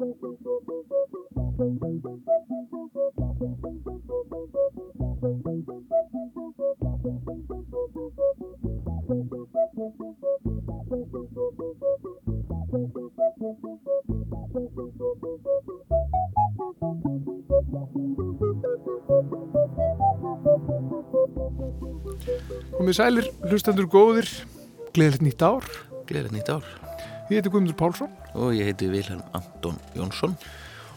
Komið sælir, hlustendur góðir, gleðilegt nýtt ár. Gleðilegt nýtt ár. Ég heiti Guðmundur Pálsson. Og ég heiti Vilhelm Anton Jónsson.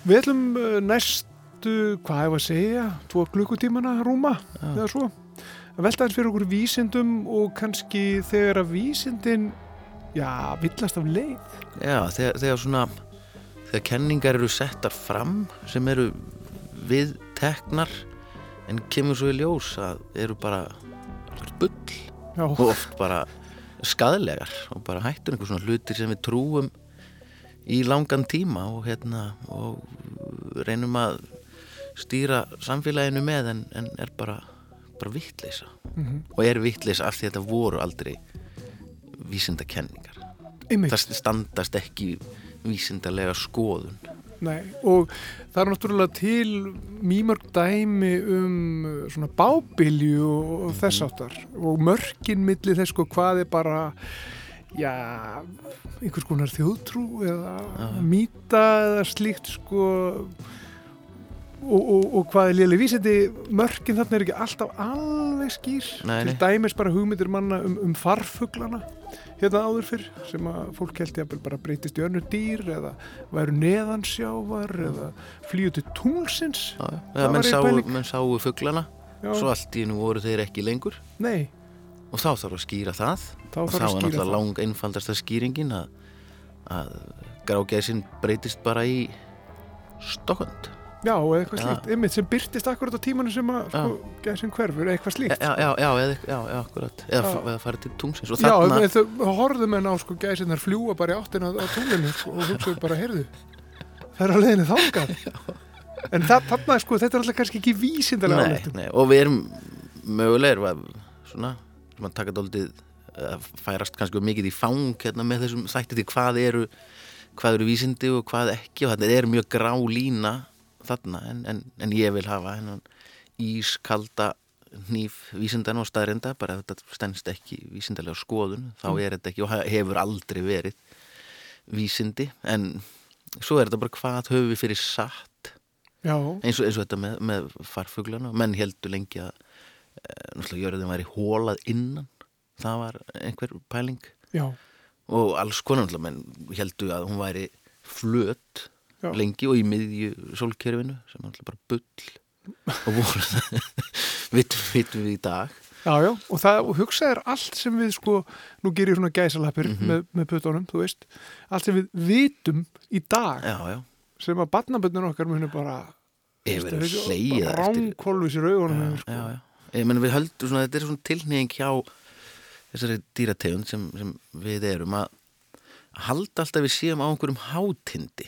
Við ætlum uh, næstu, hvað hefur að segja, tvo klukkutímana rúma, Já. eða svo. Að velta eins fyrir okkur vísindum og kannski þegar að vísindin, já, villast af leið. Já, þegar, þegar svona, þegar kenningar eru settar fram sem eru viðteknar en kemur svo í ljós að eru bara bull Já, og oft bara skadlegar og bara hættur einhver svona hlutir sem við trúum í langan tíma og hérna og reynum að stýra samfélaginu með en, en er bara, bara vittleysa mm og er vittleysa af því að þetta voru aldrei vísindakenningar. Það standast ekki vísindalega skoðun. Nei, og það er náttúrulega til mýmörg dæmi um uh, svona bábilju og, þess áttar og mörkin milli þess sko hvað er bara já, einhvers konar þjóðtrú eða Já. mýta eða slíkt sko. Og, og, og hvað er lélega vísindi? Mörkin þarna er ekki alltaf alveg skýr. Nei, til nei. dæmis bara hugmyndir manna um, um farfuglana hérna áður fyrr sem að fólk held ég að bara breytist í önnur dýr eða væru neðansjávar eða flýju til tunglsins. Já, já. Menn, sáu, menn sáu fuglana. Já, svo allt í nú voru þeir ekki lengur. Nei, og þá þarf að skýra það. Þá og þá er náttúrulega lang einfaldasta skýringin að, að grágæsin breytist bara í stokkund Já, eða eitthvað Já. slíkt, einmitt sem byrtist akkurat á tímanu sem að sko, gæsin hverfur, eða eitthvað slíkt. Já, já, já, eða, já, já, akkurat. Eða, eða farið til tungsins og Já, ef þau horfðum en á sko gæsinar fljúa bara í áttina á tunglinu sko, og hugsaðu bara, heyrðu það er á leiðinu þangað. En það, þarna, sko, þetta er alltaf kannski ekki vísindalega nei, nei, og við erum mögulega erum að svona, sem að taka færast kannski mikið í fang hérna með þessum þætti til hvað eru hvað eru vísindi og hvað ekki og þetta er mjög grá lína þarna en, en, en ég vil hafa ískalda hníf vísindan og staðrinda bara þetta stendst ekki vísindalega skoðun þá Mm. er þetta ekki og hefur aldrei verið vísindi. En svo er þetta bara hvað höfum við fyrir satt? Eins og, eins og þetta með, með farfuglana. Menn heldur lengi að náttúrulega jörðin væri hólað innan það var einhver pæling já, og alls konar náttúrulega menn heldur að hún væri flöt Já. lengi og í miðju sólkerfinu sem náttúrulega bara bull og voru það vitum vitum við í dag já, já og það, og hugsa er allt sem við sko, nú gerir svona gæsalappir Mhm. með, með putunum, þú veist allt sem við vitum í dag já, já, sem að batnaböndun okkar muni bara yfir að hleyja eftir ránkólvis í raugunum já, sko. já, já. Ég menn við höldum svona, þetta er svona tilnýðing hjá þessari dýrategund sem, sem við erum að halda alltaf við séum á einhverjum hátindi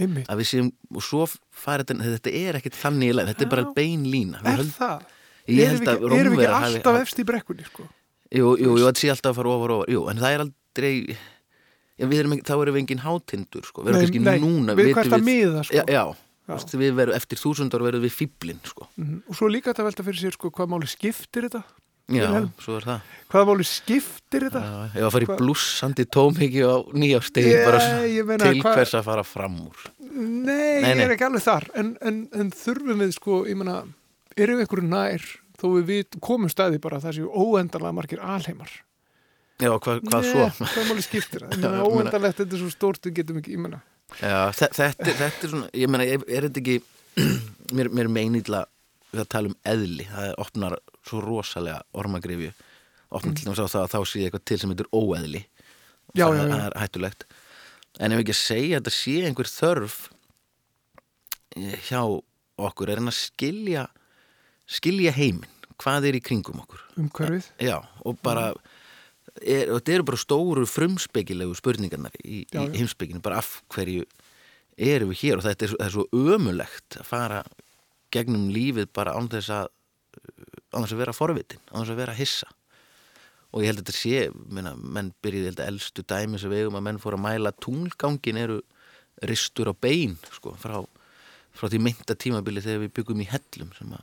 einmitt, að við séum, og svo farið þetta, er ekkit þannig í leið, þetta er bara bein lína Við er höld, það? erum við erum við ekki Rómverjar hafi- alltaf efst í brekkunni sko? jú, jú, jú, þetta sé alltaf að fara ofar ofar jú, en það er aldrei já, við erum, þá erum við engin hátindur sko. við erum kannski núna við vitum hvert að miða sko. já, Já. Vist, við verum, eftir þúsundar verðum við fýblin sko. Mhm. og svo líka þetta velta fyrir sér sko, hvað máli skiptir þetta já, svo er það. Hvað máli skiptir þetta? Ég var að fara í blússandi tómiki á nýjástegi Ég- bara ég meina, til hvað- hvers að fara fram úr. Nei, Nei, ég nei. er ekki alveg þar. En, en, en þurfum við sko, ég meina erum við einhverju nær þó við komum staði bara að það séu óendanlega margir alheimar? Já, hvað, hvað Nei, svo? hvað máli skiptir ég ég meina- óendalegt þetta er svo stórt við getum ekki, ég meina Já, þe- þetta, er- þetta er svona, ég meina, er er þetta ekki mér, mér er meinilla við að tala um eðli, það opnar svo rosalega ormagrifju opnar til dæmis á það að þá sé eitthvað til sem heitir óeðli. Mm. Já, það, já, það er hættulegt. En ef ekki að segja að þetta sé einhver þörf eh, hjá okkur er hann að skilja skilja heiminn, hvað er í kringum okkur? Umhverfið. Já, og bara er, og þetta eru bara stóru frumspekilegu spurningarnar í, í heimspekinu, bara af hverju erum við hér? Og þetta er, er svo ömulegt að fara gegnum lífið bara án þess að án þess að vera forvitin, án þess að vera hissa. Og ég held að þetta sé minna, menn byrjuði, ég held að elstu dæmi sem við eigum að menn fóru að mæla tunglgangin eru ristur á bein sko, frá, frá því mynda tímabili þegar við byggum í hellum sem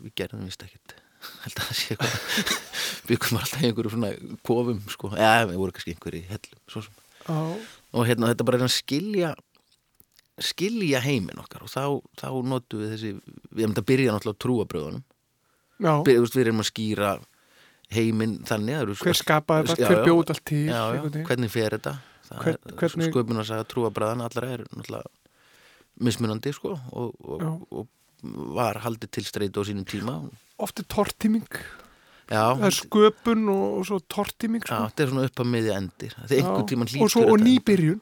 við gerðum vist ekkert held að það sé eitthvað. Byggum alltaf í einhverju svona kofum sko, eða við vorum kannski einhverju í hellum á, og hérna þetta bara er að skilja skilja heiminn okkar. Og þá, þá notum við þessi við erum þetta að byrja náttúrulega á trúabröðunum við erum að skýra heiminn þannig eru- hver skapaði þetta, hver bjóð allt veginn. hvernig fer þetta? Það Hvern- er hvernig- sköpun að sagða trúabröðan allra er náttúrulega mismunandi sko og, og, og var haldið til streytu á sínum tíma. oft er tortíming. Já, það er sköpun og, og svo tortíming já, sko. þetta er svona upp að miðja endir. Þegar einhvern Já. tíman hlýtur og svo og nýbyrjun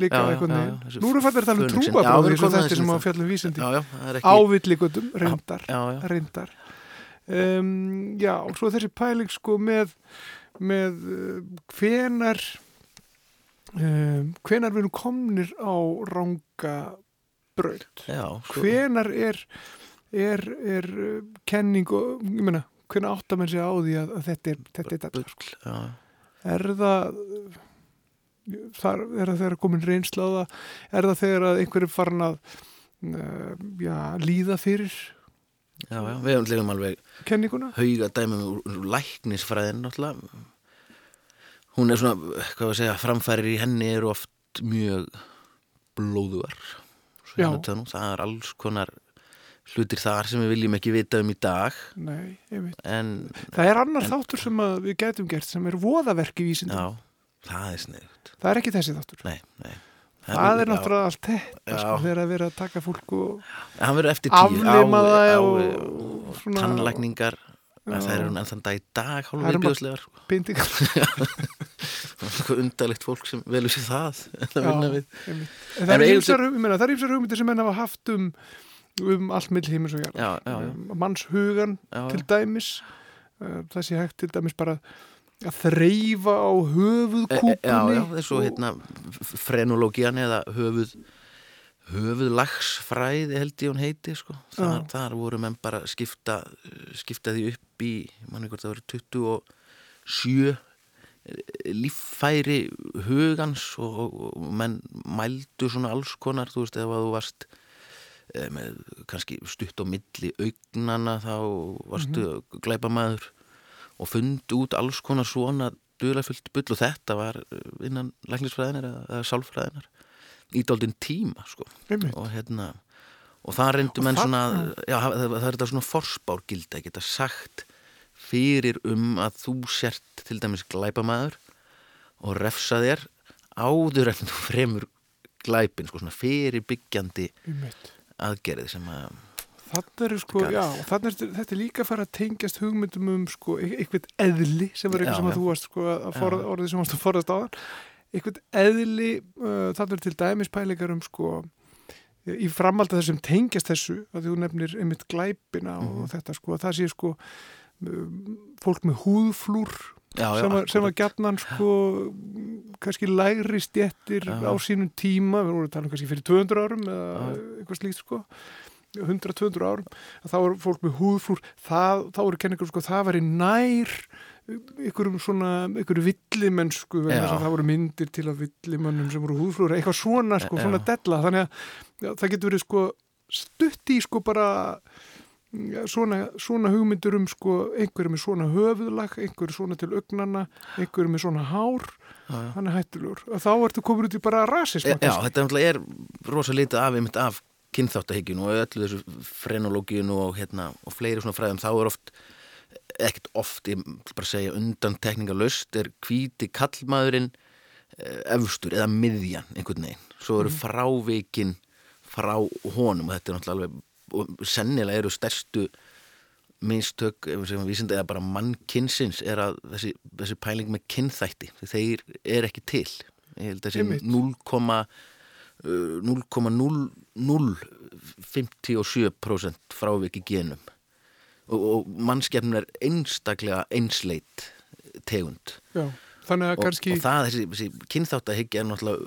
líka Já, já, já, já, þessi nú erum við að tala um. Já, erum eins og þetta sem það. fjallum vísindi. Já, já, ekki ávilligötum, reyndar. Já, já, reyndar. Um, já, og svo þessi pæling sko með með uh, hvenar um, hvenar við erum komnir á ranga braut. Já sko. hvenar er er, er uh, kenning og, ég meina, hvenar áttar menn sig á því að, að þetta er, þetta er þetta Bull, já, er það þar, er það þegar komin reynsla á það? Er það þegar að einhver er farin að uh, já, líða fyrir? Já, já, við hefum lifum alveg kenninguna? hauga dæmum úr, læknisfræðin náttúrulega. Hún er svona, hvað við segja, framfærir í henni eru oft mjög blóðuar Svo það er alls konar hlutir þar sem við viljum ekki vita um í dag. Nei, einmitt. en það er annar þáttur sem við getum gert sem er voðaverk í vísindum. Já, það er sniðut það er ekki þessi þáttur. Nei, nei. Það er já, náttúrulega allt þetta sko, þegar að vera að taka fólk og á- það og tannlækningar. Það eru enn þann dag í dag hálf Það eru bara- viðbjóðslegar eitthvað undalegt fólk sem velur sér það en að vinna við. en En það er ég það er ýmsar hugmyndir sem menn hafa haft um um allt mill heimis og já, um, mannshugan til dæmis uh, það sé hægt til dæmis bara að þreyfa á E- e- höfuðkúpunni Já, já, þessu hérna frenológian eða höfuð höfuðlagsfræði held ég hún heiti sko. þar, Já. þar voru menn bara að skipta skipta því upp í manni hvort það voru 27 líffæri hugans og, og, menn mældu svona alls konar þú veist ef að þú varst eh, með kannski stutt á milli augnana þá varstu mm -hmm. glæpamaður og fundu út alls konar svona duðlafullt bull og þetta var eh, innan læknisfræðinar eða, sálfræðinar í daldinn tíma sko og hérna og það reyndu Og menn svona já, það, það er þetta svona forspárgildi að geta sagt fyrir um að þú sért til dæmis glæpamaður og refsa þér áður en þú fremur glæpin, sko svona fyrirbyggjandi. Aðgerið sem að er sko, já, er þetta er líka að fara að tengjast hugmyndum um sko, e- eitthvað eðli sem var Já, eitthvað sem að já. þú varst sko að Já. forða, orðið sem varst að forðast á þann eitthvað eðli, uh, þannig er til dæmis pælingar um sko í framhald að þessum tengjast þessu að þú nefnir einmitt glæpina og Mhm. þetta sko, að það sé sko um, fólk með húðflúr já, já, sem, sem akkúrat. gjarnan sko kannski lægri stjettir á sínum tíma, við vorum að tala um kannski fyrir 200 árum eða eitthvað slíkt sko. 100-200 árum. Að þá var fólk með húðflúr það, þá eru kenningar sko, það var í nær ykkurum svona, ykkur villimennsku að það voru myndir til af villimönnum sem voru húðflúr, eitthvað svona sko, svona della, þannig að já, það getur verið sko stutt í sko bara svona, svona hugmyndur um sko einhverjum með svona höfuðlag, einhverjum svona til augnana, einhverjum með svona hár. Hann er hættulegur. Og þá ertu komin út í bara rasisma Já, þetta er rosa lítið af af kynþáttahyggjun og öllu þessu frenológíun og, hérna, og fleiri svona fræðum, þá er oft ekkert oft, ég bara segja undan tekningalöst, er hvíti kallmaðurinn eh, efstur eða miðjan einhvern veginn, svo eru frávikin frá honum og þetta er náttúrulega alveg, og sennilega eru stærstu minnstök, vísinda eða bara mannkynsins er að þessi, þessi pæling með kynþætti þeir er ekki til. Ég held að þessi Einmitt. 0,0 uh, 0,0 0,57% frávik í genum. Og, og mannskefnum er einstaklega einsleit tegund. Já, að og, og það, þessi, þessi kynþáttahyggja er náttúrulega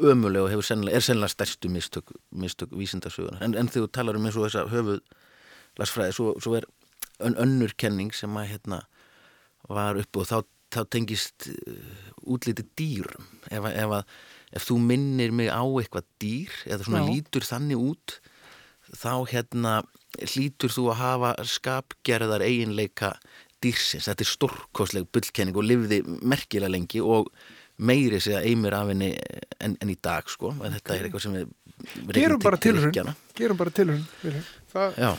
ömuleg og sennilega, er sennilega stærstu mistök, mistök vísindasögunar en, en þegar þú talar um eins og þessa höfuð lasfræði, svo, svo er ön, önnur kenning sem að hérna var uppi og þá, þá tengist uh, útliti dýrum ef, ef, að, ef þú minnir mig á eitthvað dýr eða svona Já. lítur þannig út þá hérna hlýtur þú að hafa skapgerðar eiginleika dýrsins, þetta er stórkostleg bullkenning og lifði merkilega lengi og meiri sig að eimir af henni en, en í dag sko, en þetta er eitthvað sem við gerum bara til Grikkjanna. gerum bara það, Já,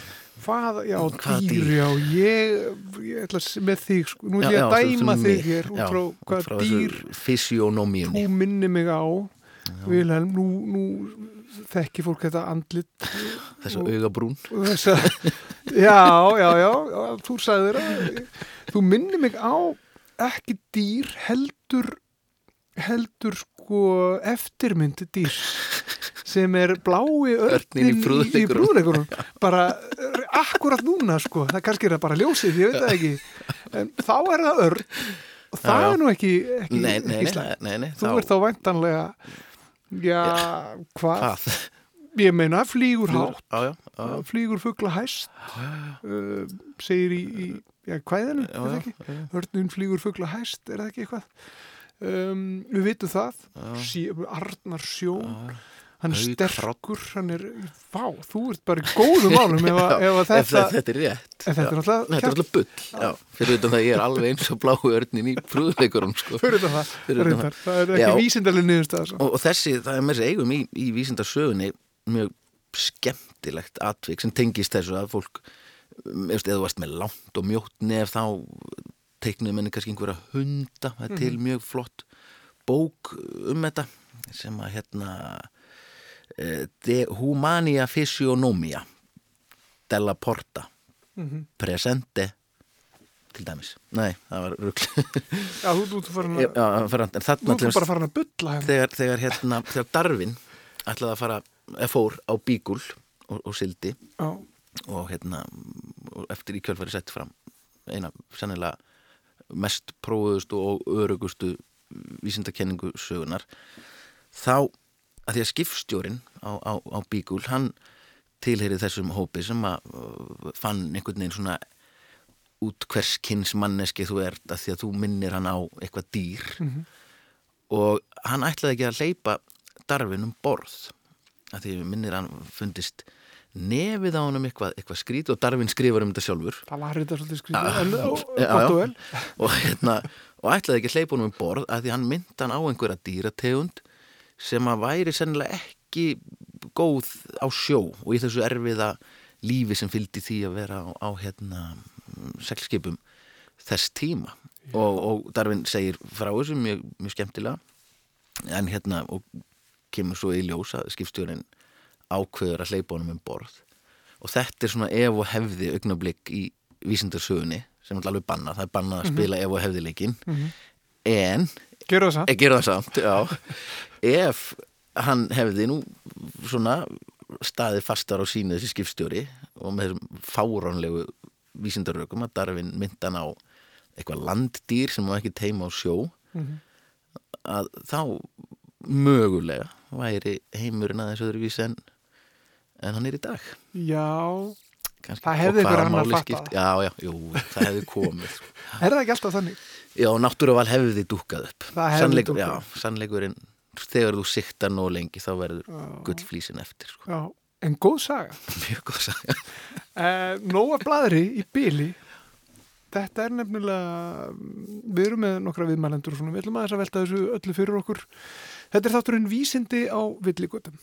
hvað, já, Hvaða dýr, dýr? já ég, ég ætla með þig sko, nú ætla ég að dæma þig hér út frá hvað frá dýr þú minni mig á Vilhelm, nú, nú þekki fólk þetta andlit þessu og- augabrún. þessa já, já, já, þú sagðir að þú minni mig á ekki dýr heldur heldur sko eftirmyndi dýr sem er blái örnin í brúðleikunum bara eh, akkurat núna sko. Það kannski er það bara ljósið, ég veit það ekki. En þá er það örn. Og það Já, já. er nú ekki, ekki, Nei, nei, ekki nei, þú ert þá væntanlega já, hvað? Hvað? ég meina flýgur hátt. Já, já, uh, flýgur fugla hæst. Uh, segir í, í er já, Hörnun flýgur fugla hæst, er það ekki eitthvað? Um, við vitum það Já. sí, Arnar Sjón já. hann er sterkur hann er, vá, þú ert bara í góðum málum ef, að- ef að Ef þetta þetta, þetta er rétt ef þetta er Já. alltaf Þetta er bull, já, fyrir utan það að ég er alveg eins og bláu örnin í prúðleikurum, sko. fyrir þetta það, Fyrir utan reyndar, það er ekki Já. vísindalega niðurstaða svo. Og, og þessi, það er með þessi eigum í, í vísindarsögunni mjög skemmtilegt atvik sem tengist þessu að fólk, um, eða þú varst með langt og mjótt nef þá teiknuðu menni kannski einhverja hunda, það er til mjög flott bók um þetta sem að hérna eh, De Humania Physiognomia Della Porta Mhm. Presente til dæmis, nei, það var rugl já, þú, þú, farin að, en þarna þú til ert bara farin að bulla hérna. þegar, þegar, hérna, þegar Darvin ætlaði að fara, eða fór á bígul og, og sildi já, og hérna og eftir í kjölfæri sett fram eina sennilega mest prófuðustu og örugustu vísindakenningu sögunar þá að því að skipstjórin á, á, á bígul hann tilheyri þessum hópi sem að uh, fann einhvern veginn svona út hvers kynns manneski þú ert að því að þú minnir hann á eitthvað dýr Mhm. og hann ætlaði ekki að hleypa darfin um borð að því minnir hann fundist nefið á hann eitthvað, eitthvað skrít og darfin skrifar um þetta sjálfur. Það var þetta svolítið já, gott og hérna, og ætlaði ekki að hleypa honum um borð að því hann myndi hann á einhverja dýrategund sem að væri sennilega ekki góð á sjó og í þessu erfiða lífi sem fylgdi því að vera á, á hérna, seglskipum þess tíma. Og, og Darvin segir frá þessu mjög, mjög skemmtilega en hérna og kemur svo í ljós að skipstjórin ákveður að hleypa honum um borð. Og þetta er svona ef og hefði augnablík í vísindarsögunni sem er alveg bannað, það er bannað að spila ef og hefði leikinn. En Gerðu það samt. Ég gera það samt, Ef hann hefði nú svona staðið fastar á sínu þessi skipstjóri og með þessum fáránlegu vísindarökum að Darvin myndan á eitthvað landdýr sem má ekki teima á sjó Mhm. að þá mögulega væri heimurinn aðeins öðruvísi en, en hann er í dag Já, Kannski. Það hefði annar máli fattað skipt- Já, já, jú, það hefði komið sko. er það ekki alltaf þannig? Já, náttúruval hefði dúkkað upp Það hefði Sannleikur, Já, sannleikurinn þegar þú siktar nóg lengi þá verður Já. gullflísin eftir sko. Já, en góð saga. Mjög góð saga Uh, Nóa bladri í byli Þetta er nefnilega við erum með nokkra viðmælendur og svona, við ætlum aðeins að velta þessu öllu fyrir okkur Þetta er þátturinn vísindi á villigutum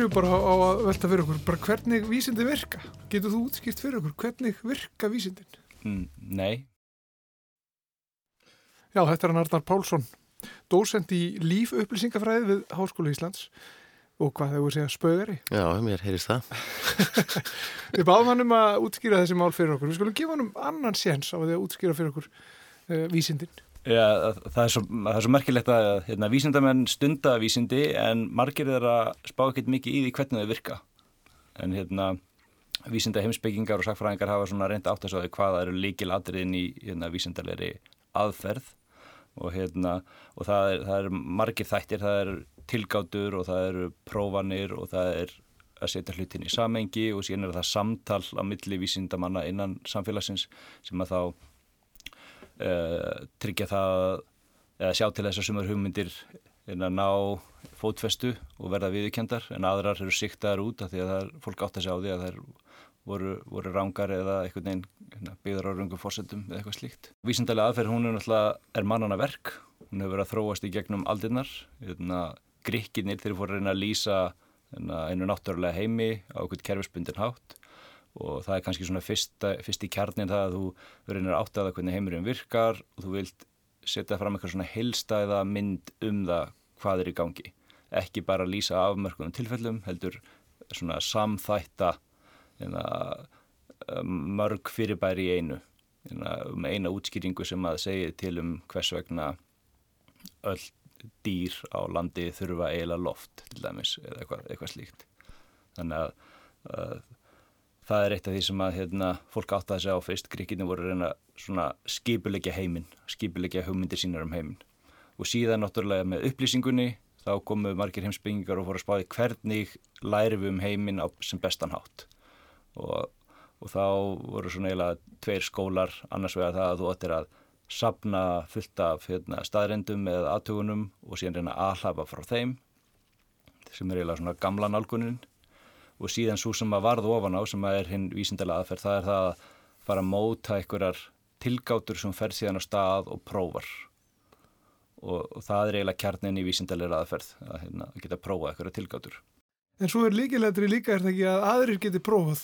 byrjum bara á að velta fyrir okkur, bara hvernig vísindi virka. Getur þú útskipt fyrir okkur, hvernig virka vísindin? Mm, nei, Já, þetta er Arnar Pálsson, dósend í lífupplýsingafræði við Háskóla Íslands og hvað hefur segja spögari. Já, mér heyrist það. Við báðum hann um að útskýra þessi mál fyrir okkur. Við skulum gefa hann um annan séns á að útskýra fyrir okkur uh, vísindin. Ja, það, er svo, það er svo merkilegt að hérna, vísindamenn stunda vísindi en margir þeirra spá ekkert mikið í því hvernig þau virka. En hérna, vísinda heimsbyggingar og sakfræðingar hafa svona reynd átt að svo hvaða eru líkil atriðin í hérna, vísindalegri aðferð og, hérna, og það, er, það er margir þættir, það er tilgátur og það eru prófanir og það er að setja hlutin í samengi og síðan er það samtal á milli vísindamanna innan samfélagsins sem að þá uh, tryggja það eða sjá til þess að sumar hugmyndir er að ná fótfestu og verða viðurkendar en aðrar eru siktaðar út af því að það er fólk átt að sjá því að það er voru, voru rángar eða einhvern veginn hérna, byggðar á röngum fórsetum eða eitthvað slíkt. Vísindalega aðferð hún er náttúrulega er mannana verk, hún hefur verið að þróast í gegnum aldirnar, hérna, grikkinir þeir fóru að reyna að lýsa hérna, einu náttúrulega heimi á einhvern kerfisbundin hátt og það er kannski svona fyrst, fyrst í kjarnin það að þú reynir að áttaða hvernig heimurinn virkar og þú vilt setja fram eitthvað svona heilstæða mynd um það hvað er í gangi. Ekki bara lýsa afmörkunum tilfellum, heldur svona samþætta hérna, mörg fyrirbæri í einu hérna, um eina útskýringu sem að segja til um hvers vegna öll dýr á landi þurfa eiginlega loft til dæmis eða eitthvað, eitthvað slíkt þannig að það er eitt af því sem að hérna, fólk átt að segja á fyrst. Gríkinni voru reyna svona skipulegja heiminn skipulegja hugmyndir sínar um heiminn. Og síðan náttúrulega með upplýsingunni þá komu margir heimsbyggingar og fóru að spáði hvernig læri við um heiminn sem bestan hátt. Og, og þá voru svona eiginlega tveir skólar annars vegar það að þú ættir að sapna fullt af hérna, staðrendum eða aðtugunum og síðan reyna að aðhlafa frá þeim sem er eiginlega svona gamla nálgunin og síðan svo sem að varð ofan á sem að er hinn vísindalega aðferð það er það að fara að móta einhverjar tilgátur sem fer síðan á stað og prófar og, og það er eiginlega kjarnin í vísindalega aðferð að hérna, geta að prófa einhverjar tilgátur En svo er líkilegri líka er það ekki að aðrir geti prófað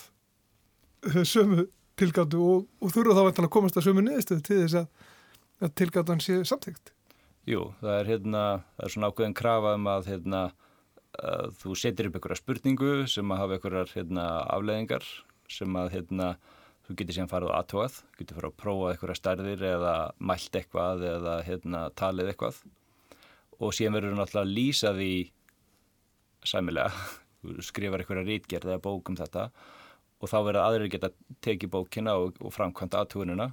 uh, sömu tilgáttu og, og þurfa þá að komast að sömu niðurstöðu til þess að, að tilgáttan sé samþygt. Jú, það er, hérna, það er svona ákveðin krafa um að, hérna, að þú setir upp einhverja spurningu sem að hafa einhverjar hérna, afleðingar sem að hérna, þú getur síðan farið á aðtóað, getur farið að prófa einhverja stærðir eða mælt eitthvað eða hérna, talið eitthvað. Og síðan verður náttúrulega að lýsa því sæmilega, þú skrifar einhverja rítgerð eða bók um þetta og þá verður aðrir geta tekið bókina og, og framkvæmta aðtúinina,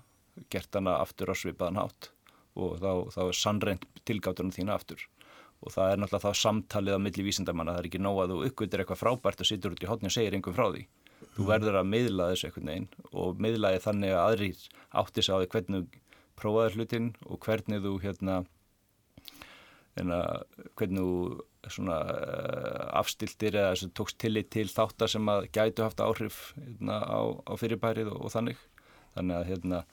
gert hana aftur á svipaðan hátt. Og þá, þá er sannreint tilgáttunum þína aftur og það er náttúrulega þá samtalið á milli vísindamanna, það er ekki nóg að þú uppgötir eitthvað frábært og situr út í hotni og segir einhvern frá því. Þú verður að miðla þessu einhvern veginn og miðlaði þannig að aðrir áttis á því hvernig þú prófaður hlutin og hvernig þú hérna, hérna hvernig þú svona uh, afstiltir eða þessu, tókst tillit til þáttar sem að gætu haft áhrif hérna, á, á fyrirbærið og, og þannig. Þannig að hérna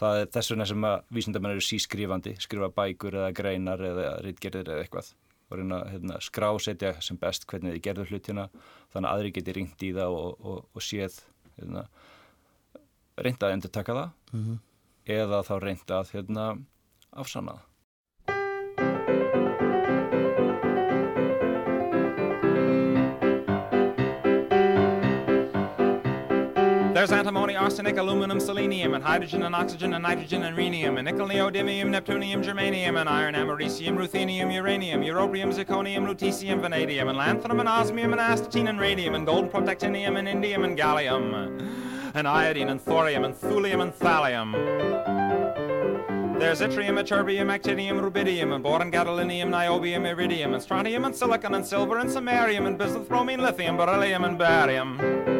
það er þess vegna sem að vísindamenn eru sískrifandi, skrifa bækur eða greinar eða rítgerðir eða eitthvað og reyna að hérna, skrásetja sem best hvernig þið gerðu hlutina þannig að aðri geti ringt í það og, og, og séð hérna, reynda að endur taka það Mm -hmm. eða þá reynda að hérna, afsanna það. Arsenic, aluminum, selenium, and hydrogen and oxygen and nitrogen and rhenium, and nickel, neodymium, neptunium, germanium, and iron, americium, ruthenium, uranium, europium, zirconium, lutetium, vanadium, and lanthanum, and osmium, and astatine, and radium, and gold, protactinium, and indium, and gallium, and iodine, and thorium, and thulium, and thallium. There's yttrium, ytterbium, actinium, rubidium, and boron, gadolinium, niobium, iridium, and strontium, and silicon, and silver, and samarium, and bismuth, bromine, lithium, beryllium, and barium.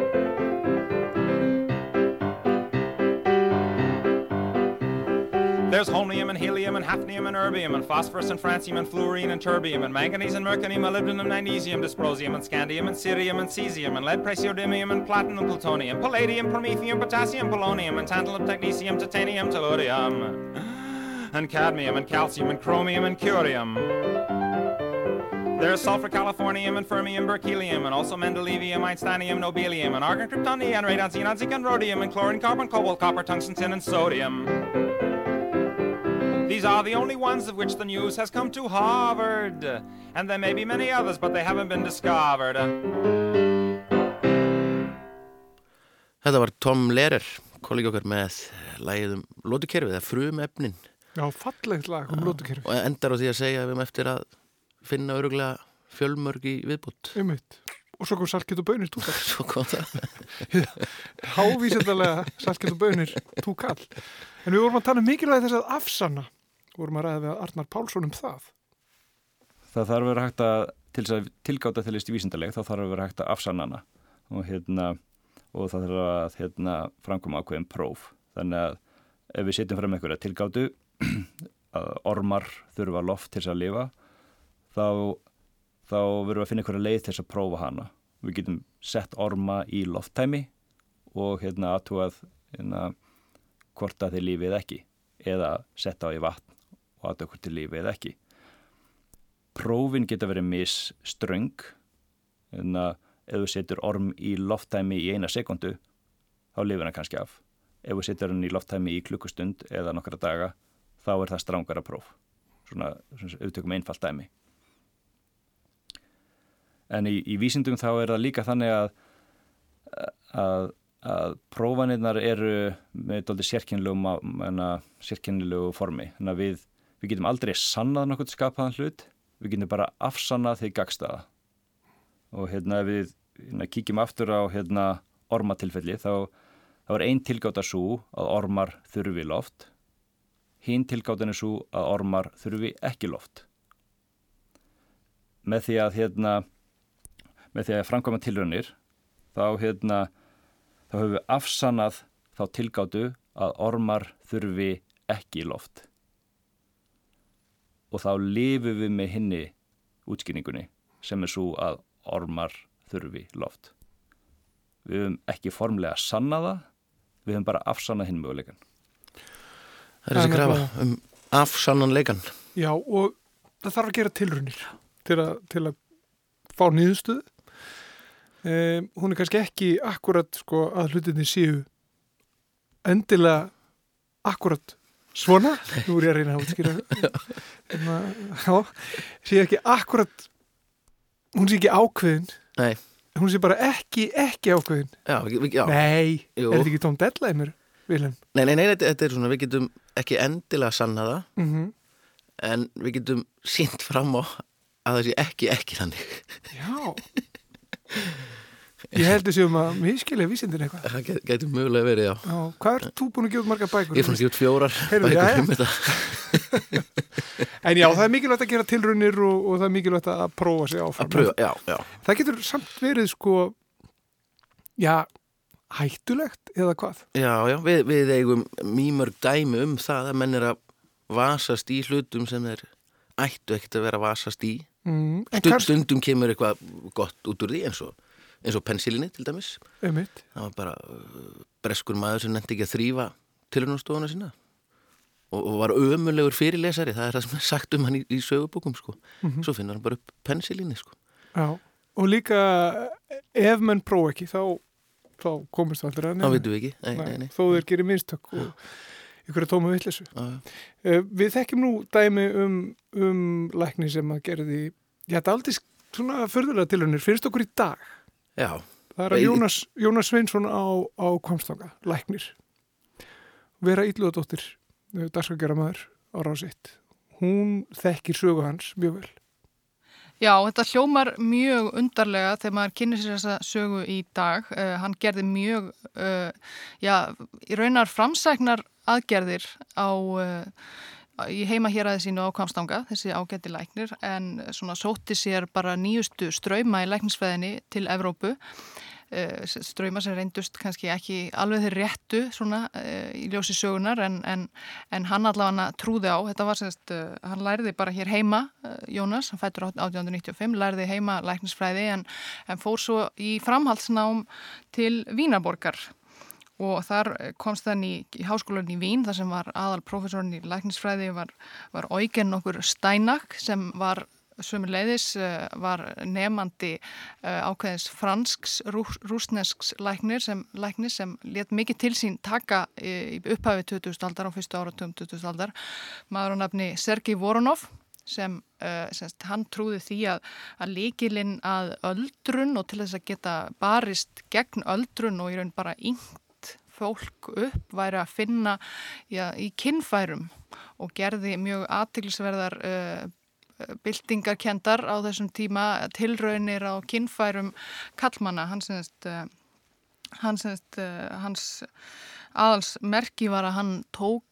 There's holmium and helium and hafnium and erbium and phosphorus and francium and fluorine and terbium and manganese and mercury, molybdenum, magnesium, dysprosium and scandium and cerium and cesium and lead, praseodymium and platinum, plutonium, palladium, promethium, potassium, polonium and tantalum, technetium, titanium, tellurium and cadmium and calcium and chromium and curium. There's sulfur, californium, and fermium, berkelium, and also mendelevium, einsteinium, nobelium, and argon, kryptonium, radon, xenon, zinc, and rhodium, and chlorine, carbon, cobalt, copper, tungsten, tin, and sodium. These are the only ones of which the news has come to Harvard. And there may be many others, but they haven't been discovered. Þetta var Tom Lehrer, kollegi okkar með lægið um lótukerfið, eða frumefnin Já, fallegt lag um lótukerfi. og endar á því að segja við um eftir að finna öruglega fjölmörg í viðbútt. Einmitt. Og svo kom salkið og bönir túkall. Svo kom það. Hávísendalega salkið og bönir túkall. En við vorum að tala um mikilvægi þess að afsanna. Vorum að ræða við Arnar Pálsson um það. það þarf að vera hægt að til þess að tilgáta til list í vísindaleg þá þarf að vera hægt að afsanna hana. Og, hérna, og það þarf að hérna, framkoma ákveðin próf. Þannig að ef við setjum fram einhverja tilgátu að ormar þurfa loft til þess að lifa þá, þá verðum við að finna einhverja leið til þess að prófa hana. Við getum sett orma í lofttæmi og hérna aðtúað hérna, hvort að þeir lífið ekki eða setta á í vatn og aðtúað hvort þeir lífið ekki. Prófin geta verið misströng en að ef þú setur orm í lofttæmi í eina sekundu þá lifir hann kannski af. Ef þú setur hann í lofttæmi í klukkustund eða nokkra daga þá er það strángara próf. Svona, svona auðtökum einfalt dæmi. En í, í vísindum þá er það líka þannig að að, að prófanirnar eru með sérkynlegu formi. Þannig að við, við getum aldrei sannað nokkuð skapaðan hlut. Við getum bara afsannað því gagstaða og hérna við hérna, kíkjum aftur á hérna, ormatilfelli þá, þá er ein tilgáta svo að ormar þurfi loft. Hinn tilgátan er svo að ormar þurfi ekki loft. Með því að hérna með því að framkvæma tilraunir þá hérna þá höfum við afsannað þá tilgátu að ormar þurfi ekki loft og þá lifum við með hinni útskýringunni sem er svo að ormar þurfi loft. Við höfum ekki formlega sanna það, við höfum bara afsannað hinn möguleikan. Það er þessi nefnilega- um afsannanleikan. Já, og það þarf að gera tilrunir til að, til að fá nýðustuð. Um, hún er kannski ekki akkurat sko, að hlutinni séu endilega akkurat svona. Nú er ég að reyna að útskýra. Hérna, Já, sé ekki akkurat, hún sé ekki ákveðin. Nei, Hún sé bara ekki, ekki ákveðin. já, já. Nei, Jú. er þetta ekki tóm deadlineur, Vilhelm? Nei, nei, nei, þetta, þetta er svona, við getum ekki endilega sanna það, Mm en við getum sínt fram á að það sé ekki ekki þannig. Já. Ég held þessi um að miskilja vísindin eitthvað. Það get, getur mögulega verið, já. Já, hvað er þú búin að gefa út margar bækur? Ég fann ekki út fjórar Heyrðu, bækur um þetta. En já, það er mikilvægt að gera tilraunir og, og það er mikilvægt að prófa sig áfram. Að pröfa, já, já. Það getur samt verið sko, já, hættulegt eða hvað? Já, já, við, við eigum mýmörg dæmi um það að menn er að vasast í hlutum sem þeir ættu ekkert að vera að vasast í. Mm, Stund, hvað, stundum kemur eitthvað gott út úr því eins og, eins og pensilinni til dæmis. einmitt, Það var bara uh, breskur maður sem nefndi ekki að þrýfa tilhörnastofuna sína og, og var ömulegur fyrirlesari, það er það sem er sagt um hann í, í sögubókum sko. Mhm. Svo finnur hann bara upp pensilinni sko. já. Og líka, ef menn prófa ekki, þá, þá komist það aldrei að Það neina. veitum við ekki. Nei, nei, nei. Þó þeir gerir minstök og ykkur að tóma já. Uh, við þekkjum nú dæmi um, um lækni sem að gerði, þetta er aldrei svona förðulega tilhörnir, finnst okkur í dag. Já, Það er að Jónas, Jónas Sveinsson á, á Kvamstanga, læknir. Vera Ílluðadóttir, dagskakera maður á rásitt. Hún þekkir sögu hans mjög vel. Já, þetta hljómar mjög undarlega þegar maður kynir sér þessa sögu í dag. Uh, hann gerði mjög, uh, já, í raunar framsæknar aðgerðir á, uh, í heima hér aðeins sínu á Kvamstanga, þessi ágætti læknir, en svona sótti sér bara nýjustu ströyma í læknisfæðinni til Evrópu. Uh, ströyma sem reyndust kannski ekki alveg þeir réttu svona uh, í ljósi sögunar en, en, en hann allavega trúði á, þetta var sérst, uh, hann læriði bara hér heima, Jónas, hann fættur 1895, læriði heima læknisfræði en, en fór svo í framhaldsnám til Vínarborgar og þar komst hann í, í háskólan í Vín þar sem var aðal profesorinn í læknisfræði var, var Eugen okkur Steinak sem var sömuleiðis uh, var nefandi uh, ákveðins fransks rú, rúsnesks læknir sem, læknir sem let mikið til sín taka upphafi 2000 aldar á fyrstu áratum 2000 aldar. Maður á nafni Sergei Voronov sem semst, hann trúði því að, að líkilinn að öldrun og til þess að geta barist gegn öldrun og í raun bara yngt fólk upp væri að finna já, í kinnfærum og gerði mjög aðtilsverðar uh, byltingarkendar á þessum tíma tilraunir á kinnfærum kallmanna hans, uh, hans, uh, hans aðalsmerki var að hann tók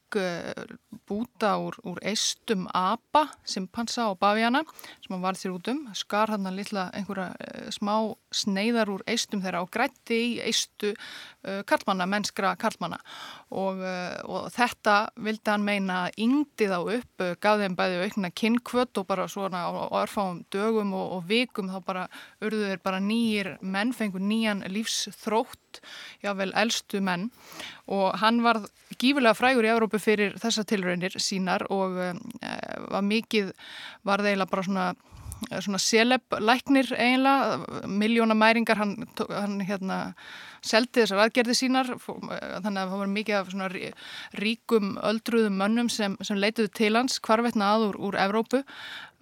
búta úr, úr eistum apa, simpansa og bafjana sem hann varð sér út um, skar hann að litla einhverja uh, smá sneiðar úr eistum þeirra og grætti í eistu uh, karlmanna, mennskra karlmanna og, uh, og þetta vildi hann meina yngdi þá upp, uh, gaf þeim bæði aukna kinnkvöt og bara svona örfáum dögum og, og vikum þá bara urðu þeir bara nýjir menn, fengur nýjan lífsþrótt, jável elstu menn. Og hann var gífilega frægur í Európu fyrir þessa tilraunir sínar og um, var mikið, var eiginlega bara svona svona celeb-læknir eiginlega, miljónamæringar hann, hann hérna seldi þessar aðgerði sínar þannig að það var mikið af svona ríkum öldruðum mönnum sem, sem leituðu til hans hvarvetna að úr, úr Evrópu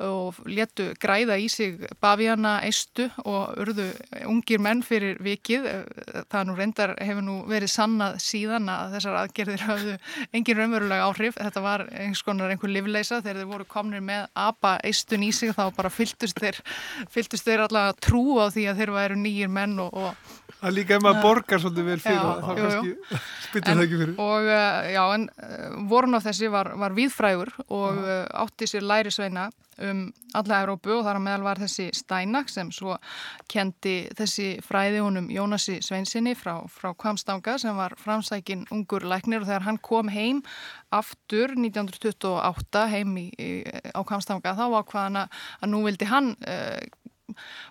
og letu græða í sig Bavíana eistu og urðu ungir menn fyrir vikið. Það nú reyndar hefur nú verið sannað síðan að þessar aðgerðir hafðu engin raunverulega áhrif. Þetta var einhvers konar einhver livleisa þegar þeir voru komnir með apa eistun í sig þá bara fylgtust þeir, fylgtust þeir allavega trú á því að þeir væru nýjir menn og, og Það líka ef maður borgar svolítið vel fyrir Já, það, þá kannski spytur það ekki fyrir. Og uh, já, en uh, vorun á þessi var, var víðfrægur og uh, átti sér lærisveina um alla Európu og þar á meðal var þessi Steinak sem svo kendi þessi fræði honum Jónasi Sveinsinni frá, frá Kvamstanga sem var framsækin ungur læknir og þegar hann kom heim aftur 1928 heim í, í, á Kvamstanga þá var hvaðan að, að nú vildi hann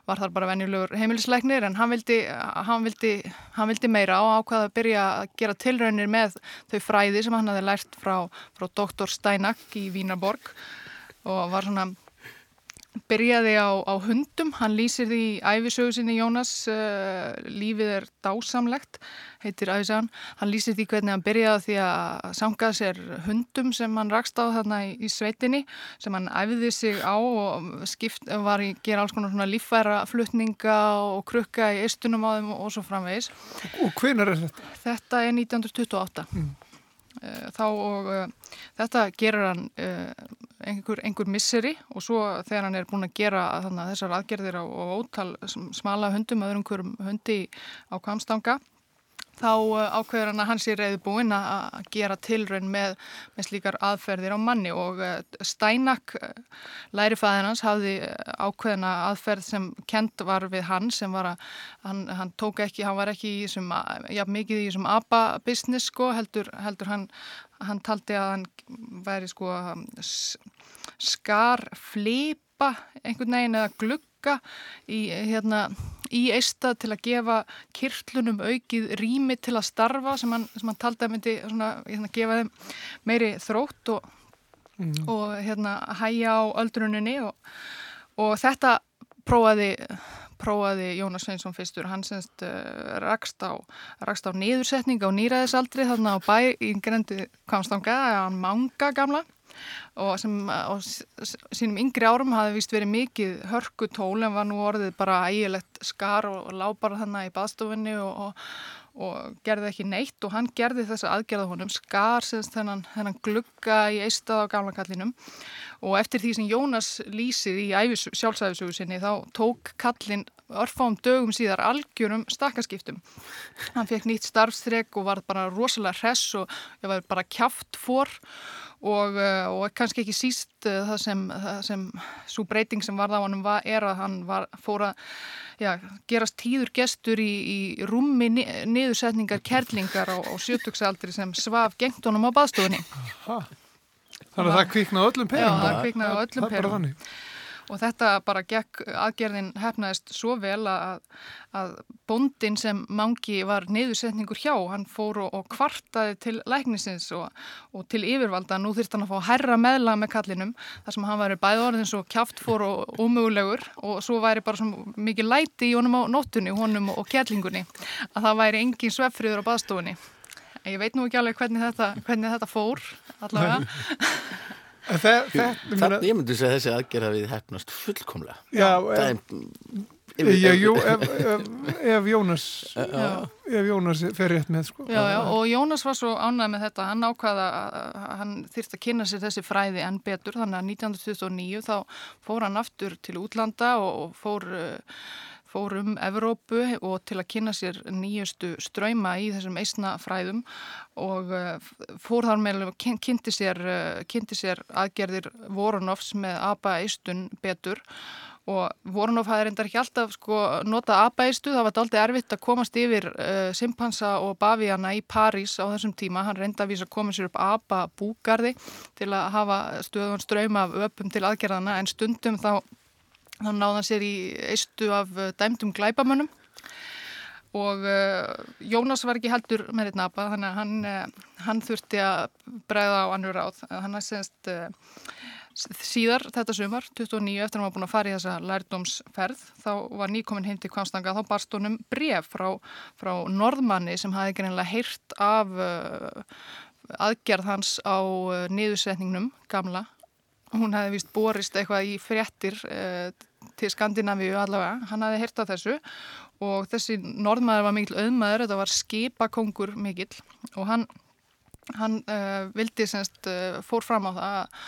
var þar bara venjulegur heimilisleiknir en hann vildi, hann vildi, hann vildi meira og ákvaða að byrja að gera tilraunir með þau fræði sem hann hafði lært frá, frá doktor Steinak í Vínarborg og var svona byrjaði á, á hundum, hann lýsir því í æfisögu sinni Jónas, uh, lífið er dásamlegt, heitir æfisagan, hann lýsir því hvernig hann byrjaði því að sanga sér hundum sem hann rakst á þarna í, í sveitinni, sem hann æfiði sig á og skipt, var í gera alls konar svona líffæra flutninga og krukka í eistunum á þeim og, og svo framvegis. Og hvenar er þetta? Þetta er 1928. Eh, Þá og uh, þetta gerir hann uh, einhver, einhver misseri og svo þegar hann er búin að gera þannig, þessar aðgerðir á, á ótal sm- smala hundum, öðrum hverjum hundi á kvamstanga þá uh, ákveður hann að hann sé reyði búinn að gera tilraun með, með slíkar aðferðir á manni og uh, Steinak, uh, lærifæðin hans, hafði ákveðina aðferð sem kent var við hann sem var að hann, hann tók ekki, hann var ekki í uh, ja, mikið í þessum ABBA-business sko, heldur, heldur hann, hann taldi að hann væri sko um, s- skar flipa einhvern veginn eða glugga í, hérna, í eista til að gefa kirtlunum aukið rými til að starfa sem hann, sem hann taldi að myndi svona, hérna, gefa þeim meiri þrótt og, og hérna, hæja á öldruninni og, og þetta prófaði prófaði Jónas Sveinsson fyrstur. Hann semst uh, rakst, á, rakst á niðursetning á nýræðisaldri þarna á bæ í grendi Kvamstanga, hann manga gamla og sem á sínum yngri árum hafði vist verið mikið hörku tól en var nú orðið bara ægilegt skar og, og lá bara þannig í baðstofunni og, og, og gerði ekki neitt og hann gerði þessa aðgerða honum skar semst þennan, glugga í eistað á gamla kallinum. Og eftir því sem Jónas lýsið í æfis, sjálfsæfisugu sinni þá tók kallin örfáum dögum síðar algjörum stakkaskiptum. Hann fekk nýtt starfstrek og var bara rosalega hress og var bara kjaft fór og, uh, og kannski ekki síst uh, það sem, það sem svo breyting sem varð á var, er að hann var, fór að já, gerast tíður gestur í, í rúmi ni, niðursetningar kerlingar á, á sjötugsaldri sem svaf gengt honum á baðstofunni Þannig að það kviknaði öllum Já, perum. það kviknaði öllum er perum. Og þetta bara gekk aðgerðin hefnaðist svo vel að, að bóndin sem mangi var niðursetningur hjá, hann fór og, og kvartaði til læknisins og, og til yfirvalda, nú þurfti hann að fá herra meðla með kallinum, þar sem hann væri bæði orðin svo kjáft fór og ómögulegur og svo væri bara svo mikið læti í honum á nóttunni, honum og kettlingunni að það væri engin sveffriður á baðstofunni Ég veit nú ekki alveg hvernig þetta, hvernig þetta fór allavega. Þannig ég myndi segja að þessi aðgerð að við hefnast fullkomlega Já, er já, jú, ef, ef, ef Jónas Já. ef Jónas fer rétt með sko. Já, já, og Jónas var svo ánægð með þetta, hann ákvaða að hann þyrst að kynna sér þessi fræði enn betur, þannig að 1929 þá fór hann aftur til útlanda og, og fór, uh, fór um Evrópu og til að kynna sér nýjustu ströyma í þessum eisna fræðum og uh, fór þar með kyn- kynnti sér, uh, kynnti sér aðgerðir Voronovs með ABA eistun betur. Og Voronov hafði reyndar ekki alltaf sko, nota abæstu, það var aldrei erfitt að komast yfir uh, simpansa og bavíana í París á þessum tíma, hann reyndi að vísa að koma sér upp aba búgarði til að hafa stöðun ströym af öpum til aðgerðana en stundum þá, þá náði hann sér í eistu af uh, dæmdum glæpamönnum. Og uh, Jónas var ekki heldur með þetta napa þannig að hann, uh, hann þurfti að bregða á annur ráð, hann er semst uh, síðar þetta sumar, 29, eftir að hann var búin að fara í þessa lærdómsferð, þá var nýkomin heim til Kvamstanga, þá barst honum bref frá, frá norðmanni sem hafði greinlega heyrt af uh, aðgerð hans á uh, niðursetningnum gamla. Hún hefði vist borist eitthvað í fréttir uh, til Skandinavíu allavega, hann hefði heyrt af þessu. Og þessi norðmaður var mikill auðmaður, þetta var skipakongur mikill. Og hann Hann uh, vildi semst uh, fór fram á það að,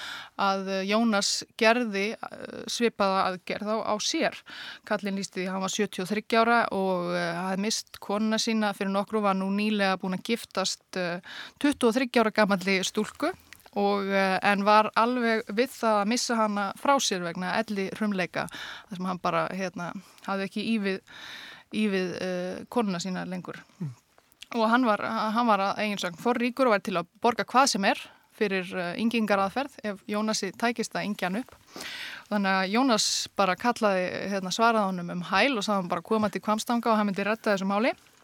að Jónas gerði uh, svipaða aðgerð á, á sér. Kallin lísti því að hann var 73 ára og hafði mist konuna sína. Fyrir nokkru var nú nýlega búin að giftast uh, 23 ára gamalli stúlku og uh, en var alveg við það að missa hana frá sér vegna elli hrumleika þar sem hann bara hérna, hafði ekki ívið, ívið uh, konuna sína lengur. Og hann var, hann var að eigin sögn forríkur og var til að borga hvað sem er fyrir uh, yngingar aðferð ef Jónasi tækist að yngja hann upp. Þannig að Jónas bara kallaði hérna, svaraði honum um hæl og sagði hann bara koma til kvamstanga og hann myndi retta þessu máli. og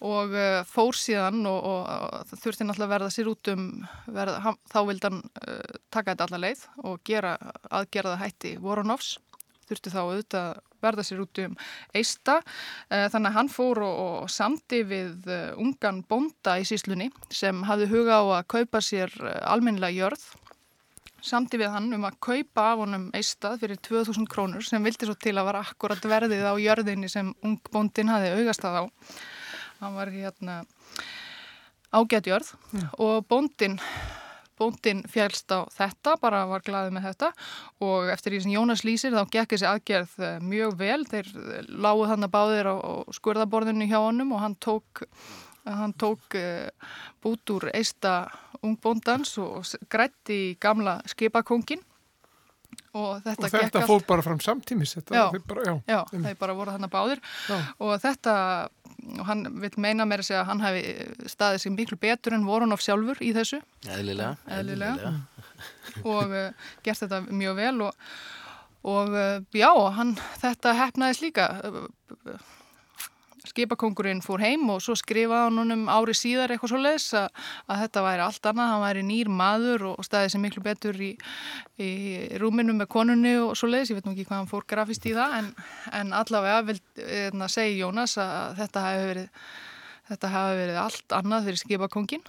uh, fór síðan og, og, og þurfti náttúrulega að verða sér út um verða, hann, þá vildi hann uh, taka þetta alla leið og gera aðgerða hætti Voronovs þurfti þá auðvitað að verða sér út um eista. Eh, Þannig að hann fór og, og samdi við ungan bónda í síslunni sem hafði huga á að kaupa sér almennilega jörð. Samdi við hann um að kaupa af honum eistað fyrir 2000 krónur sem vildi svo til að vara akkurat verðið á jörðinni sem ung bóndin hafði augastað á. Hann var hérna ágætjörð og bóndin bóndin fjælst á þetta, bara var glaðið með þetta. Og eftir því sem Jónas lýsir þá gekk þessi aðgerð eh, mjög vel. Þeir lágu þannig að báðir á, á skurðaborðinu hjá honum og hann tók hann tók uh, bút úr eista ungbóndans og grætti gamla skipakongin og þetta, og þetta fór bara fram samtímis þetta, Já. þeir bara, já. Já, þeir bara voru þannig báðir Já. og þetta, og hann vil meina meira segja að hann hefði staðið sig miklu betur en Voronov sjálfur í þessu Eðlilega, Eðlilega. og uh, gert þetta mjög vel og, og uh, já, hann, þetta hefnaðist líka uh, skipakongurinn fór heim og svo skrifaði hann honum ári síðar eitthvað svo leis að, að þetta væri allt annað, hann væri nýr maður og staðið sem miklu betur í, í rúminu með konunni og svo leis, ég veit nú ekki hvað hann fór grafist í það en, en allavega vil hérna, segja Jónas að þetta hafi verið þetta hafi verið allt annað fyrir skipakongin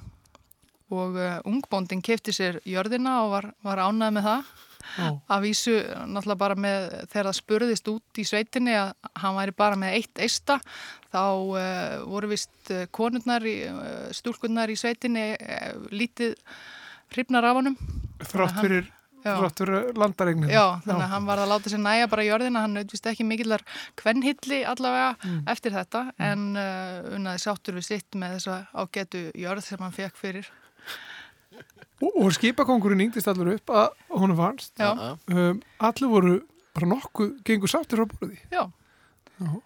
og uh, ungbóndin kefti sér jörðina og var, var ánæð með það. Að vísu náttúrulega bara með þegar það spurðist út í sveitinni að hann væri bara með eitt eista þá uh, voru vist uh, konurnar í, uh, stúlkunnar í sveitinni uh, lítið hrifnar af honum. Þrátt fyrir, Já. fyrir landaregninu Já, þannig að hann var að láta sér næja bara jörðina, hann auðvist ekki mikillar kvennhilli allavega eftir þetta en uh, unnaði sáttur við sitt með þessa ágætu jörð sem hann fekk fyrir. og, og skipakongurinn yngdist allur upp að Já, Já. um, allir voru bara nokkuð gengur sáttir á borði. Já. Se-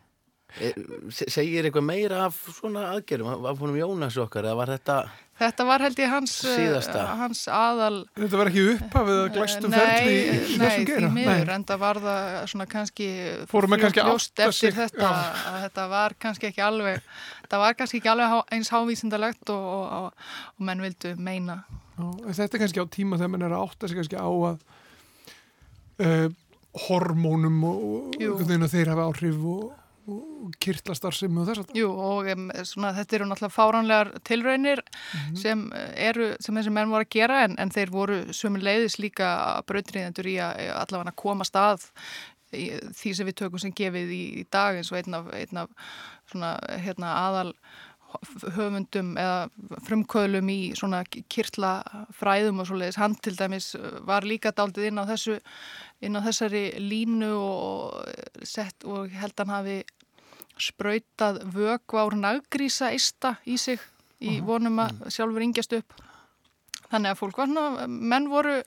Segir eitthvað meira af svona aðgerðum? Af honum Jónas okkar eða var þetta Þetta var held ég hans, eh, hans aðal Þetta var ekki upphafið að glæstum Nei, ferli í nei, þessum því geira. miður, en það var það svona kannski Fóru menn kannski átta eftir sig, þetta, að þetta var kannski ekki alveg það var kannski ekki alveg eins hávísindalegt og, og, og, og menn vildu meina. Já, þetta er kannski á tíma þegar mann er að átta sig kannski á að uh, hormónum og, og Jú. einhvern veginn að þeir hafa áhrif og, og kirtlastarfsemi og þess að Jú, og um, svona, þetta eru náttúrulega fáránlegar tilraunir Mhm. sem eru, sem þessi menn voru að gera en, en þeir voru sömu leiðis líka brautriðendur í að allavega að komast að í, því sem við tökum sem gefið í, í dag eins og einn af, einn af svona, hérna, aðal höfundum eða frumkvöðlum í svona kirtla fræðum og svoleiðis, hann til dæmis var líka daldið inn á þessu inn á þessari línu og sett og held hann hafi sprautað vökva úr naggrísa eista í sig í vonum að sjálfur yngjast upp. Þannig að fólk var svona, menn voru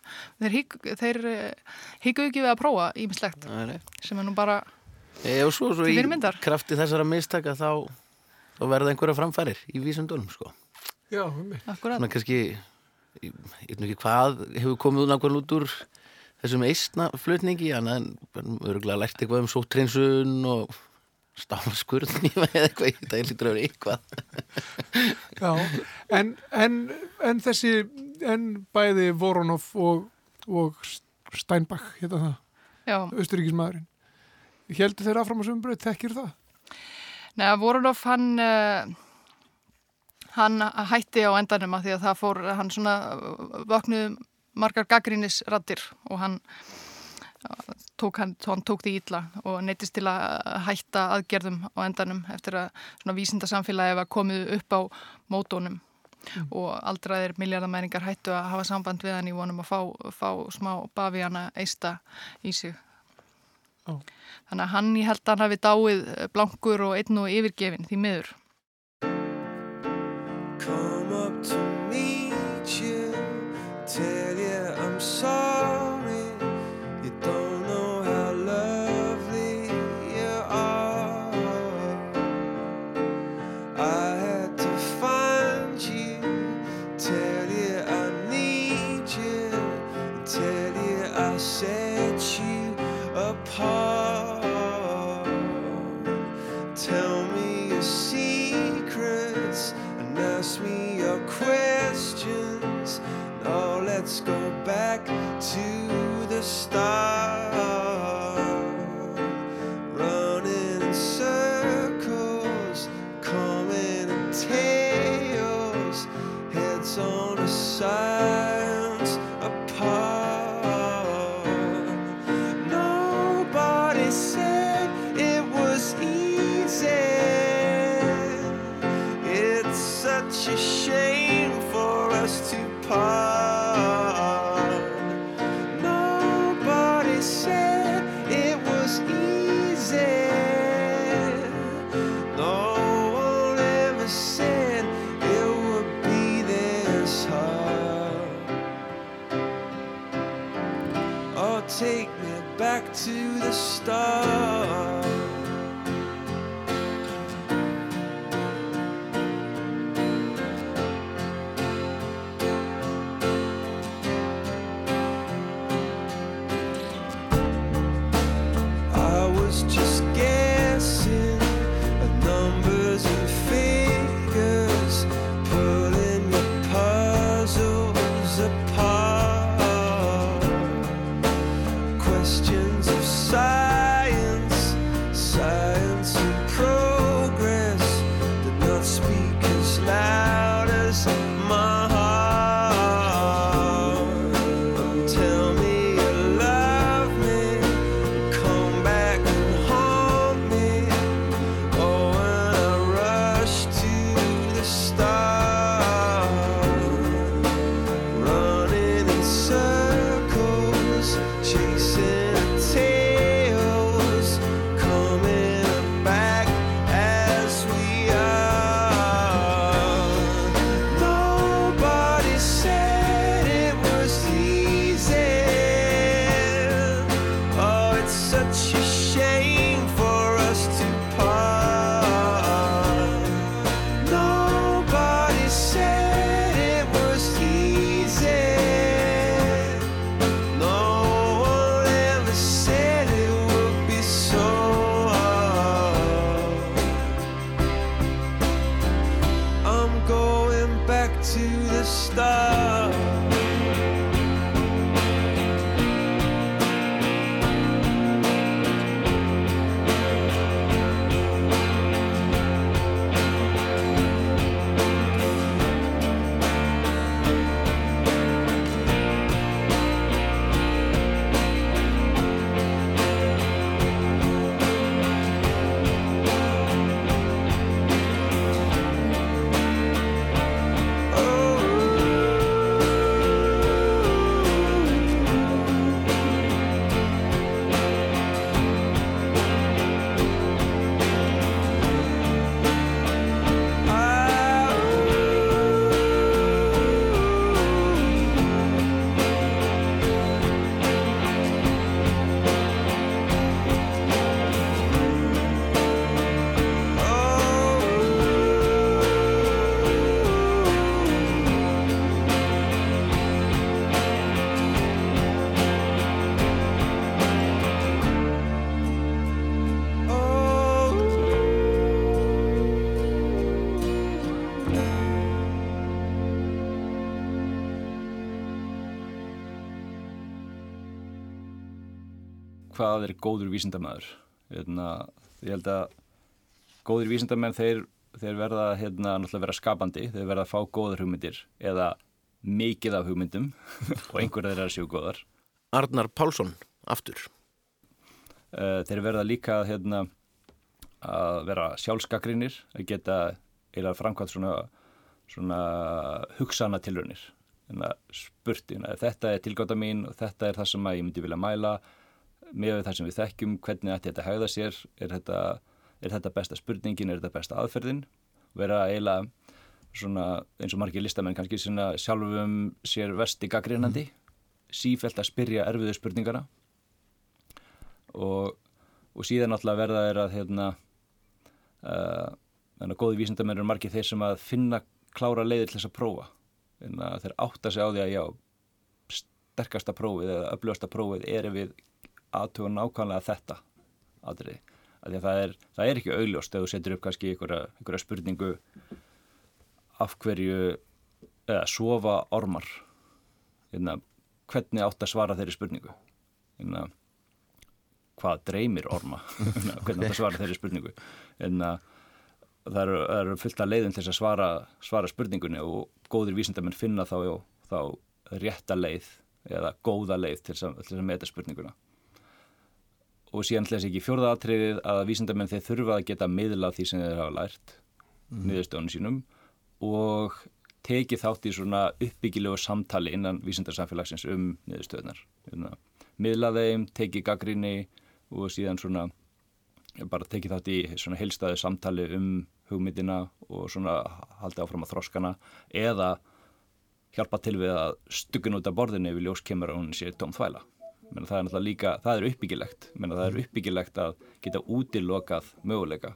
þeir, hík, þeir híkuðu ekki við að prófa ímislegt sem er nú bara E, og svo, svo í krafti þessara mistaka þá, þá verða einhverja framfærir í vísundunum sko. Já, um akkurat Svona kannski, ég veit nú ekki hvað hefur komið nákvæmlega út úr þessum eistna flutningi, en örgulega lært eitthvað um sóttrinsun og stáfskurðni eða eitthvað, ég veit að ég lítur að vera eitthvað. Já, en, en, en þessi, en bæði Voronov og, og Steinbach, hérna það, Já, austuríkismæðurinn. Heldur þeir áfram á sömum braut, þekkir það? Neða Voronov hann uh, hann hætti á endanum að því að það fór hann svona vöknuð margar gaggrínisrattir og hann uh, tók, hann, hann tók því ítla og neittist til að hætta aðgerðum á endanum eftir að svona vísindasamfélagi var komið upp á mótónum og aldraðir miljardamæringar hættu að hafa samband við hann í vonum að fá, fá smá bavíana eista í sig. Já. Þannig að hann, ég held að hann hafi dáið blankur og einn og yfirgefin því miður. Hvað er góður vísindamæður hérna, ég held að góður vísindamenn þeir, þeir verða hérna, vera skapandi. Þeir verða að fá góður hugmyndir eða mikið af hugmyndum og einhver þeirra séu góðar. Arnar Pálsson, aftur. Eh, þeir verða líka hérna, að vera sjálfskakrinir að geta eða framkvæmt svona, svona hugsana tilraunir hérna, spurt, hérna, þetta er tilgáta mín og þetta er það sem ég myndi vilja mæla með það sem við þekkjum hvernig ætti þetta hegða sér? Er þetta, er þetta besta spurningin, er þetta besta aðferðin? Vera eiginlega svona eins og margir listamenn kannski svona sjálfum sér vesti gaggrinandi sífælt að spyrja erfiðu spurningana. Og, og síðan alltaf verða er að hérna uh, þannig að góði vísindamenn eru margir þeir sem að finna klára leiðir til þess að prófa. En að þeir átta sig á því að já sterkasta prófið eða öflugasta prófið er ef við aðtuga nákvæmlega þetta aðrið, að að það er, það er ekki augljóst ef þú setur upp kannski einhverja, spurningu af hverju eða sofa ormar? Hérna, hvernig átt að svara þeirri spurningu? Hérna, hvað dreymir orma? Hvernig átt að svara þeirri spurningu? Hérna, það eru, eru fullt af leiðum til þess að svara, svara spurningunni og góðir vísindamenn finna þá, þá rétta leið eða góða leið til þess að, að meta spurninguna og síðan þess ekki fjórða atriðið að vísindamenn þeir þurfa að geta miðla því sem þeir hafa lært mm. niðurstöðunum sínum og tekið þátt í svona uppbyggilegu samtali innan vísindarsamfélagsins um niðurstöðunar hérna, miðla þeim, tekið gaggrinni og síðan svona bara tekið þátt í svona heilstæðu samtali um hugmyndina og svona haldið áfram að þroskana eða hjálpa til við að stuggun út af borðinu ef ljós kemur að hún sé tóm þvæla Menna, það er náttúrulega líka, það er uppbyggilegt. Menna, það er uppbyggilegt að geta útilokað möguleika.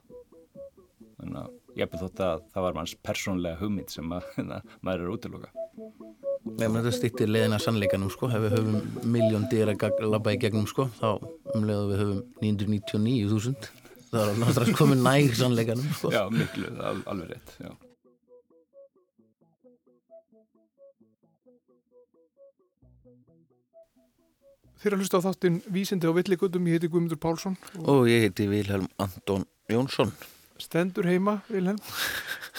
Þannig að ég byrð þótt að það var manns persónlega hugmynd sem að, maður er útiloka. Ef þetta stýttir leðina sannleikanum sko, ef við höfum miljón dýra að labba í gegnum sko, þá umlega við höfum 999.000 þá er það náttúrulega komið nær sannleikanum sko. Já, miklu, al, alveg rétt já. Þeir að hlusta á þáttinn Vísindi á Villigutum, ég heiti Guðmundur Pálsson og og ég heiti Vilhelm Anton Jónsson stendur heima, Vilhelm.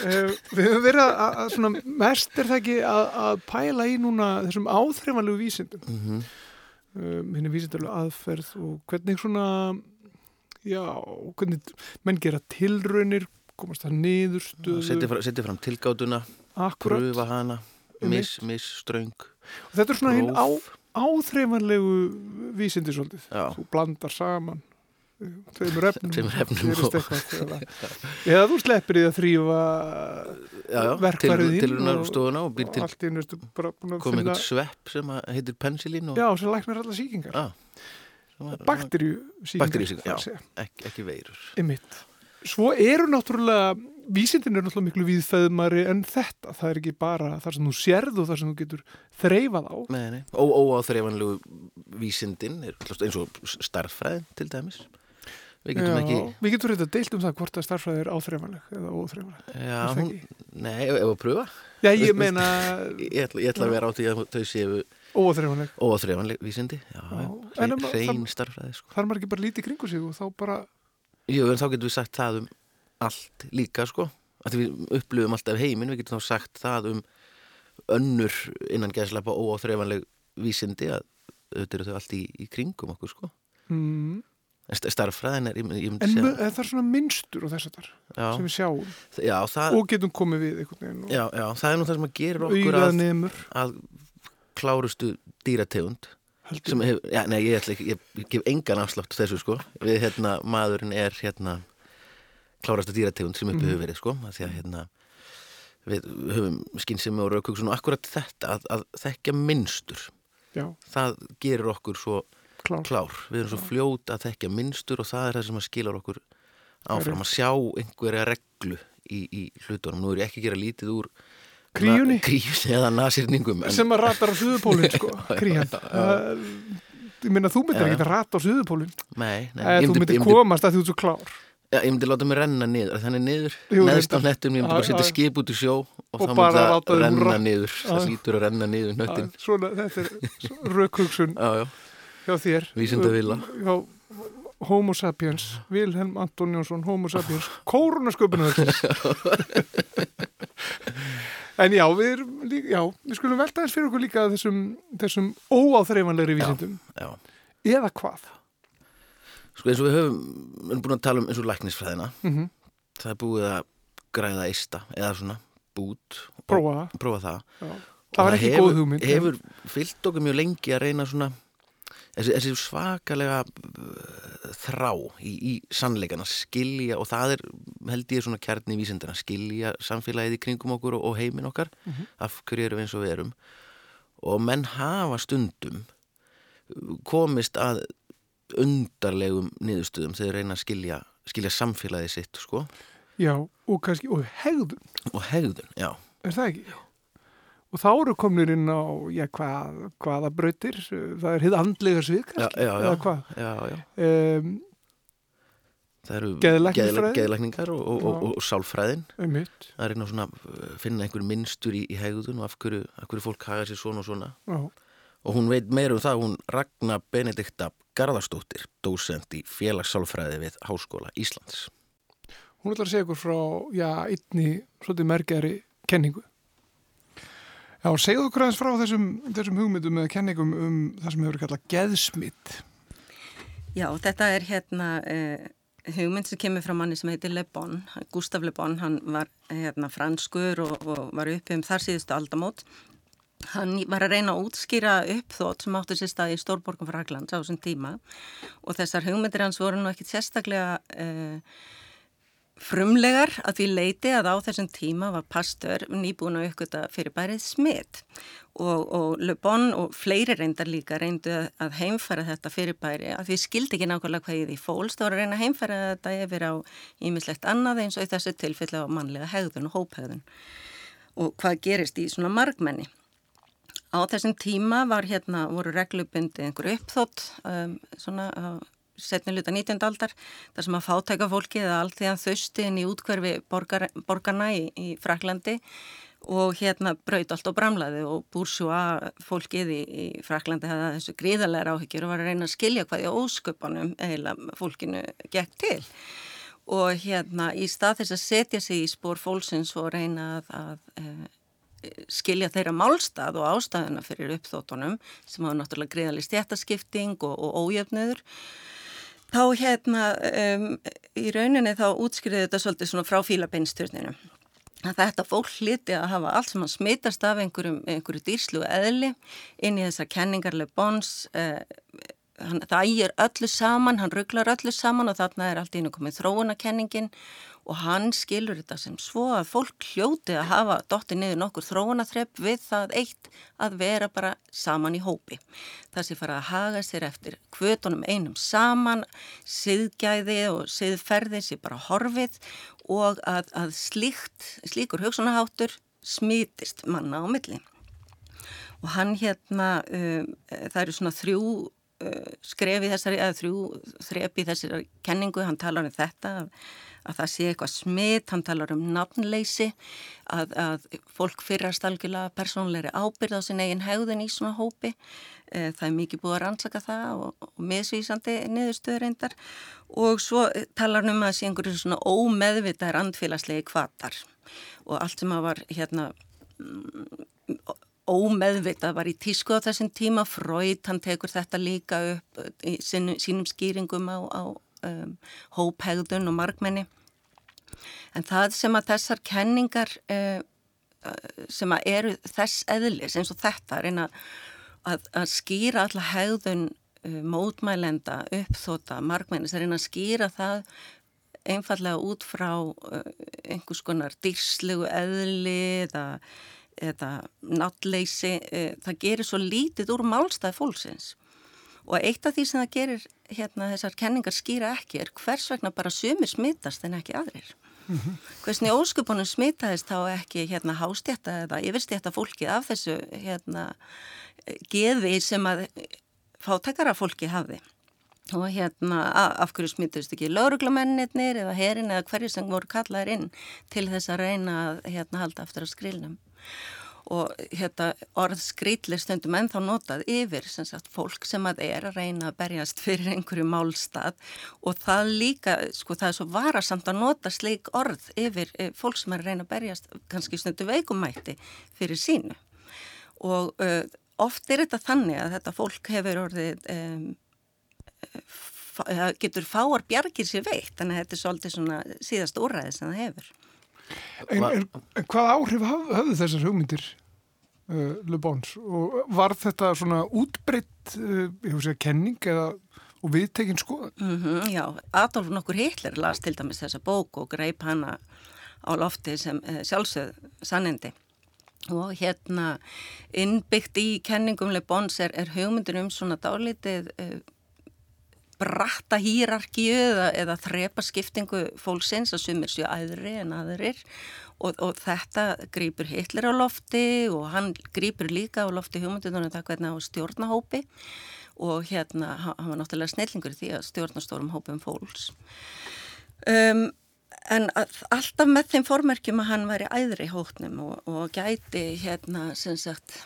uh, við höfum verið að, að svona, mest er það ekki að, að pæla í núna þessum áþreifanlegu vísindum. mm -hmm. Um, henni vísindalegu aðferð og hvernig svona, já, hvernig menn gera tilraunir, komast það niðurstöðu. Setja fram, setja fram tilgátuna, Akkurat. pröfa hana Einmitt. miss, miss, ströng Og þetta er svona hinn á. Áþreifanlegu vísindi svolítið. Þú blandar saman uh, tveimur efnum. Eða, þú sleppir í að þrýfa verkfærið þín tilrunar og- býr til komið einhvern svepp sem heitir pensilín og já, sem læknar alla sýkingar Já, sem var- bakterju sýkingar Bakteríusýkingar, já. ekki, ekki veirur. Svo eru náttúrulega vísindin eru náttúrulega miklu viðfæðumari en þetta, það er ekki bara þar sem þú sérð og þar sem þú getur þreifað á Nei, nei. Ó, óáþreifanlegu vísindin er eins og starffræðin til dæmis við getum ekki Við getum reynda deilt um það hvort að starffræði er áþreifanleg eða óþreifanleg. já, hún, nei, ef að pröfa Já, ég meina ég ætla, ég ætla að vera á því að þau séu óþreifanleg. óþreifanleg vísindi já, Já, já, hrein starffræði sko. Þar maður ekki bara lítið kringu sig og þá bara, Jú, en þá getum við sagt það um allt líka sko. Að við upplifum alltaf heiminn, við getum þá sagt það um önnur innan gæðslepa óáþreifanleg vísindi að auðvitað eru þau allt í, í kringum okkur sko. Mm, en st- starffræðin er, ég, myndi- segja en það er svona minnstur og þess að þar sem við sjáum. Já, það, og getum komið við einhvern veginn og já, já, það er nú það sem að gera okkur að, að klárustu dýrategund. Hef, já, nei, ég ætla ekki, ég, ég gef engan afslátt þessu sko, við hérna, maðurinn er hérna klárastu dýrategund sem uppi Mhm. hefur verið sko, því að hérna við höfum skynsemi og raukugsun og akkurat þetta að, að þekkja minnstur Já, það gerir okkur svo klár. klár. Við erum svo fljót að þekkja minnstur og það er það sem skilar okkur áfram að sjá einhverja reglu í, í hlutunum, nú er ég ekki að gera lítið úr Kríunni? kríunni eða nasýrningum en, sem að ratar á suðupólinn sko, krían ég meina þú myndir Já, ekki að rata á suðupólinn nei, nei, eða þú myndi- myndir komast að þú ert svo klár Já, ég myndi láta mig renna niður, þannig niður, Jú, neðst á hnettum, ég myndi bara Já, setja já. skip út í sjó og, Og þá myndi það renna húrra. niður, það Já. hlýtur að renna niður hnöttin. Já, svona, þetta er rökhugsun Já, já, hjá þér Vísindavilla. hjá Homo sapiens Vilhelm Anton Jónsson, Homo sapiens kórunasköpunarverkis en já við, erum líka, já, við skulum velta þess fyrir okkur líka þessum, þessum óáþreifanlegri vísindum já. eða hvað Sko eins og við höfum, við erum búin að tala um eins og læknisfræðina, mm það er búið að græða eista eða svona bút prófa það prófa það. já. Það var ekki hefur, góð hugmynd Hefur fyllt okkur mjög lengi að reyna svona, þessi, þessi svakalega uh, þrá í, í sannleikana, skilja og það er held ég svona kjarni í vísindina, skilja samfélagið í kringum okkur og, og heiminn okkar, Mhm. af hverju erum við eins og við erum og menn hafa stundum komist að undarlegum niðurstöðum þegar þeir reyna að skilja, skilja samfélagið sitt sko já, og kannski, og hegðun og hegðun, já, er það ekki? Og þá eru komnir inn á já, hvað, hvaða brautir? Það er hið andlega svið já, kannski já, já, eða hvað? Já, já. um, það eru geðlækningar og, og, og, og, sálfræðin. Um mitt það er einn að svona finna einhver minnstur í, í hegðun og af hverju, af hverju fólk haga sér svona og svona. Já, og hún veit meira um það, hún Ragnar Benedikta Garðarsdóttir, dósent í félagssálfræði við Háskóla Íslands. Hún ætlar að segja ykkur frá já, einni svolítið merkjari kenningu já, segðu okkur aðeins frá þessum, þessum hugmyndum eða kenningum um það sem hefur kallað geðsmitt Já, þetta er hérna uh, hugmynd sem kemur frá manni sem heitir Le Bon. Gustaf Le Bon, hann var hérna franskur og, og var uppi um þar síðustu aldamót. Hann var að reyna að útskýra uppþótt sem átti sér stað í Stórborgum Fraglands á þessum tíma og þessar hugmyndir hans voru nú ekkit sérstaklega uh, frumlegar að því leiti að á þessum tíma var pastor nýbúin að uppgöta fyrir bærið smitt og, og Le Bon og fleiri reyndar líka reyndu að- heimfæra þetta fyrir bæri að því skildi ekki nákvæmlega hvað í því fólst og reyna að heimfæra þetta yfir á ímislegt annað eins og í þessu tilfelli á mannlega hegðun og hóphegðun og hvað gerist í svona margmenni. Á þessum tíma var hérna, voru reglubundi einhver uppþótt um, svona á setni luta 19. aldar þar sem að fátæka fólki eða allt því að þausti inn í útkverfi borgar, borgarna í, í Fraklandi og hérna braut allt og bramlaði og búrsjúa fólkið í, í Fraklandi hefði þessu gríðarlega áhyggjur og var að reyna að skilja hvað í ósköpunum eða fólkinu gekk til og hérna í stað þess að setja sig í spór fólksins og reyna að, að e, skilja þeirra málstað og ástæðuna fyrir uppþóttunum sem hafa náttúrulega greiðalist stjættaskipting og, og ójöfnöður þá hérna um, í rauninni þá útskriði þetta svolítið svona frá fílabeinsturninu að þetta fólk hliti að hafa allt sem að smitast af einhverjum, einhverju dýrslu eðli inn í þessar kenningarlega bons eh, hann, það ægir öllu saman, hann rugglar öllu saman og þarna er allt í einu komið þróunakenningin og hann skilur þetta sem svo að fólk hljóti að hafa dotti niður nokkur þróunathrepp við það eitt að vera bara saman í hópi. Það sé fara að haga sér eftir kvötunum einum saman, siðgæði og siðferði sé bara horfið og að, að slíkt, slíkur hugsunaháttur smítist manna á milli. Og hann hérna, um, það eru svona þrjú uh, skref í þessari, eða þrjú þrep í þessari kenningu, hann talar um þetta að, að það sé eitthvað smitt, hann talar um nafnleysi, að, að fólk fyrrast algjörlega persónleiri ábyrð á sin eigin hegðun í svona hópi, uh, það er mikið búið að rannsaka það og, og misvísandi niðurstöður reyndar. Og svo talar hann um að sé einhverju svona ómeðvitaðar andfélagslegi kvatar og allt sem að var hérna ómeðvitað var í tísku á þessum tíma. Freud, hann tekur þetta líka upp í sínum, sínum skýringum á, á um, hóphegðun og markmenni. En það sem að þessar kenningar uh, sem að eru þess eðlis eins og þetta reyna að, að skýra alla hegðun uh, mótmælenda uppþóta markmenni, þess að reyna að skýra það einfallega út frá uh, einhvers konar dýrslegu eðli eða eða náttleysi, það gerir svo lítið úr málstæði fólksins og eitt af því sem það gerir hérna þessar kenningar skýra ekki er hvers vegna bara sumir smittast en ekki aðrir. Mm -hmm. Hversni óskupunum smittaðist þá ekki hérna hástjætta eða yfirstjætta fólki af þessu hérna geði sem að fátakara fólki hafi og hérna af hverju smittust ekki lauruglumennir eða herin eða hverju sem voru kallaðir inn til þess að reyna að hérna halda aftur á skrilnum og hérna orð skrýtli stundum ennþá notað yfir sem sagt fólk sem að er að reyna að berjast fyrir einhverju málstað. Og það líka, sko það er svo varasamt að nota sleik orð yfir fólk sem er að reyna að berjast kannski stundu veikumætti fyrir sínu. Og uh, oft er þetta þannig að þetta fólk hefur orðið um, getur fáar bjargir sér veikt þannig að þetta er svolítið svona síðast úræði sem það hefur En, en, en hvað áhrif haf, hafðu þessar hugmyndir uh, Le Bons og var þetta svona útbreytt uh, kenning eða og viðtekinn skoðan? Mm -hmm, já, Adolf nokkur Hitler las til dæmis þessa bók og greip hana á lofti sem uh, sjálfsögð sannindi og hérna innbyggt í kenningum Le Bons er, er hugmyndir um svona dálítið bratta hýrarkíu eða, eða þrepa skiptingu fólksins að sumir séu aðri en aðrir. Og, og þetta grýpur Hitler á lofti og hann grýpur líka á lofti hugmyndunum það hvernig á stjórnahópi. Og hérna hann var náttúrulega snillingur því að stjórnastórum hópum fólks. Um, en að, alltaf með þeim formerkjum að hann væri æðri hóknum og, og gæti hérna sem sagt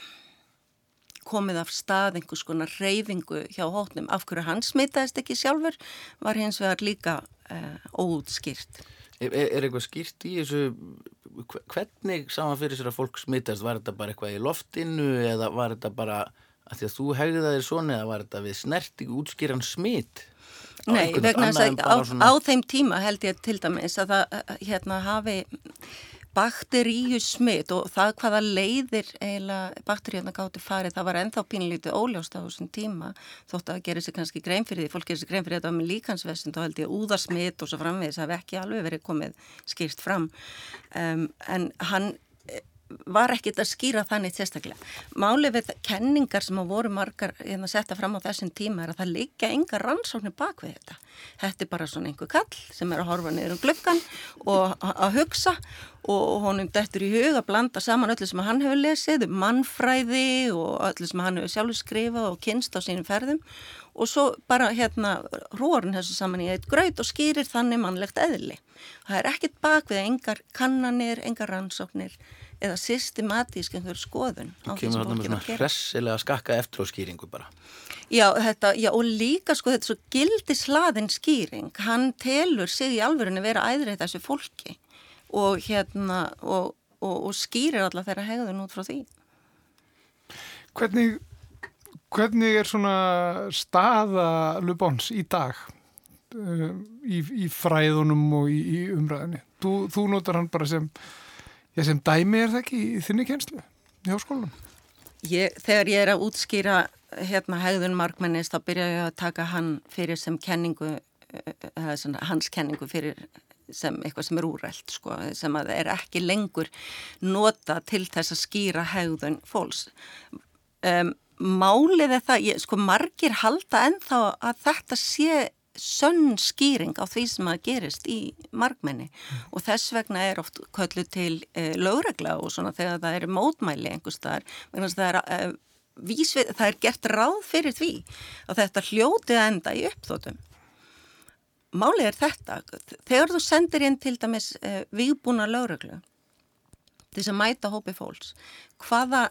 komið af stað einhvers konar reyfingu hjá hótnum. Af hverju hann smitaðist ekki sjálfur var hins vegar líka uh, óutskýrt. Er, er eitthvað skýrt í þessu, hvernig saman fyrir sér að fólk smitast? Var þetta bara eitthvað í loftinu eða var þetta bara að því að þú hegði það þér svona eða var þetta við snerti útskýran smit? Nei, vegna þess að á, svona... á þeim tíma held ég til dæmis að það hérna hafi bakteríu smitt og það hvaða leiðir eiginlega bakteríuna gátti farið, það var enþá pínlítið óljóst á þessum tíma þótt að gera sér kannski grein fyrir því, fólk gera sér grein fyrir þetta með líkansvessin, þá held ég úðarsmitt og svo framvegis hafi ekki alveg verið komið skýrt fram. Um, en hann var ekkit að skýra þannig sérstaklega. Málið við kenningar sem að voru margar en hérna, að setja fram á þessum tíma er að það liggja enga rannsóknir bak við þetta. Þetta er bara svona einhver kall sem er að horfa niður um glöggan og að hugsa og honum dettur í hug að blanda saman öllu sem hann hefur lesið, mannfræði og öllu sem hann hefur sjálfur skrifað og kynst á sínum ferðum og svo bara hérna hróarinn þessu saman í eitt gröð og skýrir þannig mannlegt eðli. Það er ekkit bak við engar kannanir, engar rannsóknir eða systematísk einhver skoðun Þú kemur þarna með svona hressilega skakka eftiróskýringu bara. Já, þetta, já, og líka sko þetta er svo gildi slaðin skýring. Hann telur sig í alvörunni vera æðrið þessu fólki og hérna og, og, og skýrir alla þeirra hegðun út frá því. Hvernig hvernig er svona staða Lubons í dag uh, í, í fræðunum og í, í umræðinni? Þú, þú notar hann bara sem Já, sem dæmi er það ekki í þinni kjenslu í háskólanum? Þegar ég er að útskýra hérna hegðun markmennist þá byrja ég að taka hann fyrir sem kenningu eða svona, hans kenningu fyrir sem eitthvað sem er úrælt sko, sem að er ekki lengur nota til þess að skýra hegðun fólks. Um, málið er það, ég, sko margir halda ennþá að þetta sé sönn skýring á því sem að gerist í markmenni mm. og þess vegna er oft köllu til e, lögregla og svona þegar það eru mótmæli einhvers þar, það er e, vísvið, það er gert ráð fyrir því að þetta hljóti að enda í uppþótum. Málið er þetta, þegar þú sendir inn til dæmis uh, vígbúna lögreglu til þess að mæta hópi fólks, hvaða,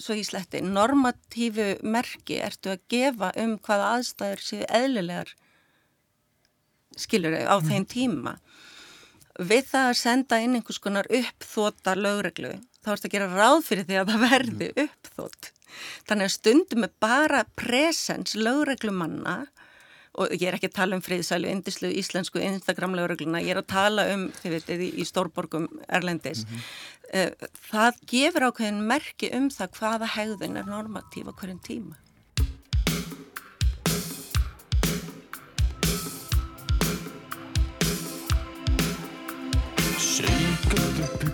svo í sletti, normatífu merki ertu að gefa um hvaða aðstæður séu eðlilegar skilur á þeim tíma. Við það að senda inn einhvers konar uppþóta lögreglu þá ertu að gera ráð fyrir því að það verði uppþót þannig að stundum er bara presens lögreglumanna og ég er ekki að tala um friðsælu, indislu, íslensku, Instagram lögregluna, ég er að tala um, þið veitir, í stórborgum Erlendis. Mm Það gefur ákveðin merki um það hvaða hegðun er normatíf á hverjum tíma.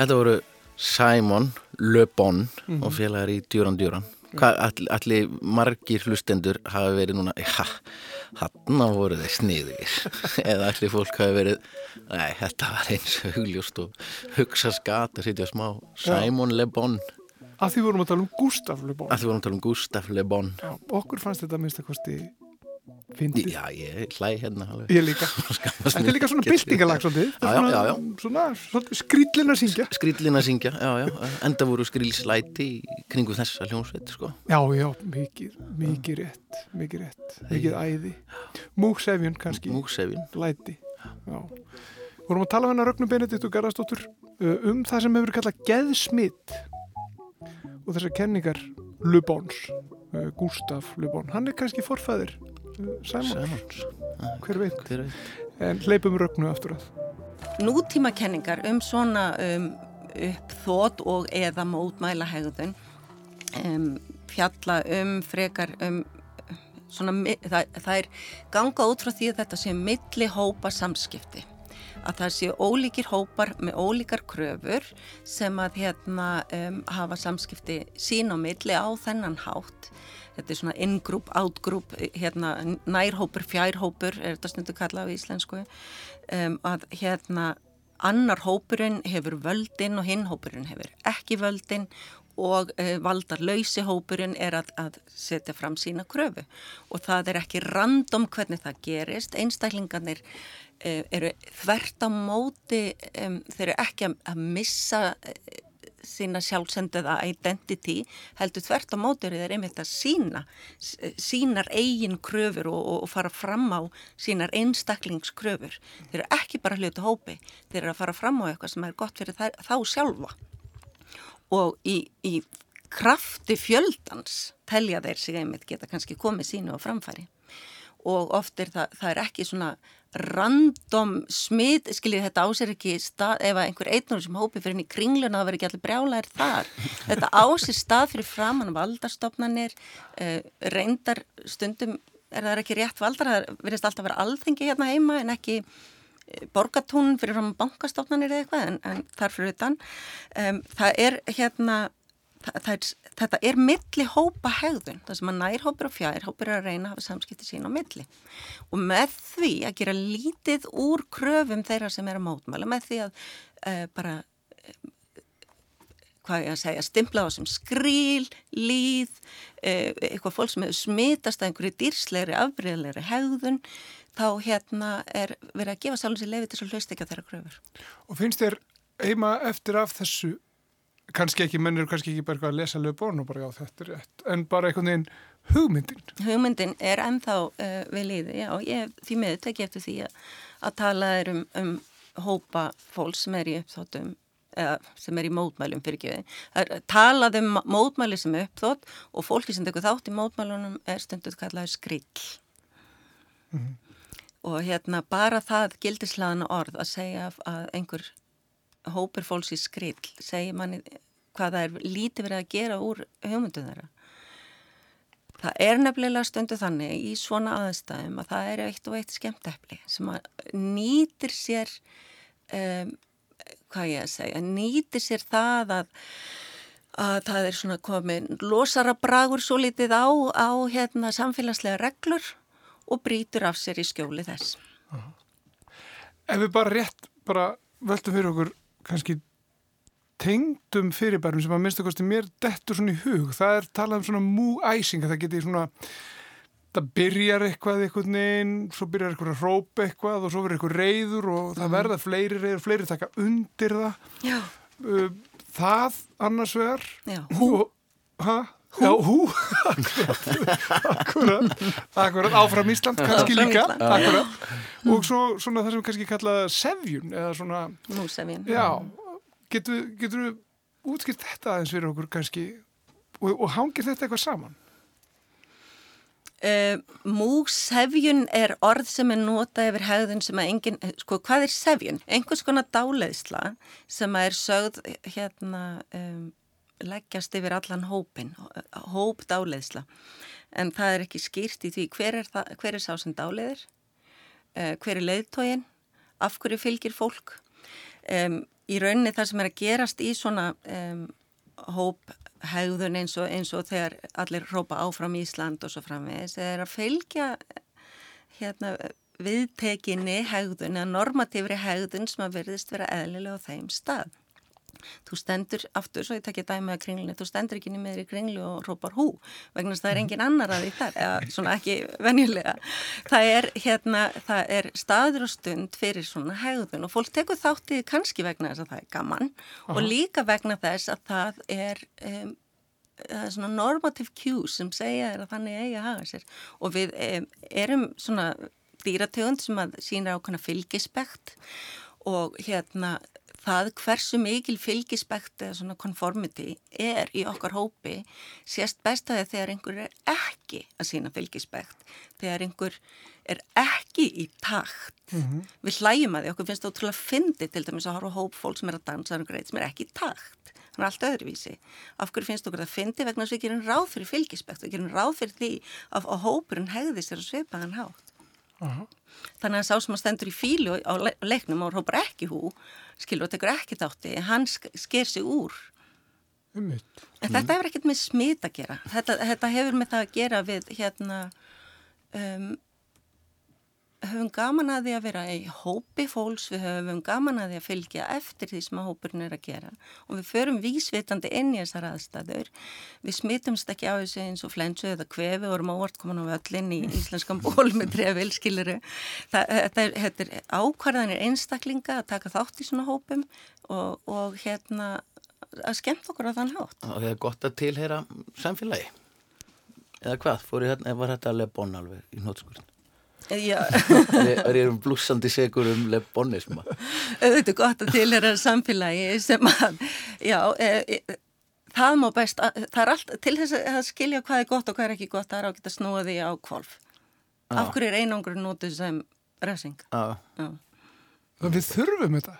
Þetta voru Simon Le Bon og félagar í Djuran hvað allir, allir margir hlustendur hafa verið núna ja, hann voru þeir sniðir eða allir fólk hafa verið nei, þetta var eins hugljóst og hugsa skat að sitja smá. Simon Le Bon. Að því vorum að tala um Gustaf Le Bon. Að því vorum að tala um Gustaf Le Bon. Já, okkur fannst þetta að minnsta kosti fyndið. já, ég hlæ hérna alveg. Ég líka. Þetta er líka svona byltingalag svolítið. Já, já, já. Svona, svona skrýllin að syngja. skrýllin að syngja, já, já, enda voru skrýlslæti í kringum þessa hljómsveit, sko. Já, já, mikið, mikið rétt, mikið rétt, mikið æði. Múksefjun kannski, Múksefin. læti. Já. Vorum að tala um hennar Rögnu Benedikt og Garðarsdóttur uh, um það sem hefur kallað geðsmitt og þessar kenningar Lubons, uh, Gustaf Lubon. Hann er kannski forfæðir Simons, Simons. hver veit. Hver veit? En hleypum Rögnu aftur að. nútímakenningar um svona um, uppþót og eða mótmæla hegðun um, fjalla um frekar um svona, það, það er ganga út frá því að þetta sé milli hópa samskipti að það sé ólíkir hópar með ólíkar kröfur sem að hérna um, hafa samskipti sín á milli á þennan hátt þetta er svona in-group, out-group hérna nærhópur, fjærhópur er þetta stundu kallað á íslensku. Um, að hérna annar hópurinn hefur völdin og hinn hópurinn hefur ekki völdin og uh, valdar lausi hópurinn er að, að setja fram sína kröfu. Og það er ekki random hvernig það gerist, einstaklingarnir uh, eru þvert á móti, um, þeir eru ekki að, að missa uh, sína sjálfsenduða identity heldur þvert á móti eru þeir einmitt að sína sínar eigin kröfur og, og fara fram á sínar einstaklingskröfur. Þeir eru ekki bara hluti hópi, þeir eru að fara fram á eitthvað sem er gott fyrir þær, þá sjálfa og í, í krafti fjöldans telja þeir sig einmitt geta kannski komið sínu á framfæri og oft er það, það er ekki svona random smit, skiljið þetta á sér ekki stað, ef að einhver einnur sem hópi fyrir inn í kringluna það verður ekki allir brjálæðir þar. Þetta á sér stað fyrir framann valdarstofnanir uh, reyndar stundum er það ekki rétt valdar, það verðist alltaf vera alþengi hérna heima en ekki eh, borgatún fyrir fram bankastofnanir eða eitthvað en, en þar fyrir utan. Um, það er hérna er, þetta er milli hópa hegðun, það sem að nærhópur og fjærhópur er að reyna að hafa samskipti sín á milli og með því að gera lítið úr kröfum þeirra sem er að mótmæla, með því að uh, bara uh, hvað ég að segja, stimpla á sem skríl, líð, uh, eitthvað fólk sem hefur smitast að einhverju dýrslegri, afbreyðlegri hegðun, þá hérna er verið að gefa sálum sér lefi til að hlust ekki á þeirra kröfur. Og finnst þér heima eftir af þessu, kannski ekki, menn eru kannski ekki bara eitthvað að lesa lögbón og bara já þetta er rétt, en bara einhvern veginn hugmyndin. Hugmyndin er ennþá uh, við líði, já, ég því miður tekið eftir því að, að tala er um, um hópa fólk sem er í uppþóttum eða sem er í mótmælum fyrir ekki talað um mótmæli sem er uppþótt og fólki sem tekur þátt í mótmælunum er stunduð kallaður skrill. Og hérna bara það gildislaðana orð að segja að einhver hópur fólks í skrill segir manni hvað það er lítið verið að gera úr hugmyndum þeirra Það er nefnilega stundu þannig í svona aðstæðum að það er eitt og eitt skemmtepli sem að nýtir sér, um, hvað ég að segja, nýtir sér það að, að það er svona komin losara bragur svo litið á, á hérna, samfélagslega reglur og brýtur af sér í skjóli þess. Ef við bara rétt, bara veltum fyrir okkur kannski tengdum fyrirbærum sem að minnstu kosti mér dettur svona í hug, það er talað um svona mú-æsing, að það geti svona það byrjar eitthvað einhvern veginn, svo byrjar eitthvað að rópa eitthvað og svo verður eitthvað reyður og það verða fleiri reyður, fleiri taka undir það. Já, Uh, það annars vegar og, ha? Já, hú. Akkurat, akkurat áfram Ísland kannski líka. Akkurat. og svo svona það sem kannski kallað sevjun eða svona, Músefin. já. Getur, getur útskipt þetta aðeins fyrir okkur kannski? Og, og hangir þetta eitthvað saman? Uh, músefjun er orð sem er nota yfir hegðun sem að engin, sko hvað er sefjun? Einhvers konar dáleiðsla sem að er sögð hérna um, leggjast yfir allan hópin, hóp dáleiðsla en það er ekki skýrt í því hver er, það, hver er sá sem dáleiðir, uh, hver er leiðtógin, af hverju fylgir fólk. Um, í rauninni það sem er að gerast í svona um, hóp hegðun eins og, eins og þegar allir rópa áfram Ísland og svo framvegis er að fylgja hérna viðtekinni hegðun eða normatífri hegðun sem að verðist vera eðlilega á þeim stað. Þú stendur aftur, svo ég tekja dæmi að kringlunni, þú stendur ekki niður í kringlu og rópar hú vegna þess að það er engin annar að því þar, eða svona ekki venjulega. Það er, hérna, það er staður og stund fyrir svona hegðun og fólk tekur þáttið kannski vegna þess að það er gaman og líka vegna þess að það er um, það er svona normative cues sem segja þér að þannig eigi að haga sér. Og við um, erum svona dýrategund sem að sína ákvæmna fylgispekt og hérna það hversu mikil fylgispekt eða svona conformity er í okkar hópi sést best að þegar einhver er ekki að sína fylgispekt þegar einhver er ekki í takt við hlæjum að því, okkur finnst það ótrúlega fyndi til dæmis að horfa hóp fólk sem er að dansa um greit sem er ekki í takt hann er allt öðruvísi. Af hverju finnst okkur það fyndi vegna þess að við gerum ráð fyrir fylgispekt við gerum ráð fyrir því að, að hópurinn hegði sér að svipaðan hátt. Þannig að sá sem að stendur í fílu á le leiknum og hópar ekki hú, skilur og tekur ekki þátti, hann sk sker sig úr. Einmitt. En þetta hefur ekkert með smit að gera. Þetta, þetta hefur með það að gera við hérna um, höfum gaman að því að vera í hópi fólks, við höfum gaman að því að fylgja eftir því sem að hópurinn er að gera og við förum vísvitandi inn í þessar aðstæður. Við smitumst ekki á þessu eins og flensu eða kvefi og erum óvart komin á völlin í íslenskan ból með trefil, skiluru. Þetta er, er ákvarðanir einstaklinga að taka þátt í svona hópum og, og hérna að skemmt okkur á þann hátt. og það er gott að tilheyra samfélagi eða hvað, fór ég hérna, var þetta lebon alveg í nótskurinn Já, er um blúsandi segur um lebonisma auðvitað gott að tilhera samfélagi sem að, já, e, e, það má best, að, það er allt, til þess að skilja hvað er gott og hvað er ekki gott, það er ágætt að snúa því á kvolf. Af hverju er einangur nótuð sem resing? Já, Já. Þannig við þurfum þetta.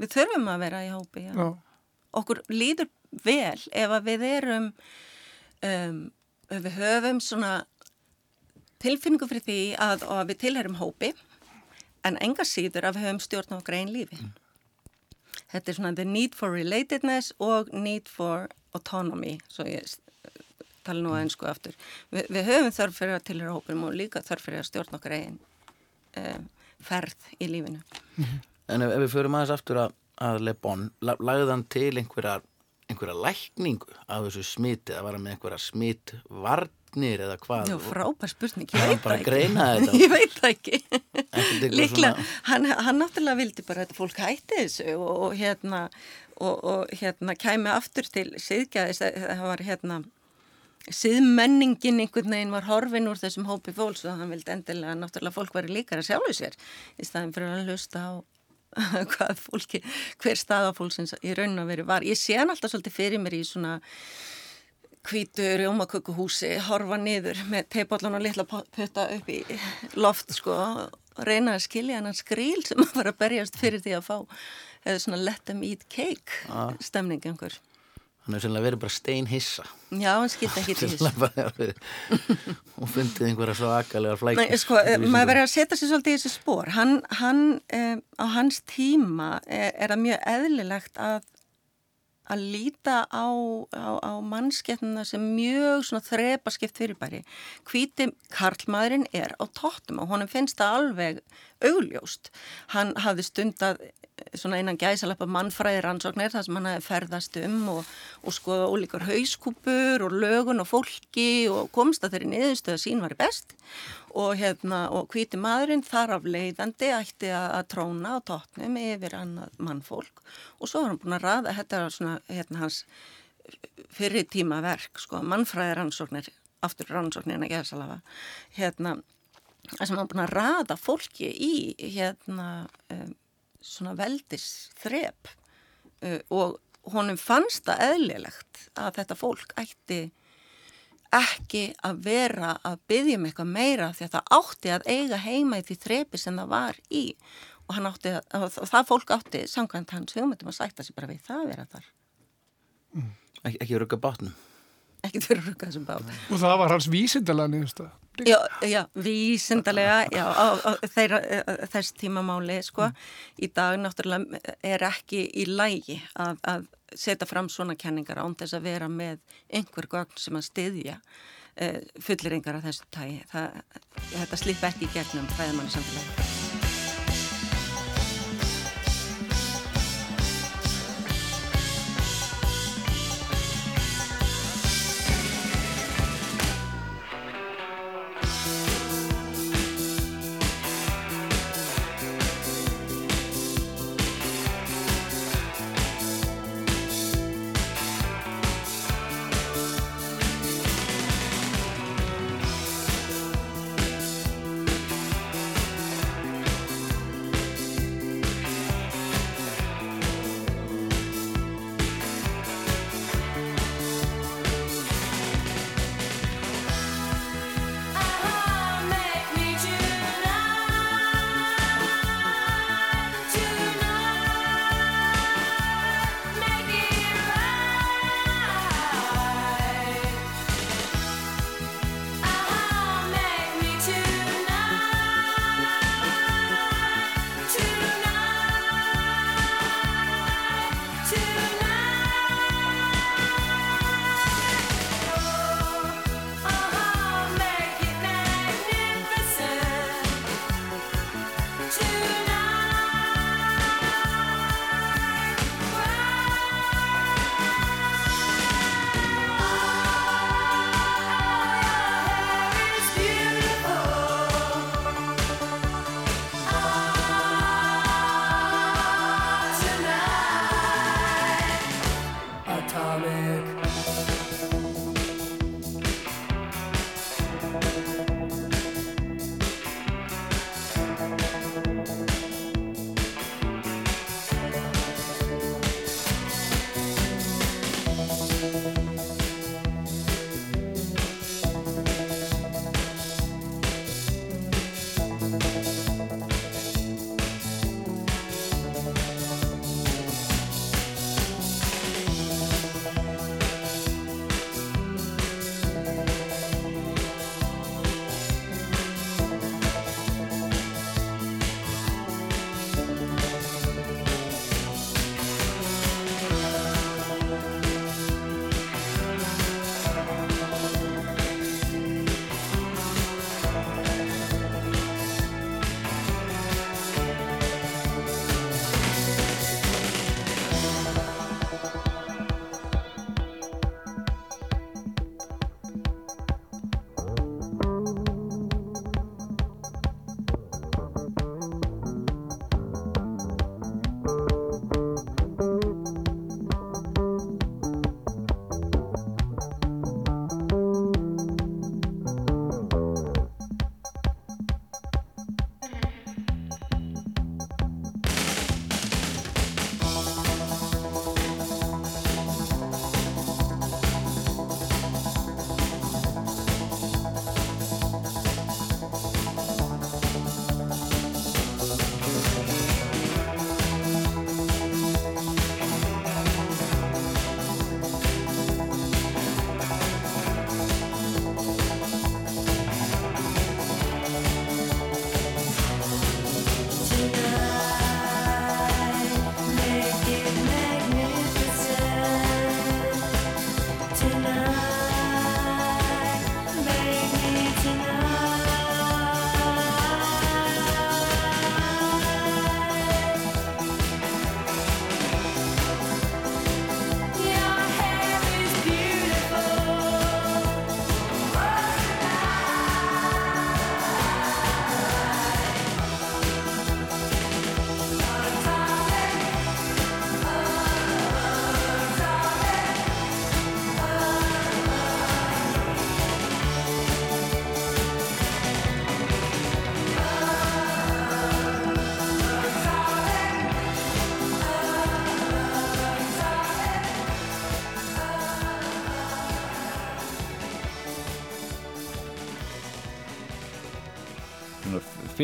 Við þurfum að vera í hópi, já. Já. Okkur líður vel ef að við erum, um, ef við höfum svona tilfinningu fyrir því að, að við tilherum hópi en enga síður að við höfum stjórn á einn lífi. Þetta er svona the need for relatedness og need for autonomy, svo ég tala nú aðeins sko aftur. Vi, við höfum þörf fyrir að tilhera hópum og líka þörf fyrir að stjórna okkar einn um, ferð í lífinu. en ef, ef við förum aðeins aftur að, að lebon, la, lagði hann til einhverja, einhverja lækningu af þessu smiti, eða var hann með einhverja smitvarnir eða hvað Og- frábær spurning, ég veit bara það þetta? ég veit það ekki. Líklega, svona- hann, hann náttúrulega vildi bara að fólk hætti þessu og, og hérna, og, og hérna kæmi aftur til siðgæðis, það var hérna, siðmenningin einhvern veginn var horfin úr þessum hópi fólks og hann vildi endilega að náttúrulega fólk væri líkara sjálfu sér í staðin fyrir að hlusta á hvað fólki, hver staða fólksins í raun og veri var. Ég sé hann alltaf svolítið fyrir mér í svona hvítu rjómakökuhúsi, horfa niður með teipallan og litla putta upp í loft sko, reyna að skilja hann skríl sem að fara að berjast fyrir því að fá eða svona let them eat cake stemning einhver. hann er sennilega verið bara stein hissa Já, hann skildi ekki til þessu. verið og fundið einhverja svo akalega flækjur Nei, sko, eh, maður verður að setja sér svolítið í þessi spór. Hann, hann um, á hans tíma er, er það mjög eðlilegt að, að líta á, á, á mannskeppnuna sem mjög þrepaskipt fyrirbæri. Hvíti karlmaðurinn er á tóttum og honum finnst það alveg augljóst. Hann hafði stundað svona einan gæsalappa mannfræði rannsóknir þar sem hann hefði ferðast um og, og skoða ólíkar hauskúpur og lögun og fólki og komst að þeirri niðurstöða sín var best. Og hérna og hvíti maðurinn þar af leiðandi ætti að, tróna á tóttnum yfir annað mannfólk. Og svo var hann búin að raða, þetta var svona hérna hans fyrir tíma verk sko, mannfræði rannsóknir aftur rannsóknirna gæsalafa hérna það sem hann búin að raða fólki í hérna um, svona veldis þrep uh, og honum fannst það eðlilegt að þetta fólk ætti ekki að vera að byggja um eitthvað meira því að það átti að eiga heima í því þrepi sem það var í. Og, að, og það fólk átti samkvæmt hans hugmyndum að sætta sig bara við það að vera þar. Ekki, ekki rugga bátnum ekki fyrir að rukka þessum bát Og það var hans vísindalega niðursta. Já, já, vísindalega, já, á, á þeirra, eh, þess tímamáli, sko, í dag náttúrulega er ekki í lægi að, að setja fram svona kenningar án þess að vera með einhver gögn sem að styðja uh, fulliringar af þessu tægi. Þetta slippa ekki í gegnum fræðamanni samfélagi.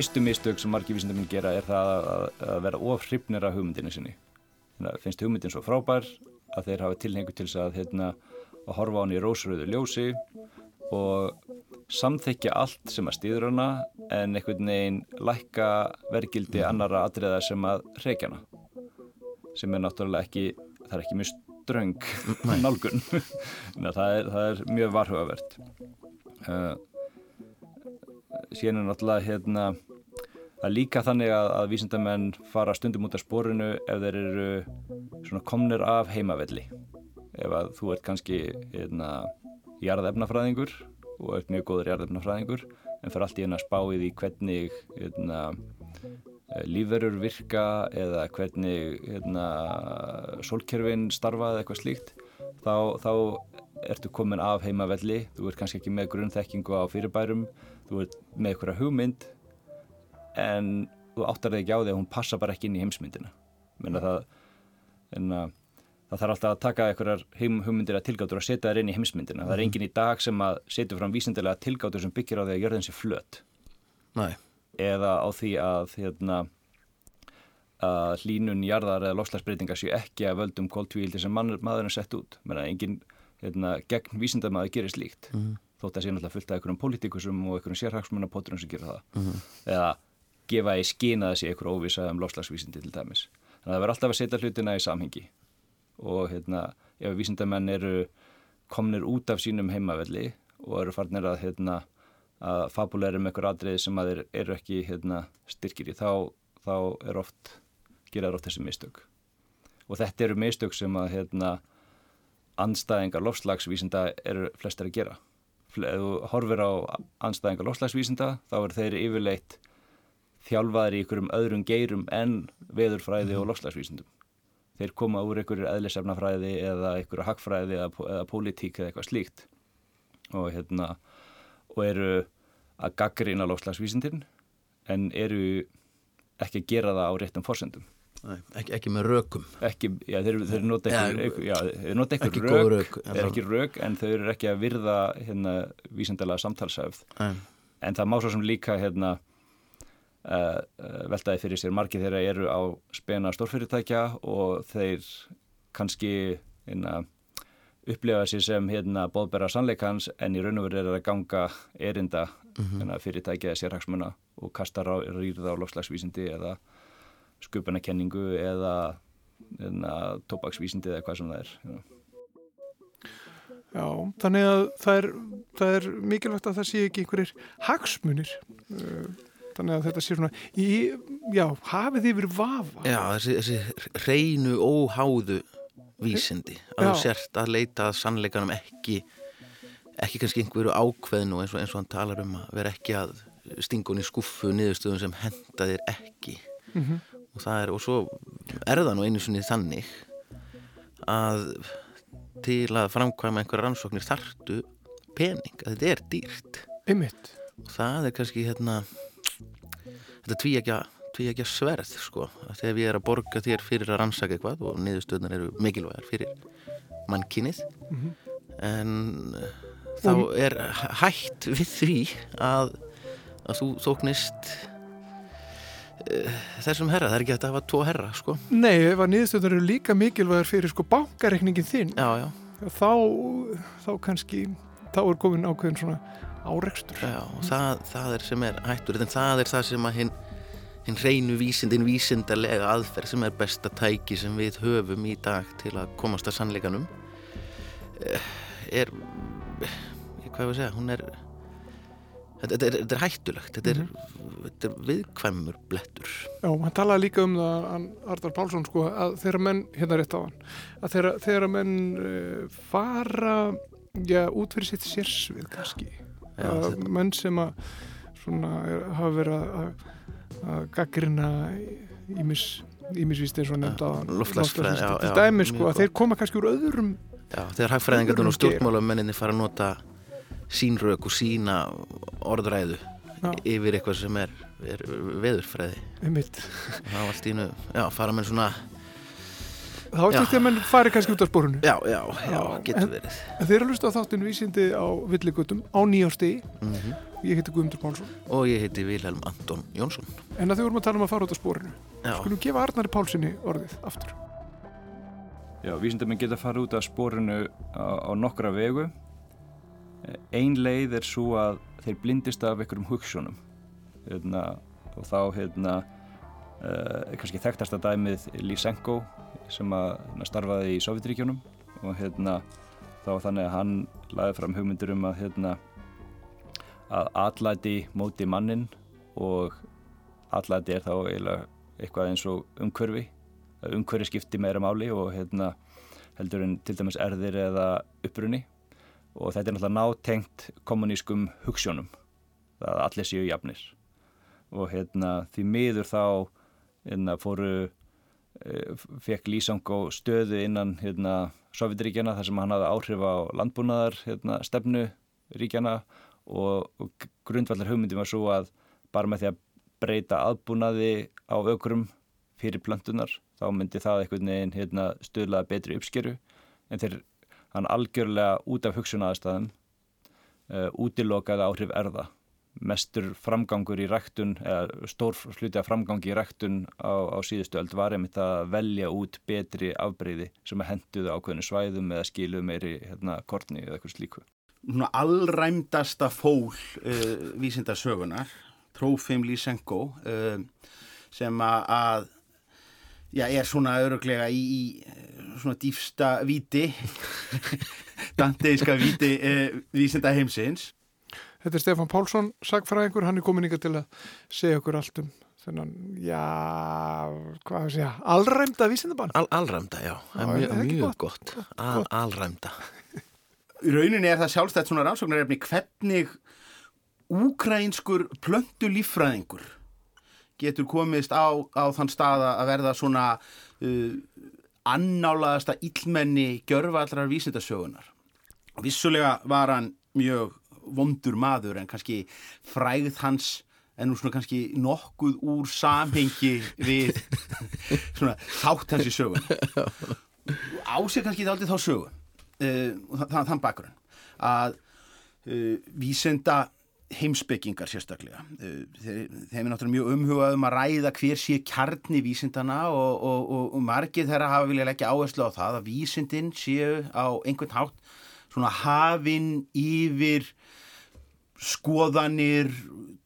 Fyrstu mistök sem margir vísindamenn gera er það að, að vera of hrifnir af hugmyndinu sinni. Þannig að finnst hugmyndin svo frábær að þeir hafa tilhengu til þess að, hérna, að horfa á hann í rósröðu ljósi og samþykja allt sem að stýður hana en einhvern veginn lækka vergildi annara atriða sem að reykjana sem er náttúrulega ekki, það er ekki mjög ströng nálgun. Það er, það er mjög varhugavert. Uh, er náttúrulega hérna það er líka þannig að, að vísindamenn fara stundum út af spórinu ef þeir eru svona komnir af heimavelli. Ef að þú ert kannski hérna, jarðefnafræðingur og ert mjög góður jarðefnafræðingur en fyrir allt í einu að spá í hvernig hérna, eh, lífverur virka eða hvernig hérna, sólkerfin starfa eða eitthvað slíkt þá, þá ertu komin af heimavelli. Þú ert kannski ekki með grunnþekkingu á fyrirbærum. Þú ert með einhverja hugmynd en þú áttar þig ekki á því að hún passa bara ekki inn í heimsmyndina. Menna það, en, að, það þarf alltaf að taka einhverjar hugmyndir að tilgátur og setja þær inn í heimsmyndina. Það er engin í dag sem að setja fram vísindilega tilgátur sem byggir á því að jörðin sé flöt. Nei, eða á því að hérna, að hlínun jarðar eða lofslagsbreytingar séu ekki að völdum kóltvíildi sem mann, maðurinn sett út. Menna engin hérna, gegn vísindamaður gerir slíkt. Þótt að sé náttúrulega fullt af einhverjum pólitíkusum og einhverjum sérhagsmunapóturum sem gera það. Eða gefa í skina þessi einhver óvisa um lofslagsvísindi til dæmis. Þannig að það verður alltaf að setja hlutina í samhengi. Og hérna, ef vísindamenn eru komnir út af sínum heimavelli og eru farnir að hérna, að fabuleira um einhver atriði sem að þeir eru ekki hérna, styrkir í þá, þá er oft geraður oft þessi mistök. Og þetta eru mistök sem að hérna, anstæðingar lofslagsvísinda eru flestar að gera. Ef þú horfir á anstæðingar lofslagsvísinda þá eru þeir yfirleitt þjálfaðir í einhverjum öðrum geirum en veðurfræði og lofslagsvísindum þeir koma úr einhverjur eðlisefnafræði eða einhverju hagfræði eða, eða pólitík eða eitthvað slíkt. Og hérna og eru að gaggrina lofslagsvísindin en eru ekki að gera það á réttum forsendum. Nei ekki, ekki með rökum. Ekki, já, þeir, þeir nota þeir nota einhver ekki rök, rök, ekki rök en þau eru ekki að virða hérna, vísindalega samtalsæfð en það má svo sem líka hérna, veltaði fyrir sér margir þeirra eru á spena stórfyrirtækja og þeir kannski hérna, upplifa sér sem hérna, bóðbera sannleikans en í raun og veru er að ganga erinda hérna, fyrirtækja eða sérhagsmuna og kasta rýrða á lofslagsvísindi eða sköpunarkenningu eða hérna, tóbaksvísindi eða hvað sem það er hérna. Já, þannig að það er, það er mikilvægt að það sé ekki einhverjir hagsmunir Uh, þannig að þetta sé svona í, já, hafið yfir vafa Já, þessi, þessi hreinu óháðu vísindi að Já. þú sért að leita að sannleikanum ekki ekki kannski einhverju ákveðnu eins og, eins og hann talar um að vera ekki að stinga hún í skuffu niðurstöðum sem henda þér ekki Mhm. og það er, og svo er það nú einu sinni þannig að til að framkvæma einhverja rannsóknir þartu pening, að þetta er dýrt Einmitt. og það er kannski hérna þetta tvíækja sverð sko. Þegar ég er að borga þér fyrir að rannsaka eitthvað og niðurstöðnar eru mikilvægar fyrir mannkynið Mhm. en uh, þá er hætt við því að, að þú þóknist uh, þessum herra, það er ekki hægt að hafa tvo herra sko, Nei, ef að niðurstöðnar eru líka mikilvægar fyrir sko bankareikningin þinn já, já, þá, þá kannski þá er komin ákveðin svona árekstur. Já það, það er sem er hættur en það er það sem að hinn hinn hreinu vísindin vísindarlega aðferð sem er besta tæki sem við höfum í dag til að komast að sannleikanum eh, er hvað ég að segja, hún er þetta, er, þetta er hættulegt þetta er, þetta er viðkvæmur blettur. Já, hann talaði líka um það Arnar Pálsson sko að þeirra menn hérna rétt á hann að þeirra, þeirra menn uh, fara já, út fyrir sitt sérsvið kannski að menn sem að svona er, hafa verið að, að, gaggrina ímis ímisvíst eins og nefnd á loftslagsfræði, já, til dæmi sko að þeir koma kannski úr öðrum Já, þegar hagfræðingarnir og stjórnmálamenninni fara að nota sín rök og sína orðræðu Já. yfir eitthvað sem er, er veðurfræði. Þá allt í einu, já, fara menn svona þá er þetta að menn fari kannski út af spórunu já, já, já, Já, getur verið. en þeir eru að hlusta á þáttinu vísindi á villigutum á nýjástegi mm ég heiti Guðmundur Pálsson. Og ég heiti Vilhelm Anton Jónsson. En að þau vorum að tala um að fara út af spórinu já, skulum gefa Arnari Pálssoni orðið aftur. Já, vísindamenn geta farið út af spórinu á, á nokkra vegu. Ein leið er svo að þeir blindist af einhverjum hugsunum hérna, og þá hérna, uh, er kannski þekktasta dæmið Lysenko sem að hérna, starfaði í Sovjetríkjunum og hérna þá þannig að hann laði fram hugmyndur um að hérna að atlæti móti mannin og atlæti er þá eiginlega eitthvað eins og umhverfi að umhverfi skipti meira máli og hérna heldur en til dæmis erðir eða upprunni og þetta er náttúrulega nátengt kommunískum hugssjónum að allir séu jafnir. Og hérna því miður þá hérna fóru fekk Lísangó stöðu innan hérna, Sovjetríkjana þar sem hann hafði áhrif á landbúnaðar hérna, stefnu ríkjana og, og grundvallar hugmyndi var svo að bara með því að breyta aðbúnaði á ökrum fyrir plöntunar þá myndi það einhvern veginn hérna, stöðlaða betri uppskeru. En þeir hann algjörlega út af hugsunaðastæðum uh, útilokaði áhrif erða mestur framgangur í ræktun eða stór hluti af framgangi í ræktun á, á síðustu öld var einmitt að velja út betri afbreyði sem að henduðu ákveðinu svæðum eða skiluðu meiri hérna, kortni eða eitthvað slíku. Svona allræmdasta fól uh, vísindarsögunar, Trófim Lysenko, uh, sem að, að já, er svona öruglega í, í svona dýfsta viti, danteiska viti uh, vísinda heimsins. Þetta er Stefan Pálsson, sagfræðingur, hann er komin ykkar til að segja okkur allt um þennan, já, hvað að segja, allræmda vísindabann. Al, alræmda, já, Já, er mjög, mjög gott? gott, Al, alræmda Í rauninni er það sjálfstætt svona rannsóknarefni hvernig úkrænskur plöntu líffræðingur getur komist á, á þann stað að verða svona uh, annálaðasta illmenni gjörvallrar vísindasögunar. Vissulega var hann mjög vondur maður en kannski fræð hans en nú svona kannski nokkuð úr samhengi við svona þátt hans í sögun. Ásir kannski það aldrei þá sögu uh, þann, þann bakgrunn að uh, vísenda heimsbyggingar sérstaklega uh, þeim er náttúrulega mjög umhugað um að ræða hver sé kjarni vísindana og, og, og, og margir þeirra hafa vilja leggja áherslu á það að vísindin séu á einhvern hátt svona hafinn yfir skoðanir,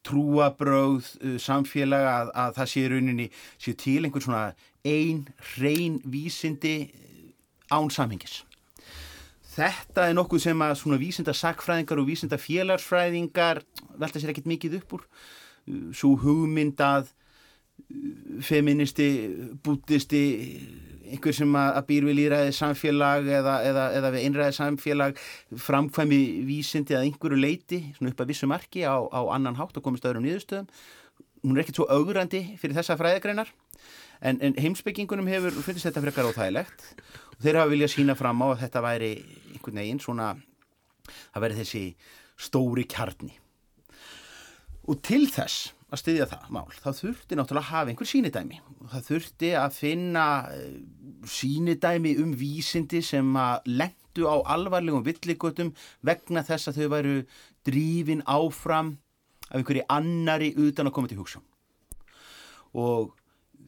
trúabröð, uh, samfélag að, að það sé rauninni, sé til einhvern svona ein, hrein vísindi uh, án samhengis. Þetta er nokkuð sem að svona vísinda sakfræðingar og vísinda félagsfræðingar velta sér ekkit mikið upp úr. Uh, Svo hugmyndað feministi, bútisti, einhver sem að, býr við líraði samfélag eða, eða, eða við einræði samfélag framkvæmi vísindi að einhverju leiti, svona upp að vissu marki á, á annan hátt og komist öðrum niðurstöðum. Hún er ekkert svo augrandi fyrir þessa fræðagreinar en, en heimsbyggingunum hefur fundist þetta frekar óþægilegt og þeir hafa viljað sína fram á að þetta væri einhvern veginn svona, það væri þessi stóri kjarni. Og til þess að styðja það mál, þá þurfti náttúrulega að hafa einhver sínidæmi það þurfti að finna eh, sínidæmi um vísindi sem að lendu á alvarlegum villigötum vegna þess að þau væru drífin áfram af einhverju annari utan að koma til hugsun. Og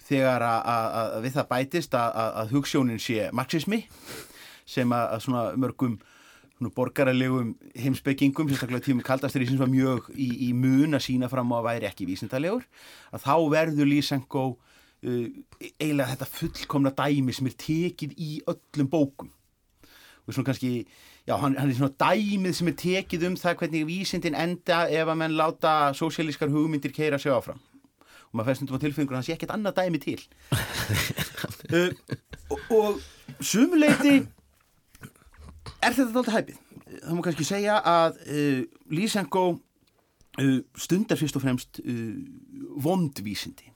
þegar að, að, að við það bætist að, að, hugssjónin sé marxismi sem að, svona mörgum borgaralegum heimsbyggingum, sérstaklega tímum kaldastur í sem var mjög í, í mun að sína fram á að væri ekki vísindalegur, að þá verður Lysenko uh, eiginlega þetta fullkomna dæmi sem er tekið í öllum bókum. Og svona kannski, já, hann, hann er svona dæmið sem er tekið um það hvernig vísindin enda ef að menn láta sósíalískar hugmyndir keira sig áfram. Og maður fæst stundum á tilfengur að hann sé ekkert annað dæmi til. Uh, og, og sumuleiti er þetta alltaf hæpið? Það má kannski segja að uh, Lysenko uh, stundar fyrst og fremst uh, vondvísindi.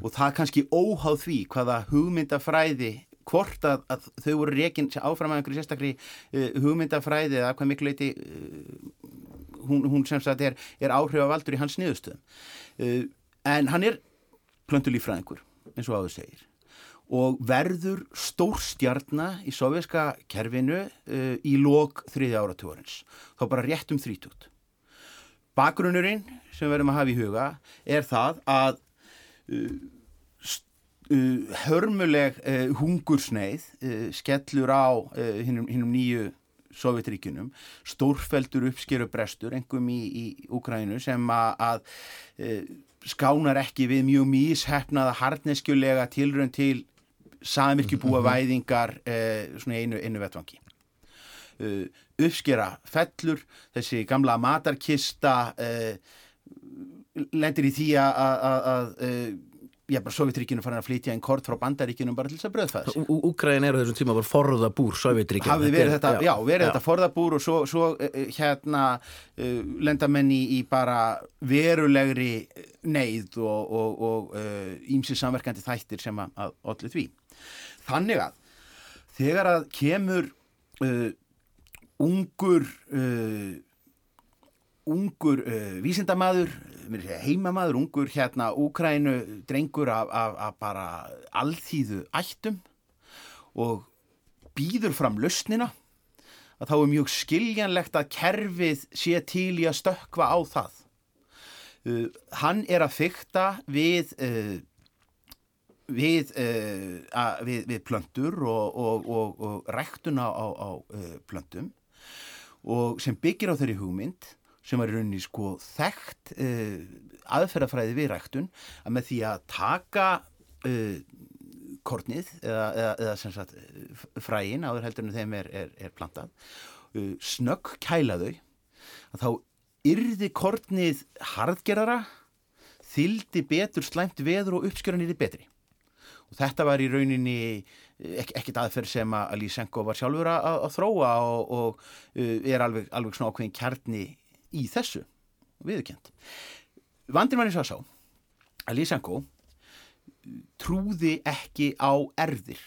Og það kannski óháð því hvaða hugmyndafræði hvort að, að þau voru rekin áfram að einhverju sérstakri hugmyndafræði eða hvað miklu leiti hún, hún sem sagt er, er áhrifavaldur í hans niðurstöðum. En hann er plöntulífræðingur eins og áður segir og verður stórstjarnar í sovjerska kerfinu uh, í lok þriði áratúarins þá bara rétt um þrítút bakgrunnurinn sem verðum að hafa í huga er það að uh, uh, hörmuleg uh, hungursneið uh, skellur á hinnum, hinnum nýju Sovjetríkunum, stórfeldur uppskeru brestur, engum í, í Úkrænu sem að, að skánar ekki við mjög míshefnaða harneskjulega tilrönd til samirkjubúa væðingar uh, svona einu, einu vettvangi. Uh, uppskera fellur þessi gamla matarkista uh, lendir í því að- uh, já, bara Sovjetríkinu farin að flytja einn kort frá bandaríkinu bara til þess að bröðfæða sig Úkraðin er á þessum tíma bara forða búr Sovjetríkja hafði verið þetta, já, verið þetta forðabúr og svo, svo hérna uh, lenda menn í, bara verulegri neyð og, ímsi samverkandi þættir sem að, ollu því. Þannig að þegar að kemur uh, ungur uh, ungur uh, segja heimamaður, ungur hérna Úkrænu drengur af, af, af bara alþýðu ættum og býður fram lausnina að þá er mjög skiljanlegt að kerfið sé til í að stökkva á það. Uh, hann er að fykta við, uh, við, uh, við, við plöntur og, og, og, og ræktun á, á, uh, plöntum og sem byggir á þeirri hugmynd sem er rauninni sko þekkt uh, aðferðafræði við ræktun að með því að taka kornið eða, eða, eða sem sagt eh, fræin áður heldur en þeim er, er, er plantað snögg kæla þau að þá yrði kornið harðgerara þyldi betur slæmt veður og uppskjöran yrði betri þetta var í rauninni ek ekkert aðferð sem að Lysenko var sjálfur að, að þróa og, og uh, er alveg, alveg svona ákveðin kjarni í þessu viðurkjönd. Vandin var eins og að sá að Lysenko trúði ekki á erðir.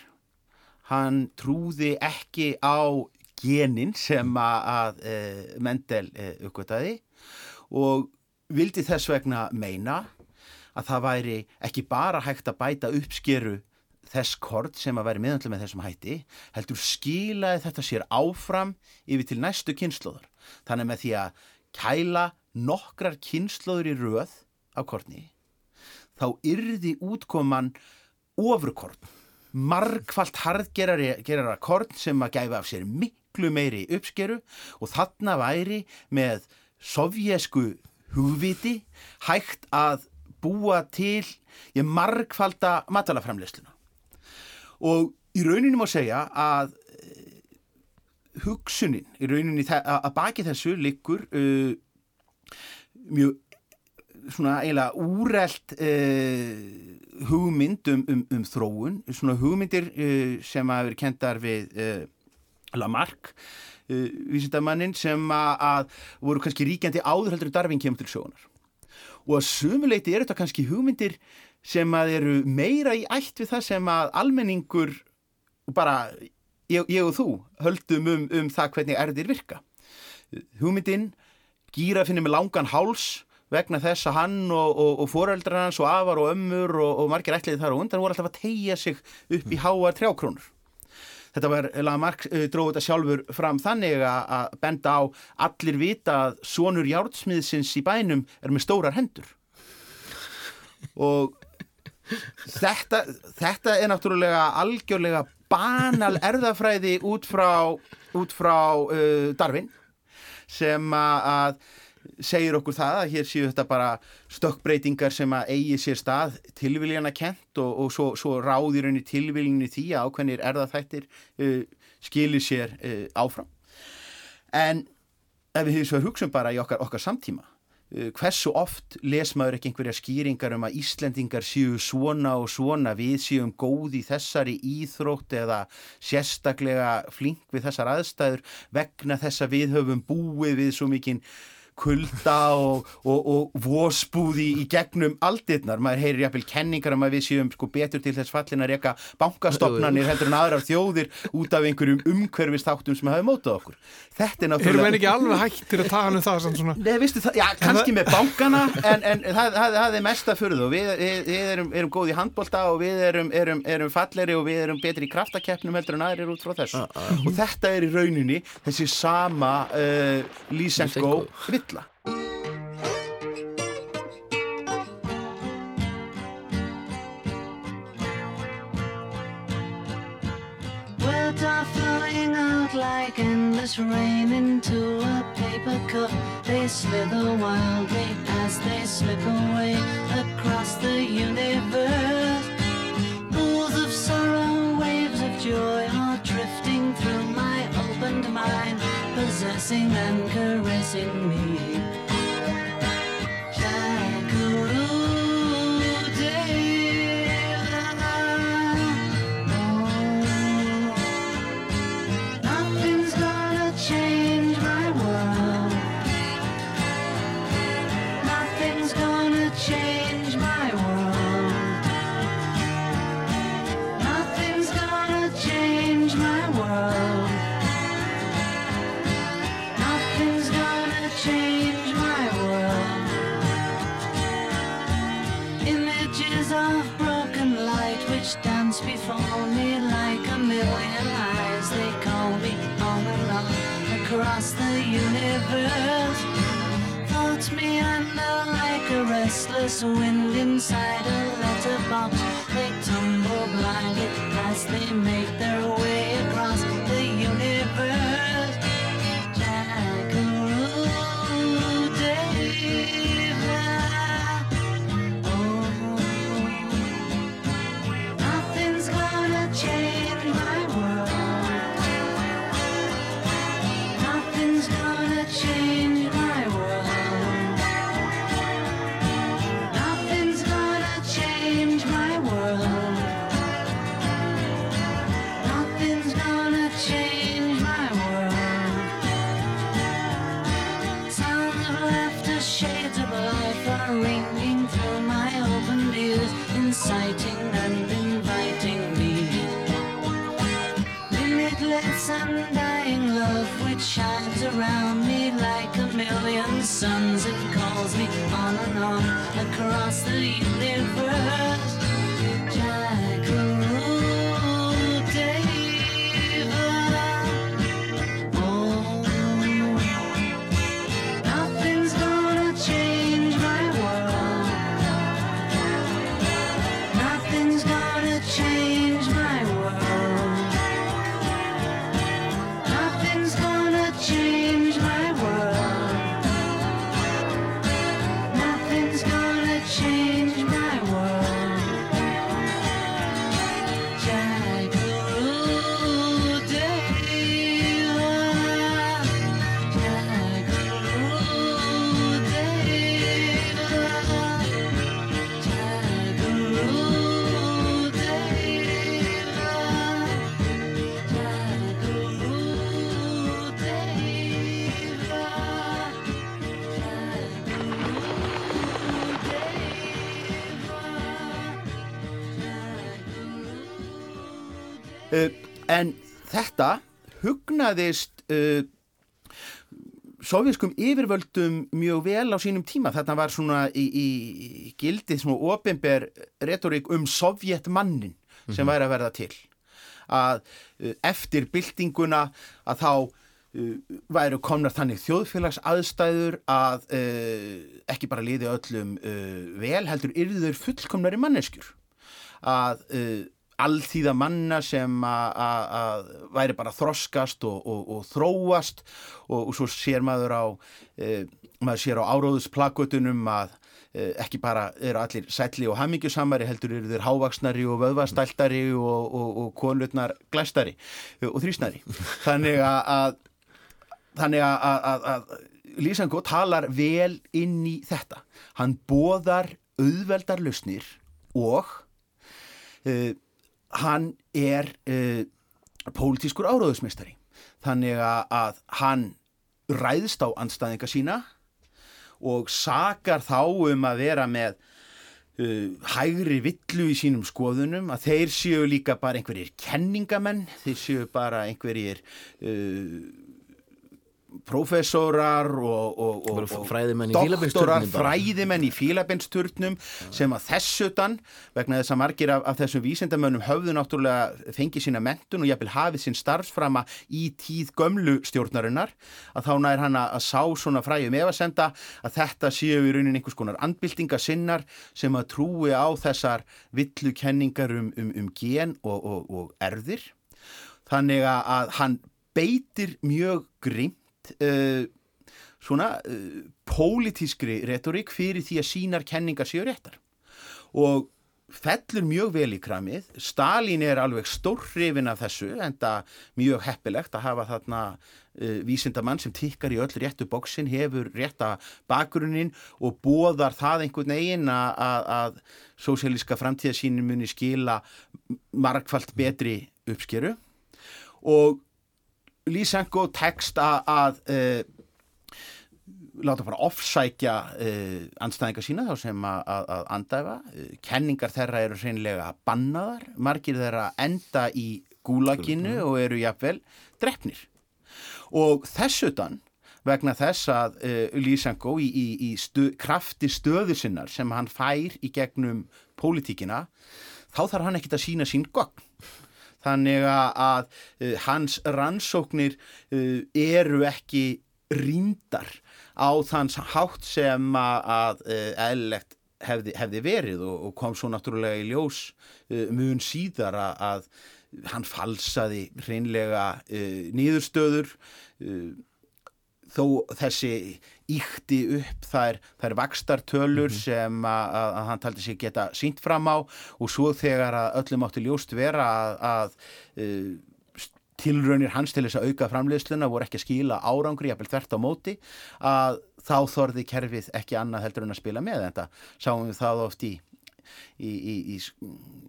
Hann trúði ekki á genin sem að, að Mendel uppgötaði og vildi þess vegna meina að það væri ekki bara hægt að bæta uppskeru þess kort sem að væri meðanlega með þessum hætti, heldur skilaði þetta sér áfram yfir til næstu kynnslóður. Þannig með því að kæla nokkrar kynnslóður í röð af kortni, þá yrði útkoman ofurkorn, margfalt harðgerara korn sem að gæfa af sér miklu meiri uppskeru og þarna væri með sovjesku hugviti hægt að búa til ég margfalda matalaframleysluna og í rauninni má segja að eh, hugsunin í rauninni að baki þessu liggur uh, mjög svona eiginlega úrelt uh, hugmynd um, um, um þróun. Svona hugmyndir uh, sem að vera kendar við uh, Lamarck vísindamannin sem að, að voru kannski ríkjandi áður heldur en Darwin kemur til sjónar og að sumuleiti er þetta kannski hugmyndir sem að eru meira í ætt við það sem að almenningur bara ég, ég og þú höldum um, um það hvernig erðir virka. Hugmyndin gýra finnir með langan háls vegna þess að hann og, og, og foreldrar hans og afar og ömmur og, og margir ætliði þar og undan voru alltaf að tegja sig upp í háar trjákrónur Þetta var, Lamarck uh, dróði þetta sjálfur fram þannig að benda á allir vita að sonur járnsmiðsins í bænum er með stórar hendur. Og þetta, þetta er náttúrulega algjörlega banal erðafræði út frá, út frá uh, Darwin sem að, að segir okkur það að hér séu þetta bara stökkbreytingar sem að eigi sér stað tilviljana kent og, og svo, svo ráðir henni tilviljani því að ákveðnir erðaþættir uh, skilir sér uh, áfram. En ef við hefum svo hugsun bara í okkar, okkar samtíma uh, hversu oft les maður ekki einhverja skýringar um að Íslendingar séu svona og svona við séum góð í þessari íþrótt eða sérstaklega flink við þessar aðstæður vegna þess að við höfum búið við svo mikinn kulda og, og, og vósbúði í gegnum aldirnar, maður heyrir jafnvel kenningar um að við séum sko betur til þess fallin að reyka bankastofnanir heldur en aðrar þjóðir út af einhverjum umhverfistáttum sem hafi mótað okkur. Þetta er Erum náttúrulega við ekki alveg hættir að tala um það svona? Nei, veistu það, já, kannski með bankana en, en það, það, það er mesta fyrir þú við, við, við erum, erum góð í handbolta og við erum, erum, erum falleri og við erum betri í kraftakeppnum heldur en aðrir út frá þessu. Og þetta er í rauninni þessi sama uh, Lysenko villa Words are flowing out like endless rain into a paper cup. They slither wildly as they slip away across the universe. Pools of sorrow waves of joy are drifting through my opened mind, possessing and caressing me. Meander like a restless wind inside a letterbox. They tumble blindly as they make their way en þetta hugnaðist uh, sovjaskum yfirvöldum mjög vel á sínum tíma. Þetta var svona í, í gildið svona ofinber retorík um sovjetmannin sem væri að verða til. Að uh, eftir byltinguna að þá væru komnar þannig þjóðfélags aðstæður að uh, ekki bara liði öllum uh, vel heldur yrður fullkomnari manneskjur að uh, alþýða manna sem að- væri bara þroskast og, og, og þróast og, og svo sér maður á uh, maður sér á áróðusplakutunum að uh, ekki bara eru allir sætli og hamingjusamari heldur eru þeir hávaksnari og vöðvastæltari og, konutnar glæstari og þrýsnari. Þannig að, þannig að, að, Lísango talar vel inn í þetta. Hann boðar auðveldar lausnir og uh, hann er uh, pólitískur áráðusmestari þannig að, hann ræðst á anstæðinga sína og sakar þá um að vera með uh, hægri villu í sínum skoðunum að þeir séu líka bara einhverjir kenningamenn, þeir séu bara einhverjir uh, prófessorar og, og, og, og doktorar, fræðimenn í fílabeinsturnum sem að þessutan vegna þess að margir af, af þessum vísindamönnum höfðu náttúrulega fengið sína mentun og jafnvel hafið sinn starfsframa í tíð gömlu stjórnarinnar að þá nær hann að sá svona fræðum efasenda að þetta séu í raunin einhvers konar andbyltinga sinnar sem að trúi á þessar villu kenningar um, um, um gen og, og, og erðir. Þannig að, hann beitir mjög grimt uh, svona uh, pólitískri retorík fyrir því að sínar kenningar séu réttar. Og fellur mjög vel í kramið. Stalin er alveg stórhrifin af þessu en það mjög heppilegt að hafa þarna uh, vísindamann sem tikkar í öll réttu bóksin hefur rétta bakgrunnin og bóðar það einhvern veginn að, að, sósíalíska framtíðasínin muni skila margfalt betri uppskeru. Og Lysenko tekst að, uh, láta bara offsækja uh, anstæðingar sína þá sem að, að, að andæfa. Kenningar þeirra eru hreinlega bannaðar, margir þeirra enda í gúlaginu og eru jafnvel drefnir. Og þessutan vegna þess að uh, Lysenko í, í, í stu, krafti stöðu sinnar sem hann fær í gegnum pólitíkina, þá þarf hann ekkit að sína sín gögn. Þannig að, uh, hans rannsóknir uh, eru ekki rýndar á þann hátt sem að, að eðlilegt hefði, hefði verið og, kom svo náttúrulega í ljós mun síðar að, hann falsaði hreinlega nýðurstöður þó þessi íkti upp þær, þær vakstartölur sem að, að, hann taldi sig geta sínt fram á og svo þegar að öllum átti ljóst vera að, að uh, tilraunir hans til þess að auka framleiðsluna voru ekki að skila árangri, jafnvel þvert á móti að þá þorði kerfið ekki annað heldur en að spila með þetta. Sáum við það oft í í, í, í,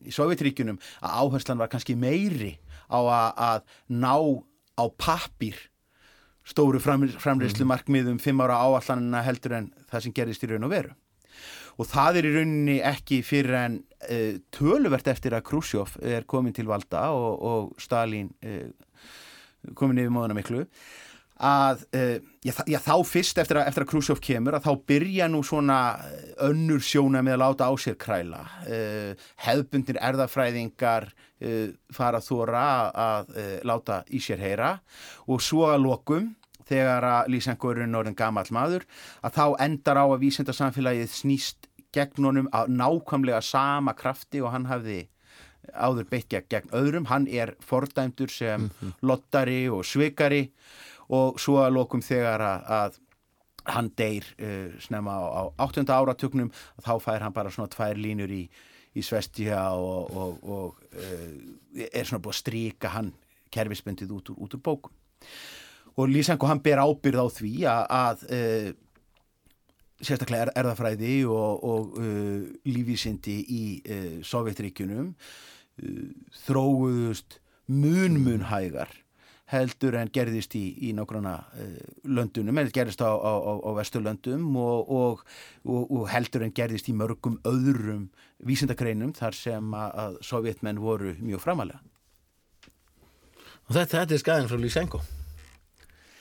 í Sovjetríkunum að áherslan var kannski meiri á að, að ná á pappir stóru fram, framleiðslu markmiðum fimm ára áallanina heldur en það sem gerðist í raun og veru. Og það er í rauninni ekki fyrir en uh, töluvert eftir að Khrushchev er komin til valda og, og Stalin uh, komin yfir móðuna miklu að uh, já, já, þá fyrst eftir að, eftir að Khrushchev kemur að þá byrja nú svona önnur sjóna með að láta á sér kræla. Uh, hefðbundir erðafræðingar uh, fara þóra að láta í sér heyra. Og svo að lokum þegar að er orðin gamall maður að þá endar á að vísindarsamfélagið snýst gegn honum að nákvæmlega sama krafti og hann hafði áður beitt gegn, öðrum. Hann er fordæmdur sem lottari og svikari og svo að lokum þegar að, að hann deyr uh, snemma á, á 8. áratugnum þá fær hann bara svona tvær línur í, í svestja og, og, og uh, er svona búið að stríka hann kerfisbendið út úr, út úr bókum og Lysenko hann ber ábyrð á því að, að uh, sérstaklega er, erðafræði og, og uh, lífísindi í uh, Sovjetríkjunum uh, þróuðust mun mun hægar heldur en gerðist í, í uh, löndunum, eða gerðist á, á, á, vesturlöndum og, og, og, heldur en gerðist í mörgum öðrum vísindakreinum þar sem að, að sovjetmenn voru mjög framalega. Og þetta, þetta er skæðin frá Lysenko.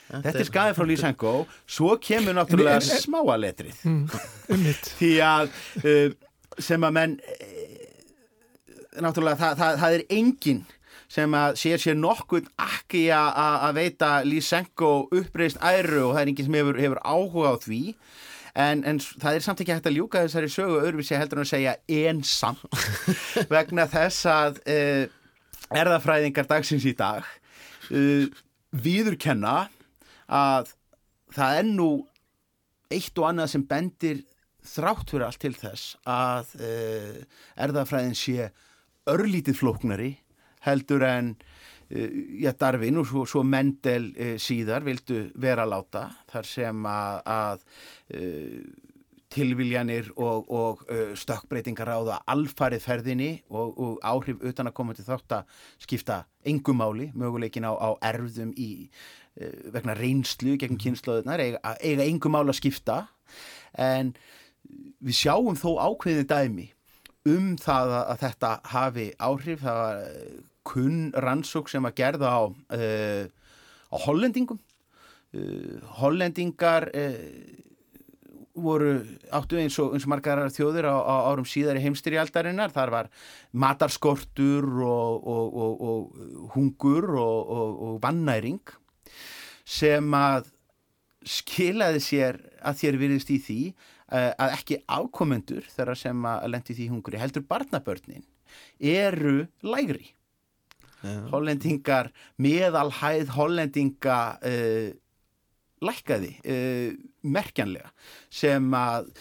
Þetta er skaðið frá Lysenko, svo kemur náttúrulega smáa letrið. Ummitt. Því að uh, sem að menn uh, náttúrulega það, það, það er enginn sem að sér sér nokkuð ekki að- veita Lysenko uppreist æru og það er enginn sem hefur, hefur áhuga á því en, en það er samt ekki hægt að ljúka þessari sögu öðruvísi heldur en að segja ensamt vegna þess að uh, erðafræðingar dagsins í dag uh, viðurkenna að það er nú eitt og annað sem bendir þrátt fyrir allt til þess að uh, erðafræðin sé örlítið flóknari heldur en uh, já, Darwin og svo, svo Mendel uh, síðar vildu vera láta þar sem að, að tilviljanir og, og stökkbreytingar ráða alfarið ferðinni og, og áhrif utan að koma til þátt að skipta engum máli, möguleikin á, á erfðum í vegna reynslu gegn kynnslóðunar eiga, eiga engum máli að skipta. En við sjáum þó ákveðin dæmi um það að, þetta hafi áhrif, það var eh, kunn rannsók sem að gerða á, uh, á hollendingum. Uh, hollendingar uh, voru áttu eins og, eins og margar þjóðir á, á árum síðari heimstyrjaldarinnar. Þar var matarskortur og, og, og, og hungur og vannæring sem að skilaði sér að þér virðist í því uh, að ekki afkomendur þeirra sem að lendi því hungri heldur barnabörnin eru lægri. Hollendingar meðalhæð hollendinga uh, lækkaði uh, merkjanlega sem að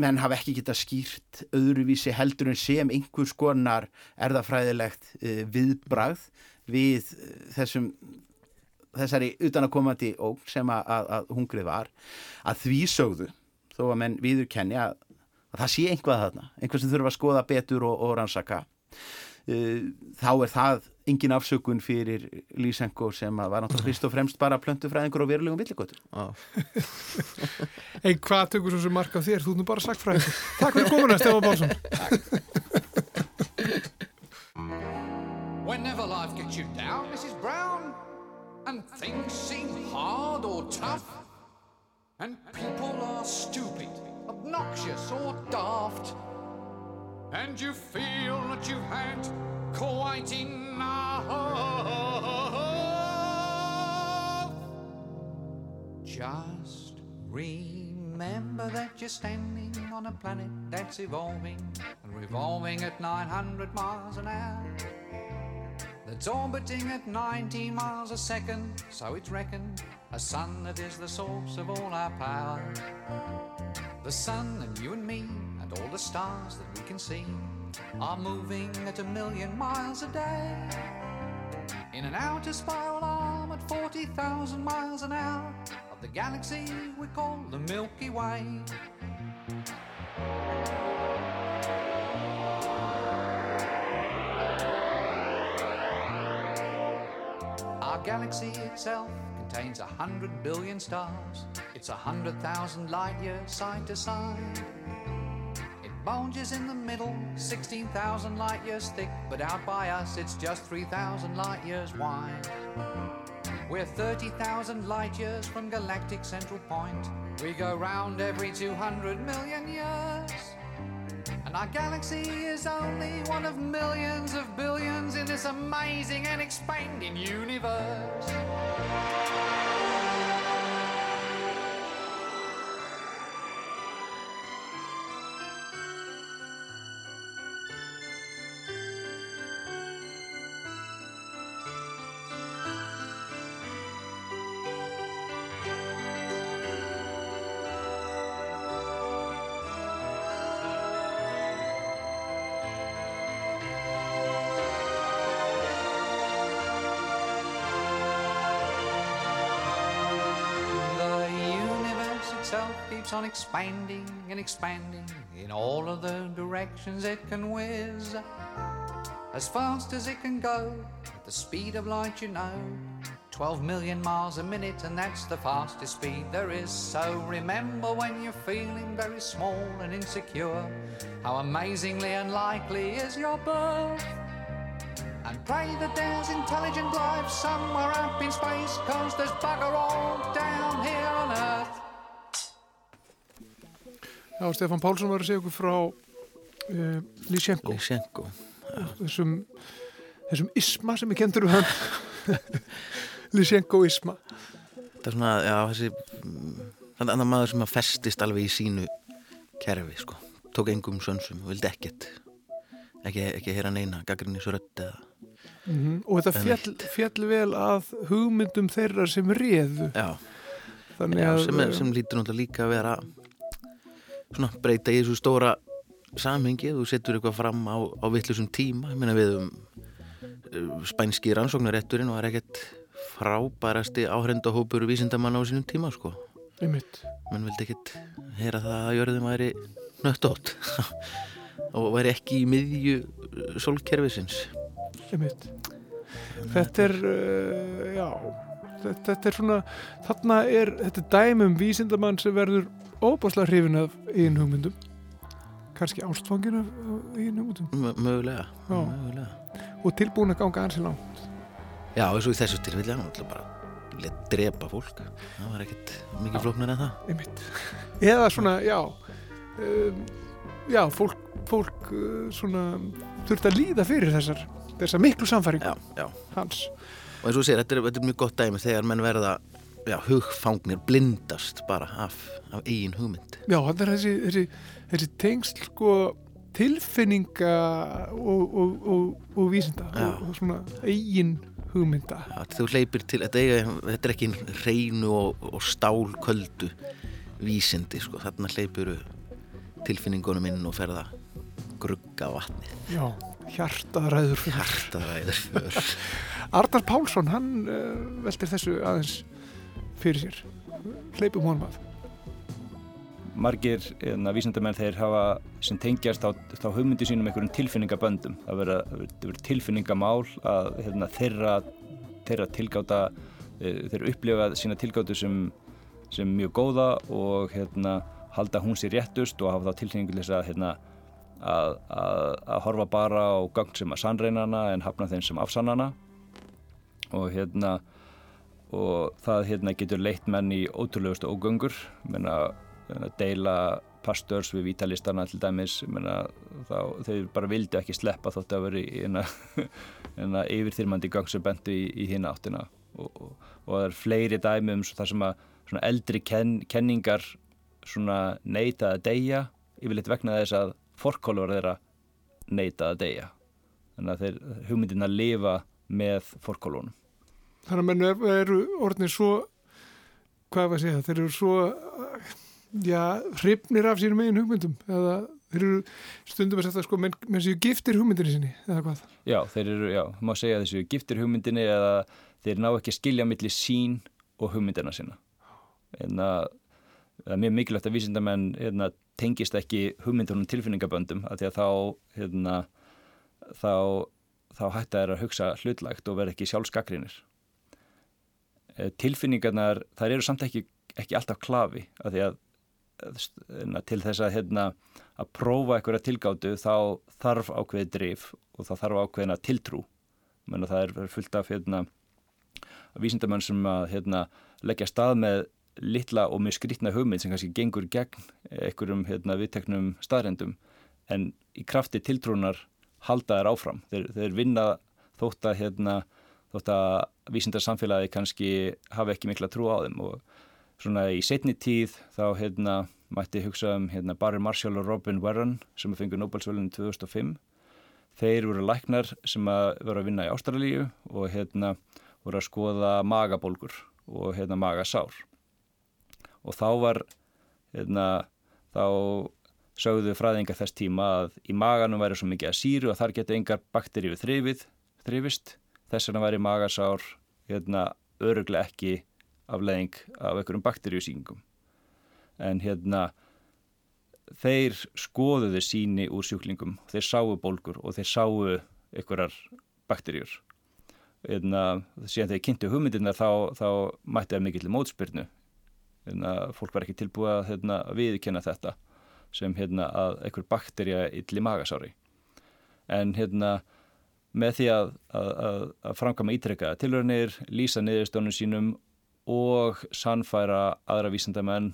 menn hafa ekki getað skýrt öðruvísi heldur en sem einhvers konar erðafræðilegt uh, viðbragð við þessum þessari utanakomandi ógn sem að, að, að hungrið var að því sögðu þó að menn viður kenni að, að það sé einhvað þarna, einhvað sem þurfa að skoða betur og, og rannsaka uh, þá er það engin afsökun fyrir Lysenko sem að var náttúrulega fyrst og fremst bara plöntufræðingur og verulegum villigötur Ei, hvað tökur svo sem mark á þér? Þú ert nú bara sagfræðið. Takk fyrir komuna, Stefán Bálsson. Whenever life gets you down, Mrs. Brown, and things seem hard or tough, and people are stupid, obnoxious, or daft, and you feel that you've had quite enough, just remember that you're standing on a planet that's evolving and revolving at 900 miles an hour that's orbiting at 19 miles a second, so it's reckoned a sun that is the source of all our power. The sun and you and me and all the stars that we can see are moving at a million miles a day. In an outer spiral arm at 40,000 miles an hour of the galaxy we call the Milky Way. Our galaxy itself contains a hundred billion stars. It's a hundred thousand light years side to side. It bulges in the middle, 16,000 light years thick, but out by us it's just 3,000 light years wide. We're 30,000 light years from galactic central point. We go round every 200 million years. And our galaxy is only one of millions of billions in this amazing and expanding universe. On expanding and expanding in all of the directions it can whiz. As fast as it can go, at the speed of light, you know. 12 million miles a minute, and that's the fastest speed there is. So remember when you're feeling very small and insecure, how amazingly unlikely is your birth. And pray that there's intelligent life somewhere up in space, cause there's bugger all down here on Earth. Já, Stefán Pálsson var að segja okkur frá uh, Lysenko, Lysenko þessum, þessum isma sem er kendur um hann. Lysenko-isma. Það er svona, já, þessi mm, þannig annar maður sem að festist alveg í sínu kerfi, sko tók engum sönsum, vildi ekkert ekki, ekki heyra neina, gaggrinni svo rödd eða, Mm Og þetta fjall, fjall vel að hugmyndum þeirra sem réðu. já, já að, sem, er, sem lítur náttúrulega líka að vera svona breyta í þessu stóra samhengi, þú setur eitthvað fram á, á vittlusum tíma, ég meina við um spænski rannsóknarétturinn var ekkert frábærasti áhrendahópur vísindamann á sínum tíma, sko. Einmitt, menn vildi ekkit heyra það að jörðin væri nöttótt og væri ekki í miðju uh, sólkerfisins. Einmitt. Þetta er, uh, já, þetta, þetta er svona, þarna er, þetta dæmum vísindamann sem verður óbáslega hrifin af eigin hugmyndum. Kannski ástfangin af, eigin hugmyndum. M mögulega, mögulega Og tilbúin að ganga ansi langt. já, eins og í þessu tilfelli hann ætla bara að drepa fólk það var ekkit mikið flóknar en það einmitt. Eða svona, já, um, já, fólk, fólk uh, svona þurft að líða fyrir þessar, þessar miklu samfæringu já, já. hans. og eins og segir, þetta er, þetta er mjög gott dæmi þegar menn verða já, hugfangnir blindast bara af, af eigin hugmynd. Já, hann er þessi, þessi, þessi tengsl sko tilfinninga og, og, og, og vísinda og, og svona eigin hugmynda. Já, þú hleypir til, þetta, eiga, þetta er ekki hreinu og, og stálköldu vísindi, sko, þarna hleypur tilfinningunum inn og ferða grugga vatnið. Já, hjartaræður. Hjartaræður. Arnar Pálsson, hann uh, veltir þessu aðeins fyrir sér. Hleypum honum að. margir hérna, vísindamenn þeir hafa sem tengjast á, á hugmyndi sínum einhverjum tilfinningaböndum það verður það verður tilfinningamál að hérna, þeirra, þeirra tilgáta eh, þeir upplifa sína tilgátu sem, sem mjög góða og hérna, halda hún sér réttust og hafa þá tilfinningu til þess að, hérna, að, að, að horfa bara á gögn sem að sannreinana en hafna þeim sem afsannana og hérna og það hérna getur leitt menn í ótrúlegustu ógöngur. Menna deila pastors við vítalistana til dæmis. Menna, þá, þau bara vildi ekki sleppa þótt að vera í eina, eina yfirþyrmandi gang sem bentu í, í hina áttina. Og, og, og það er fleiri dæmi um það sem að eldri ken, kenningar svona neita að deyja yfirleitt vegna þess að forkólvar þeirra neita að deyja. Þannig að þeir hugmyndin að lifa með forkólunum Þannig að menn eru- orðnir svo, hvað var að segja, þeir eru svo, já, hrifnir af sínum eigin hugmyndum eða þeir eru stundum að setja sko, menn, menn séu giftir hugmyndinni sinni eða hvað. Já, þeir eru, já, má segja þessu giftir hugmyndinni eða þeir ná ekki að skilja milli sín og hugmyndina sinna. En að það er mjög mikilvægt að vísindamenn hérna, tengist ekki hugmyndunum tilfinningaböndum að því að þá, hérna, þá, þá hætta þeir að hugsa hlutlægt og vera ekki sjálfskakrinir. Eh, Tilfinningarnar, þær eru samt ekki, ekki alltaf klafi að því að hérna, til þess að hérna, að prófa einhverja tilgátu þá þarf ákveðið drif og þá þarf ákveðina tiltrú. Menn það er fullt af hérna, vísindamenn sem að hérna, leggja stað með litla og mjög skrítna hugmynd sem kannski gengur gegn einhverjum hérna, viðteknum staðrendum en í krafti tiltrúnar halda þær áfram. Þeir, þeir vinna þótt að hérna, þótt að vísindarsamfélagi kannski hafi ekki mikla trú á þeim og svona í setni tíð þá hérna mætti hugsa um hérna Barry Marshall og Robin Warren sem fengur Nobelsvölinu 2005 þeir voru læknar sem að vera að vinna í Ástralíu og hérna voru að skoða magabólgur og hérna magasár. Og þá var hérna þá sögðu fræðingar þess tíma að í maganum væri svo mikið að síru og þar geta engar bakteríu þrifist þess vegna væri magasár hérna öruglega ekki afleðing af einhverjum bakteríusýngum en hérna þeir skoðuðu síni úr sjúklingum þeir sáu bólgur og þeir sáu einhverjar bakteríur. Hérna, síðan þegar kynntu hugmyndirna þá, þá mætti það mikill mótspyrnu. Hérna, fólk var ekki tilbúið að hérna, viðkynna þetta sem hérna, að einhver bakterja illi magasári. En hérna með því að, að, að, framkama ítrekka tilhörnir, lýsa niðurstónum sínum og sannfæra aðra vísindamenn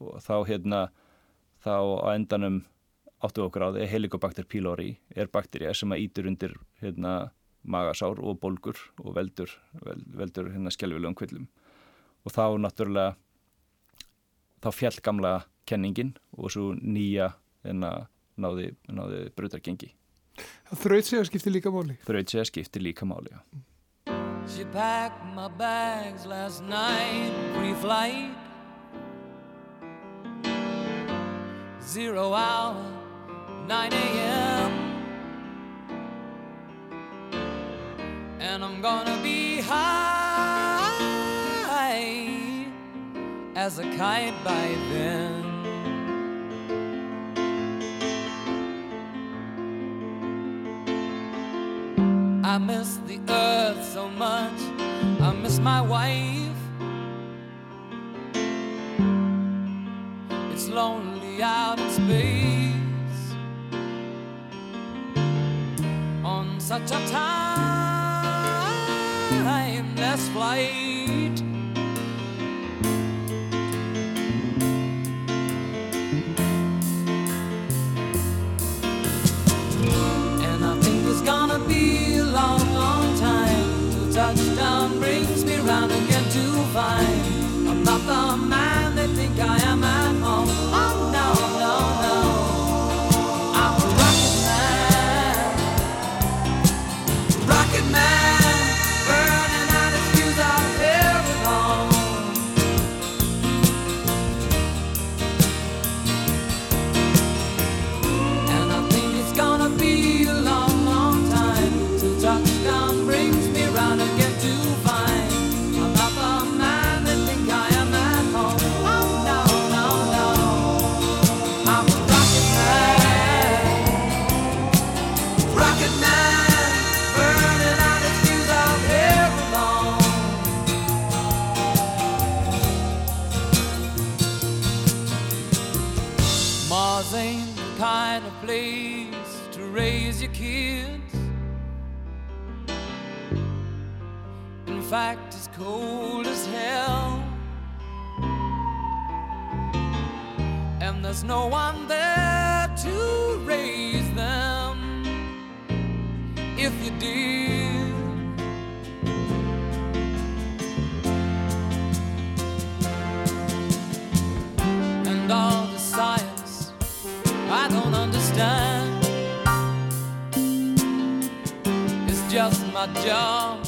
og þá hérna þá á endanum áttu okkur á því Helicobacter pylori er bakterja sem að ítur undir hérna magasár og bólgur og veldur, vel, veldur hérna skjálfilegum kvillum. Og þá náttúrulega þá fjall gamla kenningin og svo nýja hérna náði, náði brutargengi Það þraut sig að skipti líka máli. þraut sig að skipti líka máli já. She packed my bags last night, pre-flight. Zero hour, 9 a.m. And I'm gonna be high as a kite by then. I miss the earth so much. I miss my wife. It's lonely out in space on such a timeless flight. Fact, is cold as hell. And there's no one there to raise them if you did. And all the science I don't understand. It's just my job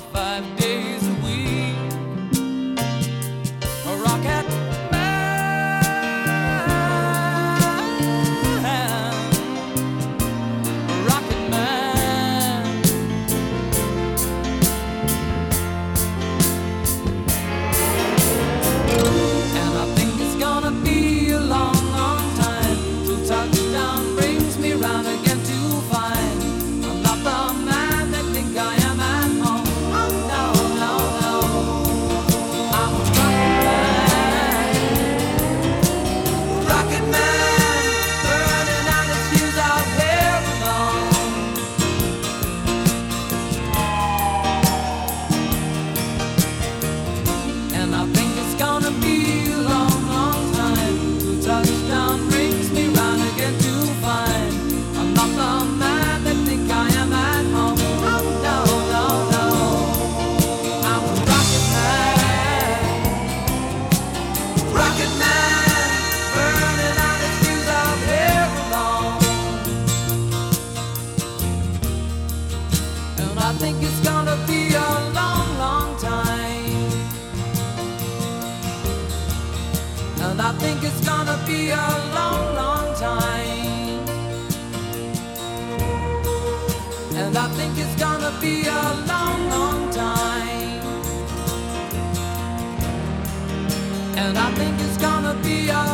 happy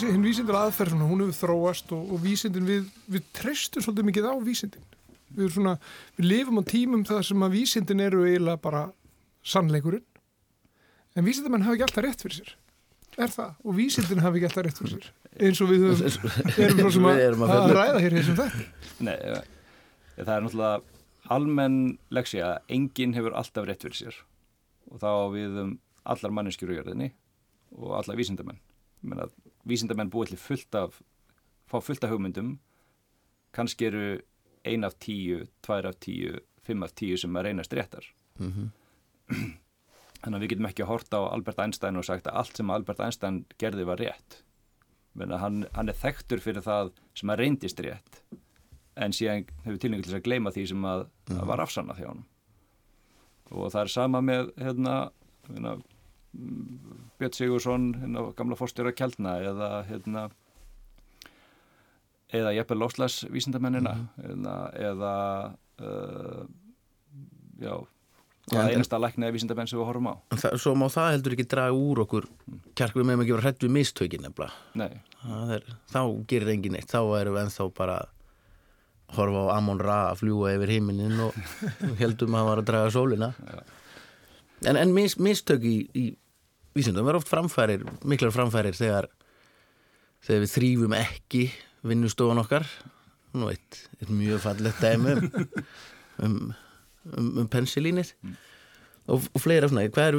hinn vísindur aðferð svona, hún hefur þróast og, og vísindin við, við treystum svolítið mikið á vísindin. Við, erum svona, við lifum á tímum þar sem að vísindin eru eiginlega bara sannleikurinn. En vísindamenn hafa ekki alltaf rétt fyrir sér. Er það, og vísindin hafa ekki alltaf rétt fyrir sér. Eins og við höfum, erum svo sem að, að ræða hér þessum þetta Nei, eh, það er náttúrulega almenn leksja að enginn hefur alltaf rétt fyrir sér. Og þá við um allar manneskjur á jörðinni og alla vísindamenn. Ég meina, vísindamenn búið til fullt af, fá fullt af hugmyndum, kannski eru ein af tíu, tvær af tíu, fimm af tíu sem að reynast réttar. Þannig að við getum ekki að horta á Albert Einstein og sagt að allt sem Albert Einstein gerði var rétt. Hann, hann er þekktur fyrir það sem að reyndist rétt en síðan hefur tilningu til að gleyma því sem að, að var afsannað hjá hann og það er sama með hérna, mm, Björn Sigursson hérna, gamla fórstjóra Kjeldna eða hérna eða jafnvel lofslags vísindamennina hérna, eða uh, já það en- einasta læknaði vísindamenn sem við horfum á. Það, svo má það heldur ekki draga úr okkur. Kjark við meðum ekki vera hrætt við mistökin er, þá gerir engin neitt, þá erum við ennþá bara horfa á Amon Ra að fljúa yfir heiminin og heldum að hann var að draga sólina. En, en mis, mistök í, í vísindum er oft framfærir, miklar framfærir þegar, þegar við þrýfum ekki vinnustofan okkar. Nú eitt, eitt mjög fallegt dæmi um, um, um, um pensilínið og, og fleira svona, hvað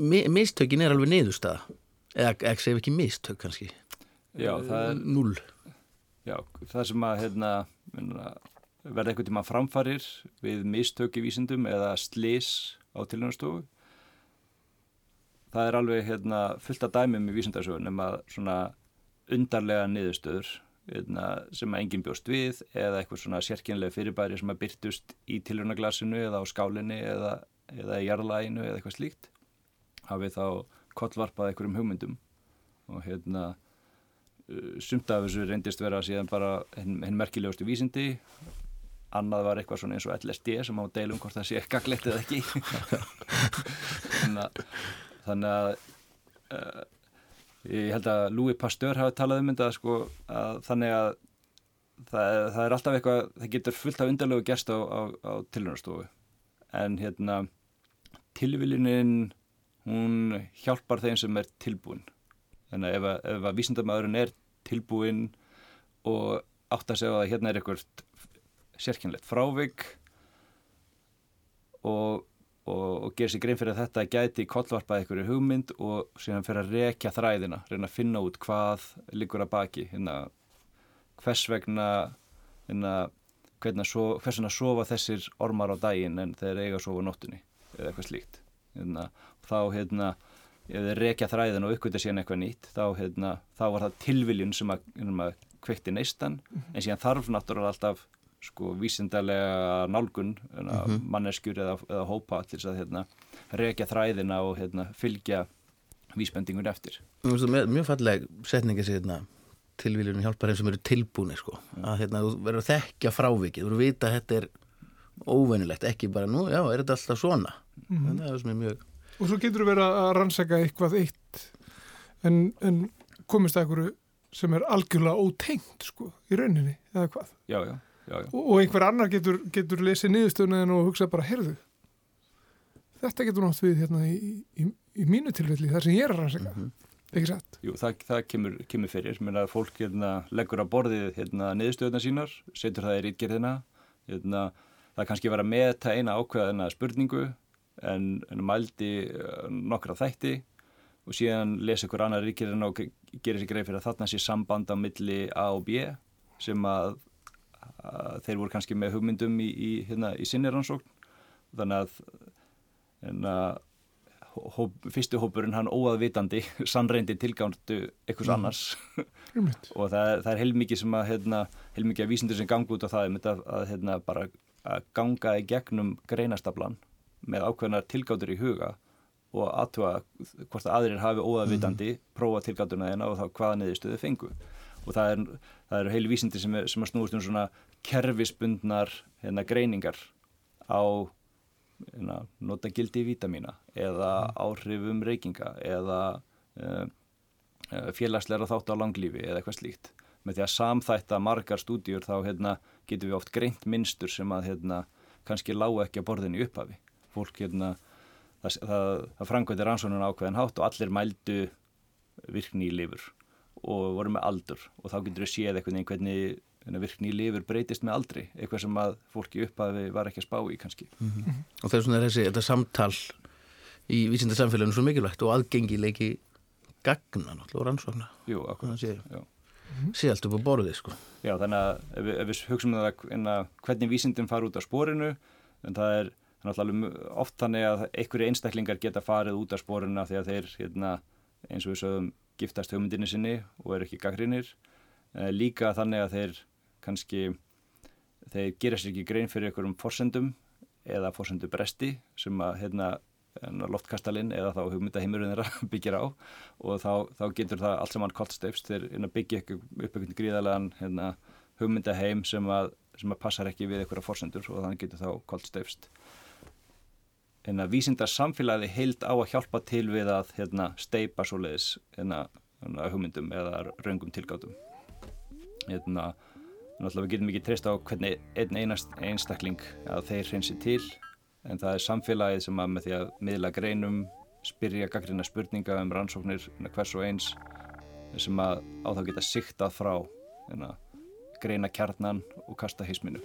mi, mistökin er alveg niðurstaða. Eða ekki segja ekki mistök kannski? Já, það er Null Já, það sem að hérna, verða eitthvað tíma framfarir við mistök í vísindum eða slis á tilhjóðnastofu það er alveg hérna, fullt af dæmum í vísindarsögunum að svona undarlega niðurstöður hérna, sem að enginn bjóst við eða eitthvað svona sérkynlega fyrirbæri sem að byrtust í tilhjóðnaglasinu eða á skálinni eða, eða í jarðlæginu eða eitthvað slíkt hafið þá kollvarpað einhverjum hugmyndum. Og hérna uh, sumt af þessu reyndist vera síðan bara hinn hin merkilegustu vísindi. Annað var eitthvað svona eins og LSD sem á deilum hvort það sé gaglegt eða ekki. Þannig að, þannig að uh, ég held að Louis Pasteur hafi talað um þetta sko, að þannig að það, það er alltaf eitthvað, það getur fullt af undarlegu gerst á, á, á tilhörnastofu en hérna tilviljunin hún hjálpar þeim sem er tilbúin. Þannig að ef, ef að vísindamæðurinn er tilbúin og átt að segja að hérna er eitthvað sérkynlegt frávik og, og, og gera sér grein fyrir að þetta gæti kollvarpað einhverju hugmynd og síðan fyrir að rekja þræðina, reyna að finna út hvað liggur að baki hérna, hvers vegna hérna, hvernig að sofa, hvers vegna sofa þessir ormar á daginn en þeir eiga að sofa á nóttunni eða eitthvað slíkt hérna, þá hérna ef þeir rekja þræðin og uppgöta síðan eitthvað nýtt þá, hérna, þá var það tilviljun sem að, hérna, kveikti neistan en síðan þarf náttúrulega alltaf sko vísindarlega nálgun hérna, Mhm. manneskjur eða, eða hópa til þess að hérna, rekja þræðina og hérna, fylgja vísbendingun eftir mjög- mjög falleg setningi sér hérna tilvílunum hjálpar þeim sem eru tilbúni sko. að hérna, þú verður að þekkja frávikið þú verður að vita að þetta er óvenjulegt ekki bara nú, já, er þetta alltaf svona Mhm. það er sem er mjög og svo getur þú verið að rannsaka eitthvað eitt en, en komist að einhverju sem er algjörlega ótengt sko, í rauninni, eða hvað já, já, já, já. og, einhver annar getur, getur lesið niðurstöðunin og hugsa bara, heyrðu þetta getur nátt við hérna í, í, í mínu tilfelli, þar sem ég er að rannsaka. Ekki satt? Jú, það, það kemur, kemur fyrir, mér að fólk hérna, leggur á borðið hérna, niðurstöðuna sínar, setur það í rítgerðina, hérna, það kannski vera að meta eina ákveðina spurningu en, en mældi uh, nokkra þætti og síðan lesa ykkur annar rítgerðina og ge- gerir sér greið fyrir að þarna sé samband á milli A og B sem að þeir voru kannski með hugmyndum í, í, hérna, í sinni rannsókn þannig að, að hóp, fyrstu hópurinn hann óaðvitandi sannreindi tilgándu einhvers Mhm. annars Einmitt. og það, er- það er heilmikið sem að hérna, heilmikið að vísindur sem ganga út á það að, að hérna, bara að ganga í gegnum greinastablan með ákveðnar tilgátur í huga og aðtúa hvort að aðrir hafi óaðvitandi prófa tilgátuna þeina og þá hvaða niðurstöðu fengu og það er, það eru heil vísindir sem, sem að snúast um svona kerfisbundnar hérna, greiningar á hérna, nota gildi vítamína eða áhrifum reykinga eða uh, félagsleira þátt á langlífi eða eitthvað slíkt. Með því að samþætta margar stúdíur þá hérna, getum við oft greint minnstur sem að hérna, kannski lágu ekki að borðinu í upphafi. Fólk hérna, það, það, það framkvæmdi rannsóknun ákveðin hátt og allir mældu virkni í lifur og voru með aldur og þá getur við séð eitthvað hvernig hérna, virkni í lifur breytist með aldri, eitthvað sem að fólki upphafi var ekki að spá í kannski. og það er svona þessi, þetta samtal í vísindarsamfélaginu svo mikilvægt og aðgengileiki gagna náttúrulega og rannsókna Jú, akkurat, Þannig að sé, já. sé allt upp á borðið sko. Já, þannig að ef við, ef við hugsaum um það að hvernig vísindin fara út af sporinu en það er náttúrulega oft þannig að einhverju einstaklingar geta farið út af því að þeir hérna, eins og við sögum giftast hugmyndinni sinni og eru ekki gaggrinir eh, líka þannig að þeir kannski þeir gera sér ekki grein fyrir einhverjum forsendum eða forsendu bresti sem að hérna loftkastalinn eða þá hugmyndaheimurinn þeirra byggir á. Og þá, þá getur það allt saman kollsteifst þeir hérna, byggja upp einhvern gríðalegan hérna, hugmyndaheim sem að, sem að passar ekki við einhverja forsendur og þannig getur þá kollsteifst en að vísindar samfélagi heild á að hjálpa til við að hérna, steipa svoleiðis hérna, hérna, hugmyndum eða raungum tilgátum hérna, náttúrulega við getum ekki treyst á hvernig einn einast einstakling að þeir hreinsi til en það er samfélagið sem að með því að miðla greinum, spyrja gaggrina spurninga um rannsóknir hérna, hvers og eins sem að á þá geta siktað frá hérna, greina kjarnan og kasta hisminu.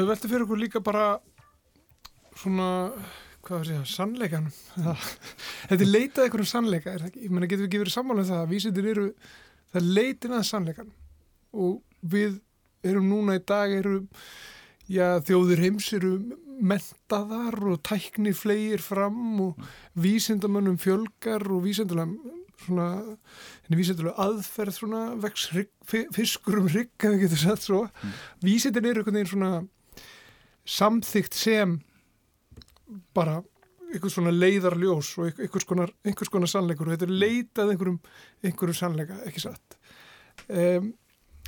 Ef velti fyrir okkur líka bara svona hvað var að segja, sannleikanum? Það- þetta er leitað einhverjum sannleika ég meina getum við ekki verið sammála um það að vísindir eru, það er leitin að sannleikanum. Og við erum núna í dag eru já, þjóðir heims eru mentaðar og tækni flegir fram og vísindamönnum fjölgar og vísindalega svona, henni vísindalega aðferð svona vex fiskur um hrygg, ef við getum sagt svo. Vísindin eru einhvern veginn svona samþygt sem bara einhvers svona leiðarljós og einhver- einhvers konar, einhvers konar sannleikur. Og þetta er leitað einhverjum, einhverjum sannleika, ekki satt? Um,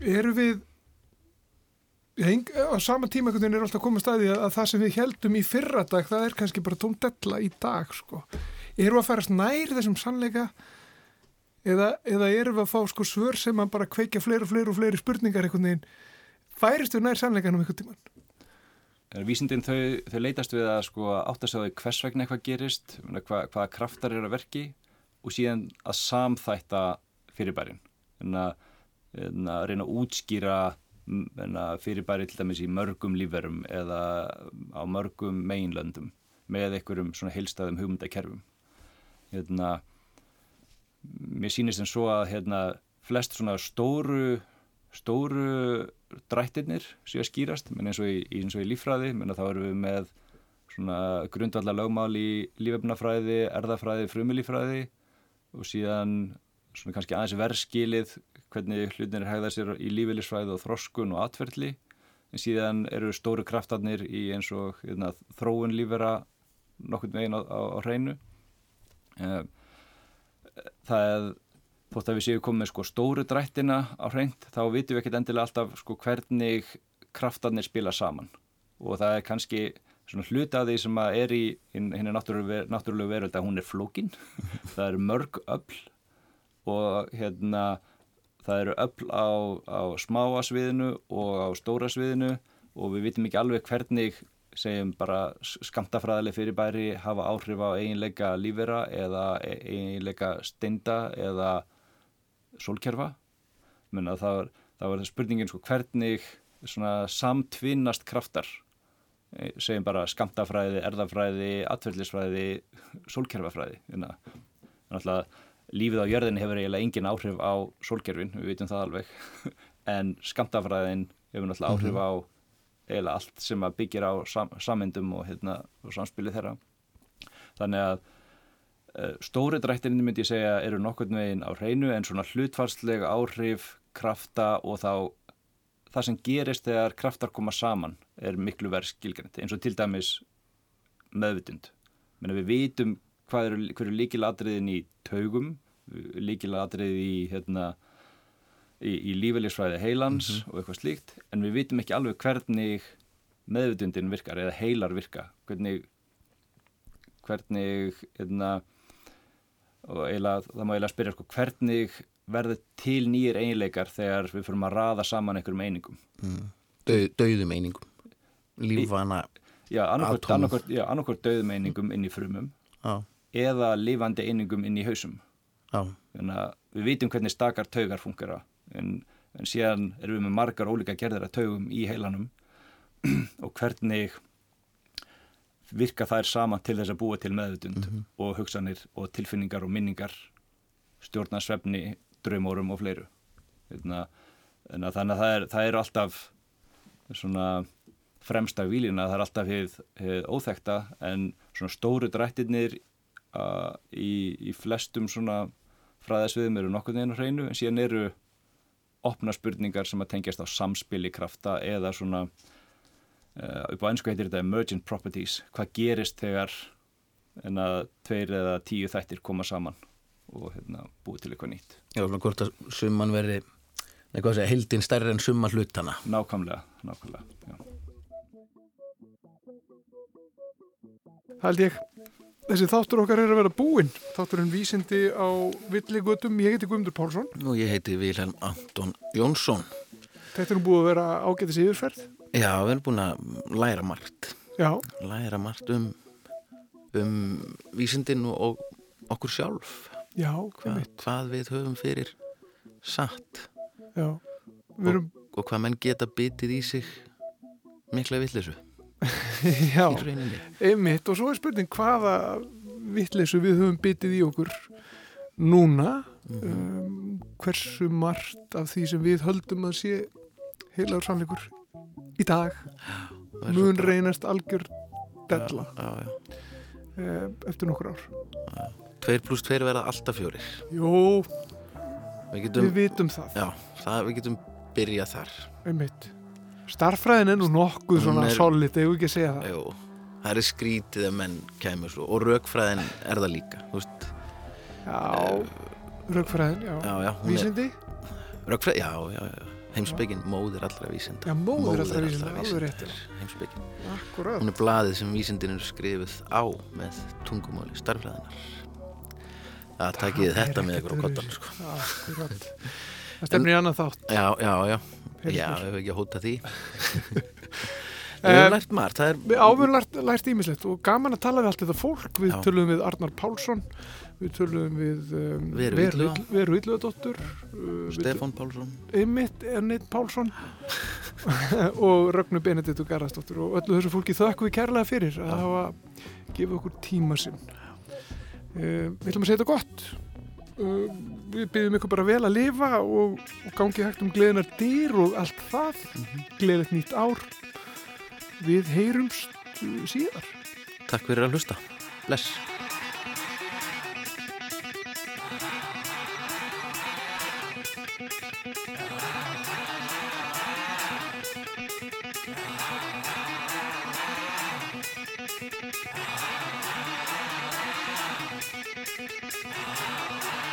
eru við Já, eng- á sama tíma einhvern veginn er alltaf komið staði að, að það sem við heldum í fyrra dag það er kannski bara tóndella í dag sko. eru að farast nær þessum sannleika eða, eða eru að fá sko svör sem að bara kveikja fleiri og fleiri og fleiri spurningar einhvern veginn? Færist við nær sannleikanum einhvern tíman Vísindin þau, þau leitast við að sko átt að segja hvers vegna eitthvað gerist, hva, hvaða kraftar eru að verki og síðan að samþætta fyrirbærin. En að, en að reyna að útskýra að fyrirbæri til dæmis í mörgum lífverum eða á mörgum meginlöndum með einhverjum svona heilstæðum hugmyndakerfum. Hérna, mér sýnist en svo að hérna, flest svona stóru stóru drættirnir séu að skýrast, menn eins og í, eins og í líffræði, menn að þá erum við með svona grundvallar lögmál í lífefnafræði, erðafræði, frumilífræði og síðan svona kannski aðeins verðskilið hvernig hlutinir hegða sér í lífilisfræði og þroskun og atferðli en síðan eru stóru kraftarnir í eins og hérna, þróun lífera nokkurn veginn á, á, á hreinu. Eh, það er þótt að við séum komið sko stóru drættina á hreint þá vitum við ekkert endilega alltaf sko hvernig kraftarnir spila saman. Og það er kannski svona hluta af því sem að er í henni náttúrulegu veröld að hún er flókin. Það eru mörg öll og hérna það eru öll á, á smáa sviðinu og á stóra sviðinu og við vitum ekki alveg hvernig segjum bara skamtafræðileg fyrirbæri hafa áhrif á eiginleika lífera eða e- eiginleika steinda eða sólkerfa. Menna það var, það var spurningin sko hvernig svona samtvinnast kraftar? Eh, segjum bara skamtafræði, erðafræði, atverðlisfræði, sólkerfafræði. Þannig að lífið á jörðinni hefur eiginlega engin áhrif á sólkerfin, við vitum það alveg. En skamtafræðin hefur náttúrulega áhrif á eiginlega allt sem byggir á sam, sammyndum og, hérna, og samspilið þeirra. Þannig að stóri drættinni myndi ég segja eru nokkurn veginn á hreinu en svona hlutfarslega áhrif krafta og þá það sem gerist þegar kraftar koma saman er miklu verð skilgrænt eins og til dæmis meðvitund. Menna, við vitum hvað eru, eru líkilatriðin í taugum líkilatrið í hérna í, í lífælisfræði heilans og eitthvað slíkt en við vitum ekki alveg hvernig meðvitundin virkar eða heilar virka hvernig hvernig hérna, og eiginlega, það má eiginlega spyrja sko, hvernig verður til nýjir eiginleikar þegar við fyrir að raða saman einhverjum einingum? Mm. Dau, Dauðum einingum. Lífvana Já, annarkvort döðum einingum inn í frumum Já. eða lifandi einingum inn í hausum. Að við vitum hvernig stakar taugar fungera en, en síðan erum við með margar ólíka gerðir að taugum í heilanum og hvernig virka þær saman til þess að búa til meðvutund og hugsanir og tilfinningar og minningar stjórna svefni, draumórum og fleiru. Hérna, að þannig að það er, það er alltaf svona fremsta výlina, það er alltaf hið, hið óþekta en svona stóru drættirnir uh, í, í flestum svona fræðasviðum eru nokkuð neginn á hreinu en síðan eru opna spurningar sem að tengjast á samspili krafta eða svona uh, upp á ennsku heitir þetta emergent properties. Hvað gerist þegar en að tveir eða tíu þættir koma saman og hérna, búið til eitthvað nýtt? Já, svona hvort að summan veri Nei, hvað segja, heildin stærri en summa hlutana. Nákvæmlega, nákvæmlega já. held ég. Þessi þáttur okkar er að vera búinn. Þátturinn vísindi á villigötum. Ég heiti Guðmundur Pálsson. Og ég heiti Vilhelm Anton Jónsson. Þetta er nú búið að vera ágætis yfirferð Já, við erum búin að læra margt. Já, læra margt um um vísindin og, okkur sjálf. Já, Hva, hvað við höfum fyrir satt. Já. Við og, erum og hvað menn geta bitið í sig mikla villisu Já, einmitt og svo er spurning hvaða vitleysu við höfum bitið í okkur núna. Mhm. um, hversu margt af því sem við höldum að sé heilagur sannleikur í dag. Mun reynast algjör della. Já, já. eh, eftir nokkur ár. Tveir pluss tveir verða alltaf fjórir. Jó, Við getum, við vitum það. Já, það, við getum byrjað þar. Einmitt. Starfræðin er nú nokkuð svona er- solid, ef ekki að segja það? Jú, það er skrítið að menn kemur svo. Og rökfræðin er það líka veist, Já, rögfræðin, já, já, já, Vísindi? Rökfræði, já, já, já Heimspekin, móðir allra vísinda Já, móðir allra vísinda, alveg rétt. Heimspekin Akkurat. Hún er blaðið sem vísindin eru skrifuð á með tungumáli starfræðinar Það takið þetta með ykkur á kottan sko. Akkurat Það stefnir í annan þátt Já, já, já Heyrðu Já, mér. ef ekki að hóta því Við Eh, höfum lært margt er, Við lært, lært ímislegt og gaman að tala við allt þetta fólk við Já. tölum við Arnar Pálsson við tölum við um, Veru Illugadóttur uh, við Stefán Pálsson. Einmitt Ennit Pálsson. Og Rögnu Benediktu Garðarsdóttur. Og öllu þessu fólki þökkum við kærlega fyrir að hafa gefið okkur tíma sinn. Uh, Við ætlum að segja þetta gott. Uh, Við byggjum ykkur bara vel að lifa og, og gangi hægt um gleðinar dýr og allt það. Gleðilegt nýtt ár. Við heyrumst uh, síðar. Takk fyrir að hlusta. Bless Ah. Ah.